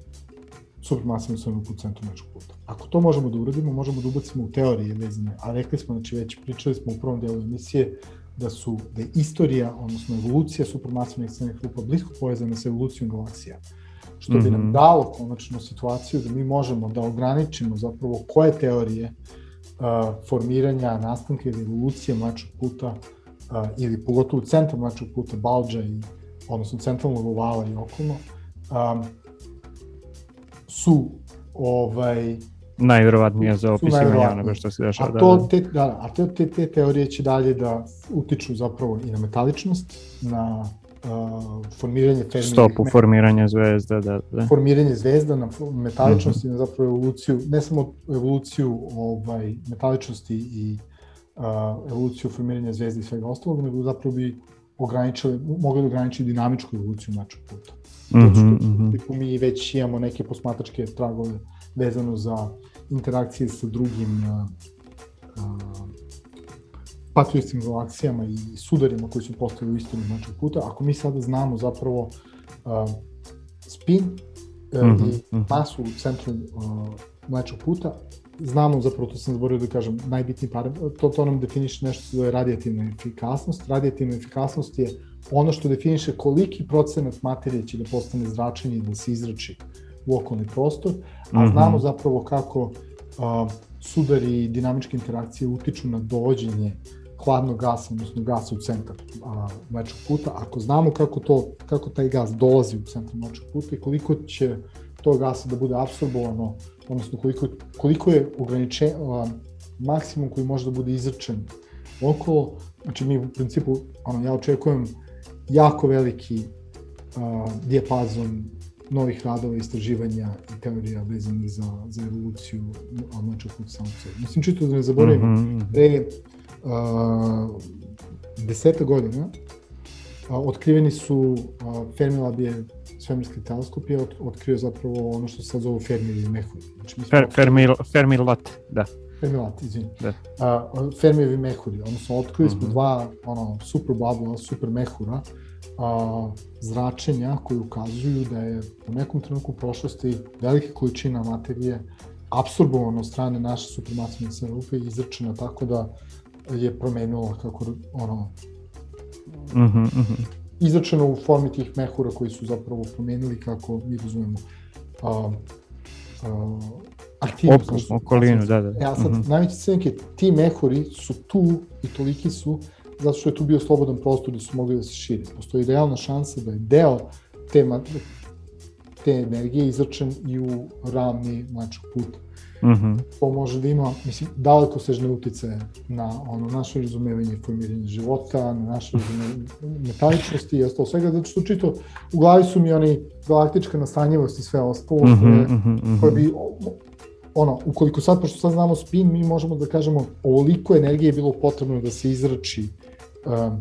supermasivnu svojenu u centru mečkog puta. Ako to možemo da uradimo, možemo da ubacimo u teorije vezane, a rekli smo, znači već pričali smo u prvom delu emisije, da su, da je istorija, odnosno evolucija supermasivnih crnih rupa blisko povezana sa evolucijom galaksija. Što bi nam mhm. dalo konačno situaciju da mi možemo da ograničimo zapravo koje teorije formiranja, nastanka ili evolucije mlačog puta uh, ili pogotovo centra mlačog puta Balđa i odnosno centralnog ovala i okolno um, su ovaj najverovatnije za opisivanje onoga što se dešava. A to, da, te, da, a te, te, te teorije će dalje da utiču zapravo i na metaličnost, na uh, formiranje Fermi... Stopu formiranja zvezda, da, da. Formiranje zvezda na metaličnost mm -hmm. i na zapravo evoluciju, ne samo evoluciju ovaj, metaličnosti i uh, evoluciju formiranja zvezda i svega ostalog, nego zapravo bi ograničili, mogli da ograničiti dinamičku evoluciju našeg puta. Mm -hmm, mm -hmm. mi već imamo neke posmatračke tragove vezano za interakcije sa drugim patriotskim galaksijama i sudarima koji su postali u istoriji mlečnog puta, ako mi sada znamo zapravo uh, spin uh, mm -hmm. i mhm. masu u centru uh, mlečnog puta, znamo zapravo, to sam zaboravio da kažem, najbitniji parametar, to, to nam definiše nešto što je radijativna efikasnost. Radijativna efikasnost je ono što definiše koliki procenat materije će da postane zračenje i da se izrači u okolni prostor, a -hmm. znamo zapravo kako uh, sudari i dinamičke interakcije utiču na dovođenje hladnog gasa, odnosno gasa u centar a, mlečnog puta, ako znamo kako, to, kako taj gas dolazi u centar mlečnog puta i koliko će to gasa da bude absorbovano, odnosno koliko, koliko je ograničen, a, maksimum koji može da bude izrčen okolo, znači mi u principu, ono, ja očekujem jako veliki a, dijapazon novih radova, istraživanja i teorija vezanih za, za evoluciju mlečnog sebe. Mislim, čito da ne zaboravim, mm -hmm. pre deseta godina a, otkriveni su a, Fermilab je svemirski teleskop je otkrio zapravo ono što se sad zove Fermi mehuri. Znači, mi Fer, Fermi, Fermilat, da. Fermilat, izvini. Da. A, Fermijevi mehuri, odnosno otkrili smo mm -hmm. dva ono, super bubble, super mehura, a, zračenja koji ukazuju da je u nekom trenutku prošlosti velika količina materije absorbovano od strane naše supermasivne sverupe i izračena tako da je promenilo kako ono mm -hmm, mm -hmm. izračeno u formi tih mehura koji su zapravo promenili kako mi razumemo a, a, aktivnost. okolinu, da, da. Ja e, sad, mm -hmm. najveći cenke, ti mehuri su tu i toliki su zato što je tu bio slobodan prostor da su mogli da se šire. Postoji realna šansa da je deo te, te energije izračen i u ravni mlečnog puta. Mm -hmm. To može da ima, mislim, daleko sežne utice na ono, naše razumevanje i formiranje života, na naše razumevanje metaličnosti i ostalo svega, zato što čito, u glavi su mi oni galaktička nastanjivost i sve ostalo, mm -hmm, koje, mm -hmm. koje bi ono, ukoliko sad, pošto sad znamo spin, mi možemo da kažemo ovoliko energije je bilo potrebno da se izrači um,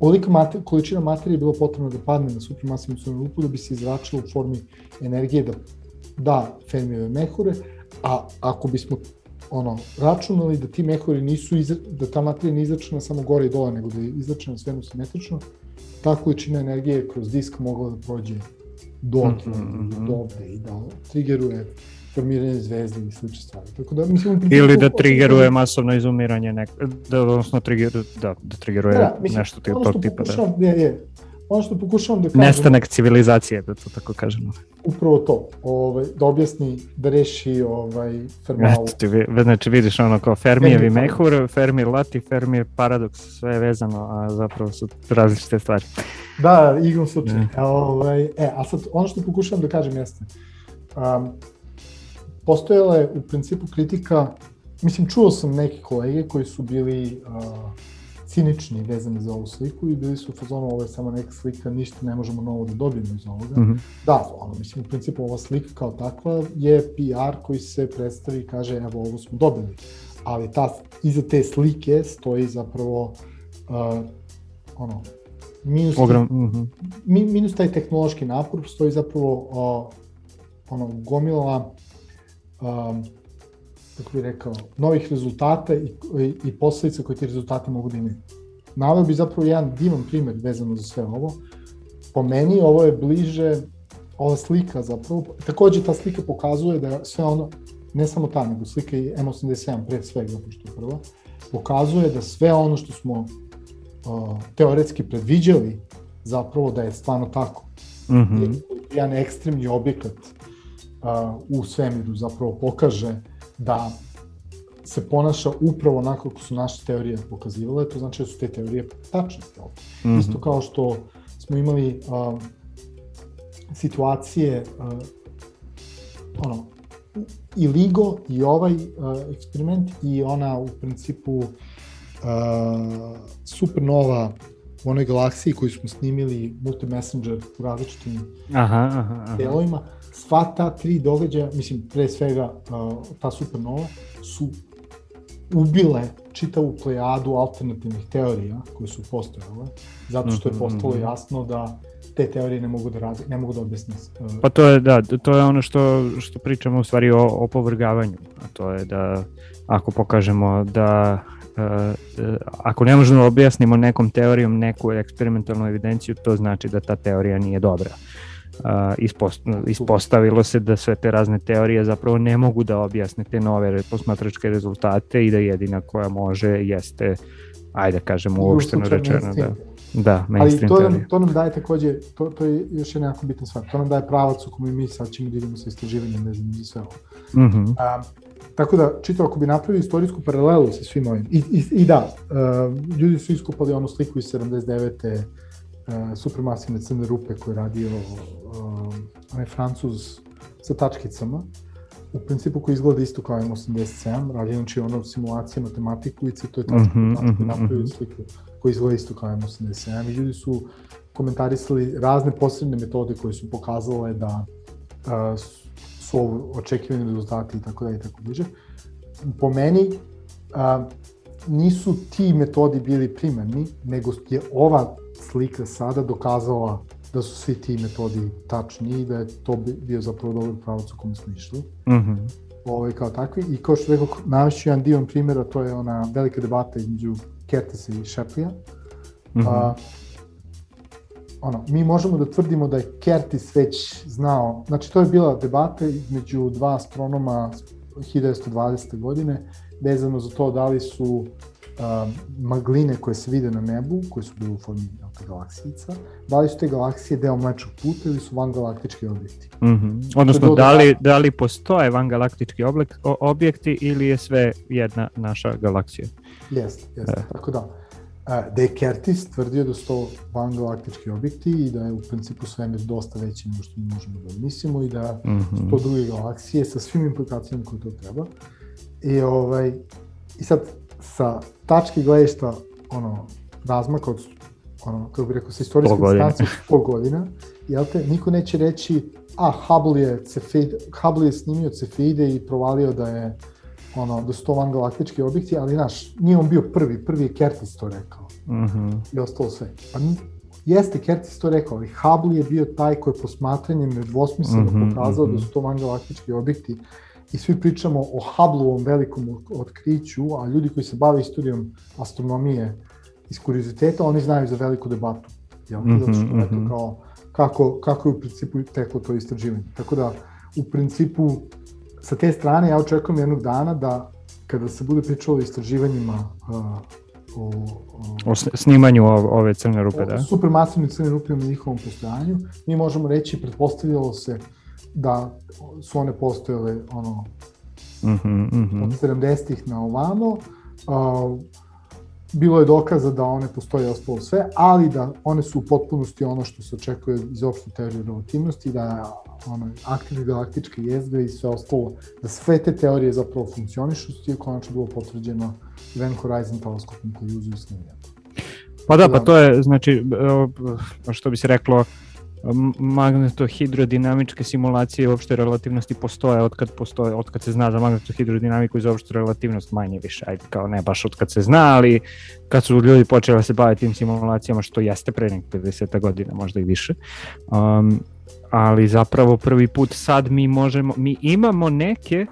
ovolika mater, količina materije je bilo potrebno da padne na supermasivnu sunu lupu da bi se izračila u formi energije da da Fermijeve mehure, A ako bismo ono, računali da ti mehuri nisu, izra, da ta materija nije izračena samo gore i dole, nego da je izračena svemu simetrično, ta količina energije kroz disk mogla da prođe do, mm -hmm. do ovde i da triggeruje formiranje zvezde i slične stvari. Tako da, mislim, Ili da triggeruje masovno izumiranje, nek, da, odnosno trigger, da, da triggeruje da, mislim, nešto tog tipa. Da. Je, je, ono što pokušavam da kažem... Nestanak civilizacije, da to tako kažemo. Upravo to, ovaj, da objasni, da reši ovaj, Fermalu. Eto ti, znači vidiš ono kao Fermijevi mehur, Fermi lati, Fermi paradoks, sve je vezano, a zapravo su različite stvari. Da, igrom slučaj. Yeah. Ovaj, e, a sad, ono što pokušavam da kažem jeste, um, postojala je u principu kritika, mislim, čuo sam neke kolege koji su bili uh, cinični vezani za ovu sliku i bili su u fazonu ovo je samo neka slika, ništa ne možemo novo da dobijemo iz ovoga. Mm -hmm. Da, ono, mislim, u principu ova slika kao takva je PR koji se predstavi i kaže evo ovo smo dobili. Ali ta, iza te slike stoji zapravo uh, ono, minus, Ogram, mm -hmm. minus taj tehnološki napor, stoji zapravo uh, ono, gomila um, kako bih rekao, novih rezultata i, i, i posledica koje ti rezultati mogu da imaju. Naveo bi zapravo jedan divan primer vezano za sve ovo. Po meni ovo je bliže, ova slika zapravo, takođe ta slika pokazuje da sve ono, ne samo ta, nego slika i M87 pre svega, zato što je prva, pokazuje da sve ono što smo uh, teoretski predviđali, zapravo da je stvarno tako. Mm -hmm. Jedan ekstremni objekat u svemiru zapravo pokaže da se ponaša upravo onako kako su naše teorije pokazivale, to znači da su te teorije tačne. Mm -hmm. Isto kao što smo imali uh, situacije uh, ono, i LIGO i ovaj uh, eksperiment i ona u principu uh, supernova u onoj galaksiji koju smo snimili multi-messenger u različitim aha, aha, aha. delovima, sva ta tri događaja, mislim, pre svega uh, ta supernova, su ubile čitavu plejadu alternativnih teorija koje su postojale, zato što je mhm, postalo mhm. jasno da te teorije ne mogu da radi, ne mogu da objasne. Uh, pa to je, da, to je ono što, što pričamo u stvari o opovrgavanju, a to je da ako pokažemo da uh, ako ne možemo da objasnimo nekom teorijom neku eksperimentalnu evidenciju, to znači da ta teorija nije dobra. Ispost, ispostavilo se da sve te razne teorije zapravo ne mogu da objasne te nove posmatračke rezultate i da jedina koja može jeste, ajde kažemo uopšteno rečeno, da. Da, mainstream Ali to nam, to nam daje takođe, to, to je još jedna jako bitna stvar, to nam daje pravac u kome mi sad ćemo da idemo sa istraživanjem vezano za sve ovo. Mm -hmm. A, tako da, čito, ako bi napravili istorijsku paralelu sa svim ovim, i, i, i da, uh, ljudi su iskupali onu sliku iz 79. Uh, supermasivne crne rupe koje je radio uh, onaj francuz sa tačkicama, u principu koji izgleda isto kao M87, radi znači ono simulacija matematiku i to je tačka mm -hmm, mm -hmm, sliku koji izgleda isto kao M87 i ljudi su komentarisali razne posebne metode koje su pokazale da uh, su očekivani rezultati i tako da i tako bliže. Po meni uh, nisu ti metodi bili primarni, nego je ova slika sada dokazala da su svi ti metodi tačni i da je to bio zapravo dobar pravac u kome smo išli. Mm -hmm. Ovaj, kao takvi. I kao što rekao, navešću jedan divan primjer, a to je ona velika debata između Kertesa i Šeplija. Mm -hmm. a, ono, mi možemo da tvrdimo da je Kertis već znao, znači to je bila debata između dva astronoma 1920. godine, vezano za to da li su uh, magline koje se vide na nebu, koje su bile u formi galaksijica, da li su te galaksije deo mlečnog puta ili su vangalaktički objekti. Mm -hmm. Odnosno, da li, da li postoje vangalaktički objek, objekti ili je sve jedna naša galaksija? Jeste, jeste, e. tako da. Da je tvrdio da su to vangalaktički objekti i da je u principu svemir dosta veći nego što mi možemo da mislimo i da mm -hmm. su to druge galaksije sa svim implikacijama koje to treba. I, ovaj, I sad, sa tačke gledišta ono, razmaka od ono, kako bih rekao, sa istorijskog distanca pol godina, jel te, niko neće reći, a Hubble je, Cefeid, Hubble je snimio Cefeide i provalio da je ono, da su to vangalaktički objekti, ali znaš, nije on bio prvi, prvi je Kertis to rekao. Mm -hmm. I ostalo sve. Pa jeste Kertis to rekao, ali Hubble je bio taj koji je posmatranjem nedvosmisleno mm -hmm, pokazao mm -hmm. da su to vangalaktički objekti i svi pričamo o Hubble-ovom velikom otkriću, a ljudi koji se bave istorijom astronomije iz kurioziteta, oni znaju za veliku debatu. Jel? Mm -hmm, Zato što, mm -hmm. kao, kako, kako je u principu teklo to istraživanje. Tako da, u principu, sa te strane ja očekujem jednog dana da kada se bude pričalo o istraživanjima uh, o, o, o snimanju ove crne rupe, da? Supermasivne crne rupe u njihovom postojanju, mi možemo reći, pretpostavljalo se da su one postojale ono, mm -hmm, mm -hmm. od 70-ih na ovamo, uh, bilo je dokaza da one postoje ostalo sve, ali da one su u potpunosti ono što se očekuje iz opšte teorije relativnosti, da ono, aktivne galaktičke jezgre i sve ostalo, da sve te teorije zapravo funkcionišu, što je konačno bilo potvrđeno Event Horizon teleskopom koji uzuju snimljeno. Pa da, pa to je, znači, što bi se reklo, magnetohidrodinamičke simulacije opšte relativnosti postoje od kad postoje, od kad se zna za magnetohidrodinamiku i za opštu relativnost manje više, ajde kao ne baš od kad se zna, ali kad su ljudi počeli da se baviti tim simulacijama, što jeste pre nek 50 godina, možda i više, um, ali zapravo prvi put sad mi možemo, mi imamo neke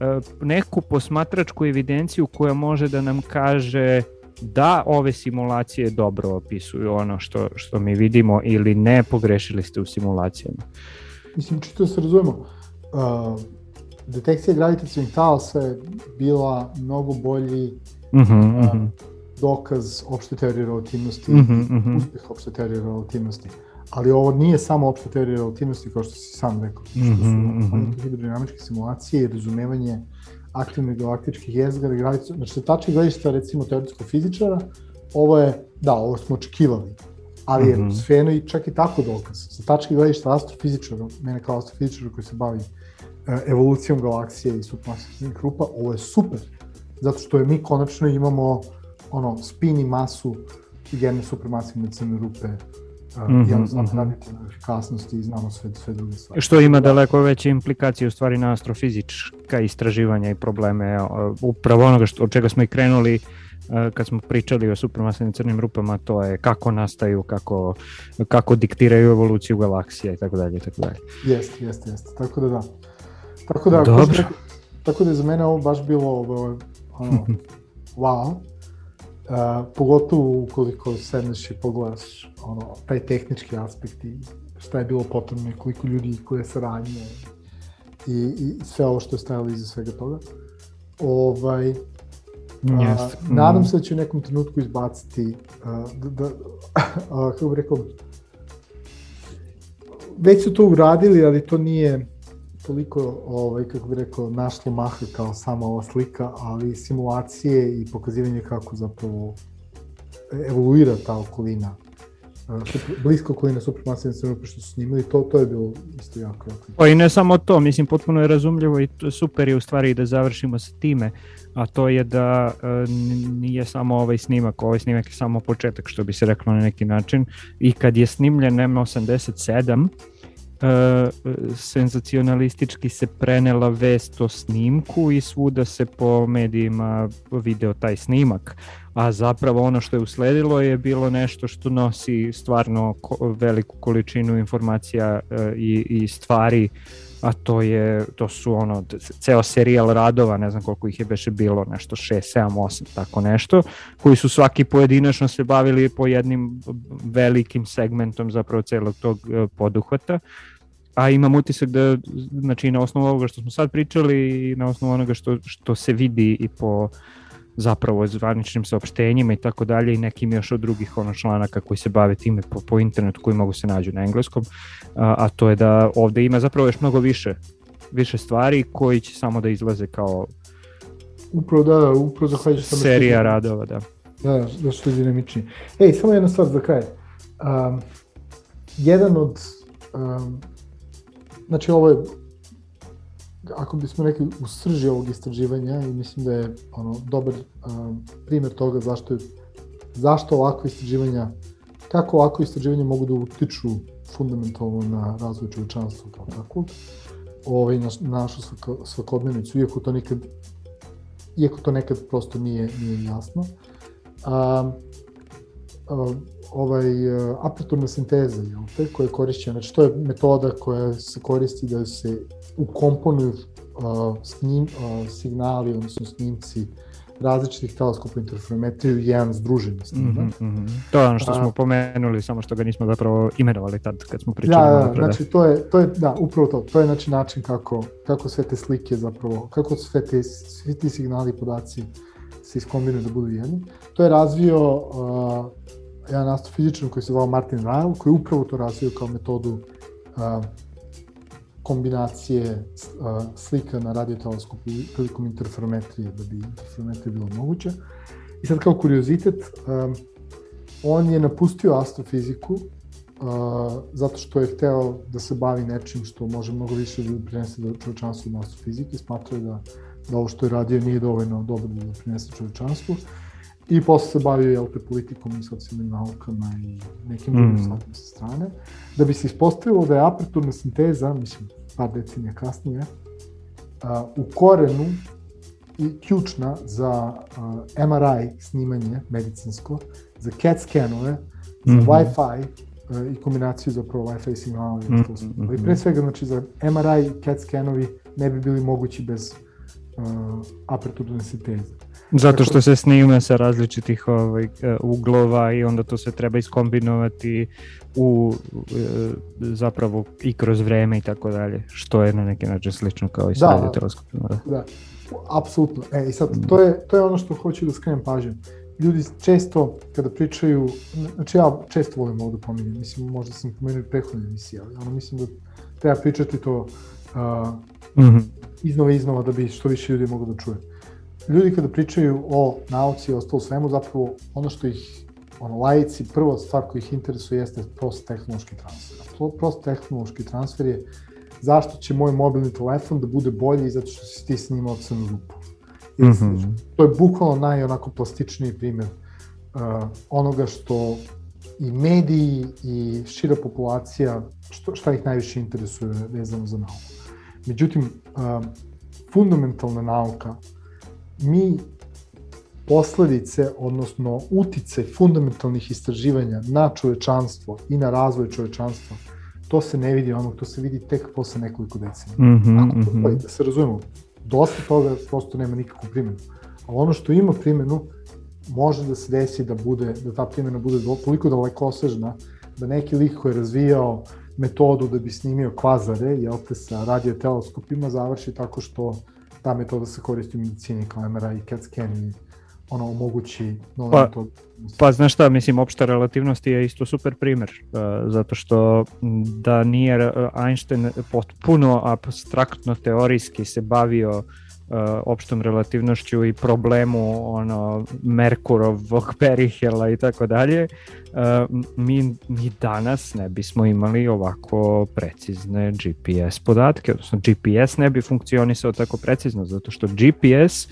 uh, neku posmatračku evidenciju koja može da nam kaže da ove simulacije dobro opisuju ono što, što mi vidimo ili ne pogrešili ste u simulacijama. Mislim, čisto da se razumemo, uh, detekcija gravitacijnih talasa je bila mnogo bolji uh -huh, uh, -huh. dokaz opšte teorije relativnosti, uh -huh, uh -huh. uspeh opšte teorije relativnosti. Ali ovo nije samo opšte teorije relativnosti, kao što si sam rekao. Što su uh -huh, hidrodinamičke simulacije i razumevanje aktivnih galaktičkih jezgara i gravica. Znači, sa tačke gledišta, recimo, teoretskog fizičara, ovo je, da, ovo smo očekivali, ali je mm -hmm. Sfeno i čak i tako dokaz. Sa tačke gledišta astrofizičara, mene kao astrofizičara koji se bavi e, evolucijom galaksije i supermasivnih grupa, ovo je super, zato što je mi konačno imamo ono, spin i masu jedne supermasivne crne rupe mm -hmm, mm -hmm. efikasnosti i znamo sve, sve druge stvari. Što ima daleko veće implikacije u stvari na astrofizička istraživanja i probleme upravo onoga što, od čega smo i krenuli kad smo pričali o supermasivnim crnim rupama, to je kako nastaju, kako, kako diktiraju evoluciju galaksija i tako dalje i tako dalje. Jeste, jeste, jeste. Tako da da. Tako da, Dobro. tako da je za mene ovo baš bilo ovo, ono, wow. Uh, pogotovo ukoliko sedneš i pogledaš ono, taj tehnički aspekt i šta je bilo potrebno i koliko ljudi koje saradnje i, i sve ovo što je stajalo iza svega toga. Ovaj, Yes. Uh, nadam se da će u nekom trenutku izbaciti uh, da, da uh, kako bih rekao već su to uradili, ali to nije toliko, ovaj, kako bih rekao, našlo maha kao sama ova slika, ali simulacije i pokazivanje kako zapravo evoluira ta okolina blisko okolina supermasivne crnope što su snimali, to, to je bilo isto jako, jako. Pa i ne samo to, mislim, potpuno je razumljivo i super je u stvari da završimo sa time, a to je da e, nije samo ovaj snimak, ovaj snimak je samo početak, što bi se reklo na neki način, i kad je snimljen M87, e, senzacionalistički se prenela vest o snimku i svuda se po medijima video taj snimak a zapravo ono što je usledilo je bilo nešto što nosi stvarno veliku količinu informacija e, i, i stvari a to je to su ono ceo serijal radova, ne znam koliko ih je beše bilo, nešto 6, 7, 8, tako nešto, koji su svaki pojedinačno se bavili po jednim velikim segmentom zapravo celog tog e, poduhvata. A imam utisak da znači na osnovu ovoga što smo sad pričali i na osnovu onoga što, što se vidi i po uh, zapravo zvaničnim saopštenjima i tako dalje i nekim još od drugih ono članaka koji se bave time po, po internetu koji mogu se nađu na engleskom, a, a to je da ovde ima zapravo još mnogo više više stvari koji će samo da izlaze kao upravo da, da upravo zahvaljujući serija radova, da. Da, da što je dinamičniji. Ej, samo jedna stvar za kraj. Um, jedan od um, znači ovo je ako bismo rekli u srži ovog istraživanja i mislim da je ono dobar um, primer toga zašto je zašto ovako istraživanja kako ovako istraživanja mogu da utiču fundamentalno na razvoj čovečanstva kao tako ovaj, na, na našu svakodnevnicu, iako to nikad iako to nekad prosto nije, nije jasno. A, a, ovaj, aperturna sinteza, jel te, koja je korišćena, znači to je metoda koja se koristi da se ukomponuju uh, snim, uh, signali, odnosno snimci različitih teleskopa interferometriju jedan združeni snimak. Mm -hmm, mm -hmm. To je ono što smo pomenuli, samo što ga nismo zapravo imenovali tad kad smo pričali. Da, da, znači to je, to je, da, upravo to, to je znači način kako, kako sve te slike zapravo, kako sve te, svi ti signali i podaci se iskombinuju da budu jedni. To je razvio uh, jedan astrofizičar koji se zvao Martin Ryle, koji upravo to razvio kao metodu uh, kombinacije slika na radioteleskopu prilikom interferometrije, da bi interferometrija bilo moguće. I sad kao kuriozitet, on je napustio astrofiziku zato što je hteo da se bavi nečim što može mnogo više da prinese do čovečanstvu na astrofizike, smatrao je da, da ovo što je radio nije dovoljno dobro da prinese čovečanstvu i posle se bavio jel te politikom i socijalnim naukama i nekim mm. drugim stvarima sa strane, da bi se ispostavilo da je aperturna sinteza, mislim, par decenija kasnije, a, u korenu i ključna za a, MRI snimanje medicinsko, za CAT scanove, za mm -hmm. Wi-Fi a, i kombinaciju zapravo Wi-Fi signala. Mm -hmm. I pre svega, znači, za MRI i CAT scanovi ne bi bili mogući bez uh, aperturne sinteze. Zato što se snima sa različitih ovaj, e, uglova i onda to se treba iskombinovati u e, zapravo i kroz vreme i tako dalje, što je na neki način slično kao i sa da, teleskopima. Da, da, apsolutno. E, i sad, to je, to je ono što hoću da skrenem pažnju. Ljudi često, kada pričaju, znači ja često volim ovo da pominjem, mislim, možda sam pomenuo i prethodne emisije, ali ono mislim da treba pričati to uh, mm -hmm. iznova i iznova da bi što više ljudi mogu da čuje. Ljudi kada pričaju o nauci i ostalo svemu, zapravo ono što ih ono, lajici, prva stvar koja ih interesuje jeste prost tehnološki transfer. Prost tehnološki transfer je zašto će moj mobilni telefon da bude bolji zato što si ti snimao crnu rupu. Mm -hmm. To je bukvalno naj onako plastičniji primjer uh, onoga što i mediji i šira populacija, što, šta ih najviše interesuje vezano za nauku. Međutim, uh, fundamentalna nauka, mi posledice, odnosno utice fundamentalnih istraživanja na čovečanstvo i na razvoj čovečanstva, to se ne vidi onog, to se vidi tek posle nekoliko decenija. Mm -hmm, Ako mm -hmm. da se razumemo, dosta toga prosto nema nikakvu primjenu. A ono što ima primjenu, može da se desi da bude, da ta primjena bude toliko daleko osežna, da neki lik koji je razvijao metodu da bi snimio kvazare, jel te, sa radioteleskopima, završi tako što ta metoda se koristi u medicini kao MRI i CAT scan i ono omogući nove pa, metode. Pa znaš šta, mislim, opšta relativnost je isto super primer, uh, zato što da nije Einstein potpuno abstraktno teorijski se bavio uh, opštom relativnošću i problemu ono Merkurovog perihela i tako dalje, uh, mi, mi danas ne bismo imali ovako precizne GPS podatke, odnosno GPS ne bi funkcionisao tako precizno, zato što GPS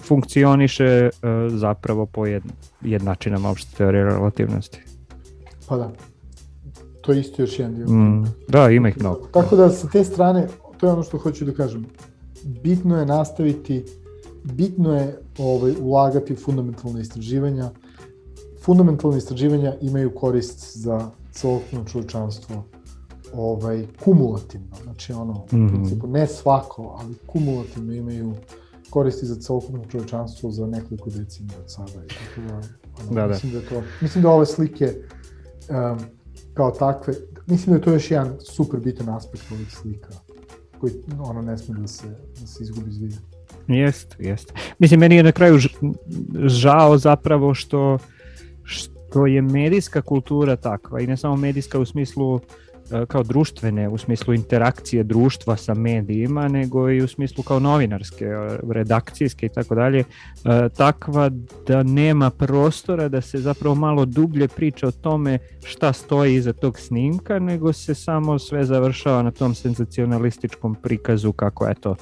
funkcioniše uh, zapravo po jed, jednačinama opšte teorije relativnosti. Pa da, to je isto još jedan dio. Mm, da, ima ih mnogo. Tako da sa te strane, to je ono što hoću da kažem, bitno je nastaviti, bitno je ovaj, ulagati u fundamentalne istraživanja. Fundamentalne istraživanja imaju korist za celokupno čovečanstvo ovaj, kumulativno, znači ono, mm -hmm. principu, ne svako, ali kumulativno imaju koristi za celokupno čovečanstvo za nekoliko decenija od sada. I tako da, ono, da, da. Mislim, da to, mislim da ove slike um, kao takve, mislim da je to još jedan super bitan aspekt ovih slika koji ono ne sme da se, da se izgubi iz vida. Jest, jest. Mislim, meni je na kraju žao zapravo što, što je medijska kultura takva i ne samo medijska u smislu E, kao društvene u smislu interakcije društva sa medijima, nego i u smislu kao novinarske, e, redakcijske i tako dalje, e, takva da nema prostora da se zapravo malo dublje priča o tome šta stoji iza tog snimka, nego se samo sve završava na tom senzacionalističkom prikazu kako eto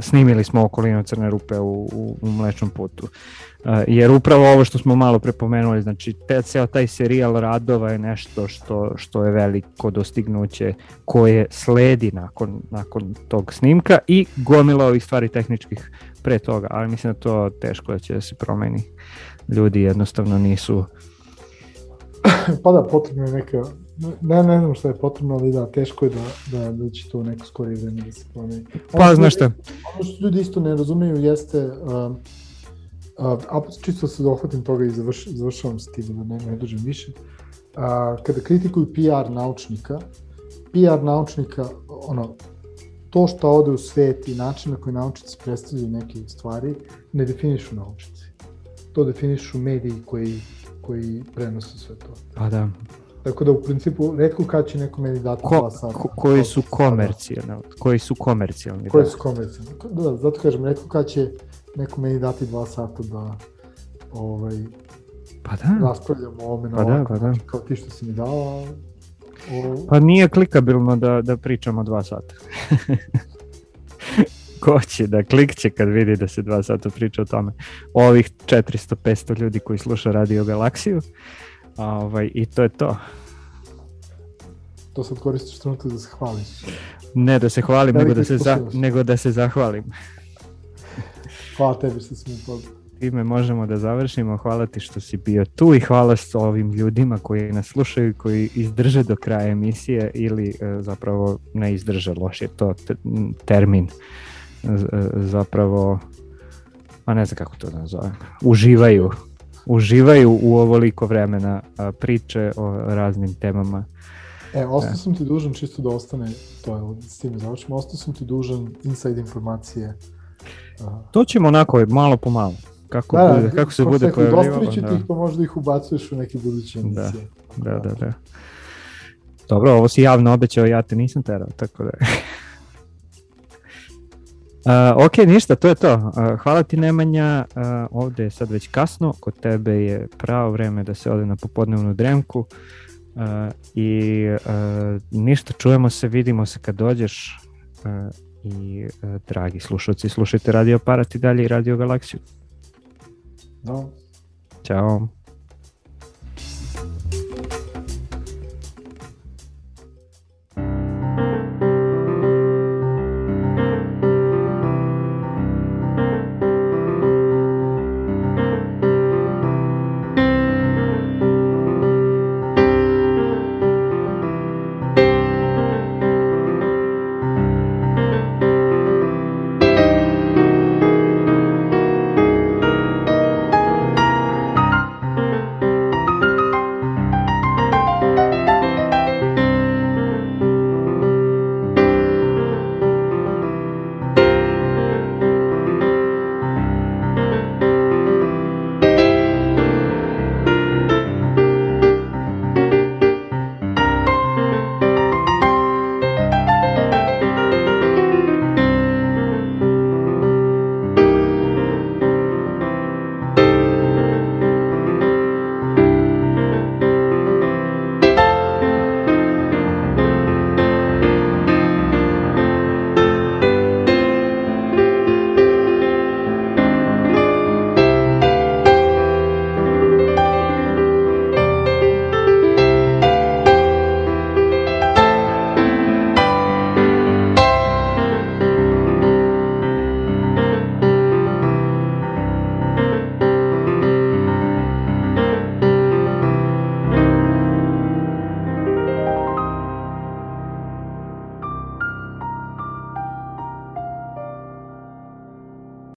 snimili smo okolinu crne rupe u, u, u mlečnom putu. jer upravo ovo što smo malo prepomenuli, znači te, ceo taj serijal radova je nešto što, što je veliko dostignuće koje sledi nakon, nakon tog snimka i gomila ovih stvari tehničkih pre toga, ali mislim da to teško da će da se promeni. Ljudi jednostavno nisu pa da, potrebno je neka ne, ne znam šta je potrebno, ali da, teško je da, da, da će to neko skorije vreme da se promeni. Pa, znaš šta? Ono što ljudi isto ne razumeju jeste, uh, uh, čisto se dohvatim toga i završ, završavam s tim da ne, ne dođem više, uh, kada kritikuju PR naučnika, PR naučnika, ono, to što ode u svet i način na koji naučnici predstavljaju neke stvari, ne definišu naučnici. To definišu mediji koji, koji prenose sve to. Pa da. Tako da u principu redko kad će neko meni dati Ko, dva sata. Ko, koji su komercijalni, koji su komercijalni. Koji da. su komercijalni. Da, zato kažem, redko kad će neko meni dati dva sata da ovaj, pa da. raspravljamo o ovome na pa da, ovako, da, pa da. kao ti što si mi dao. O... Pa nije klikabilno da, da pričamo dva sata. Ko će da klikće kad vidi da se dva sata priča o tome. Ovih 400-500 ljudi koji sluša Radio Galaksiju. Ovaj, I to je to. To sad koristiš trenutak da se hvališ. Ne da se hvalim, nego da se, za, nego da se zahvalim. Hvala tebi što si mi pozvao. Time možemo da završimo. Hvala ti što si bio tu i hvala s ovim ljudima koji nas slušaju, koji izdrže do kraja emisije ili e, zapravo ne izdrže, loš je to termin. Zapravo, pa ne znam kako to da nazovem, uživaju uživaju u ovoliko vremena a, priče o raznim temama. E, ostao sam ti dužan, čisto da ostane, to je, s tim završimo, ostao sam ti dužan inside informacije. A... To ćemo onako, malo po malo. Kako, da, bude, kako se bude pojavljivalo. Dostavit ću da. ti ih, pa možda ih ubacuješ u neke buduće da, emisije. Da, da, da, da. Dobro, ovo si javno obećao, ja te nisam terao, tako da... Uh, ok, ništa, to je to. Uh, hvala ti Nemanja, uh, ovde je sad već kasno, kod tebe je pravo vreme da se ode na popodnevnu dremku uh, i uh, ništa, čujemo se, vidimo se kad dođeš uh, i uh, dragi slušalci, slušajte Radio Aparat i dalje i Radio Galaksiju. Da. Ćao.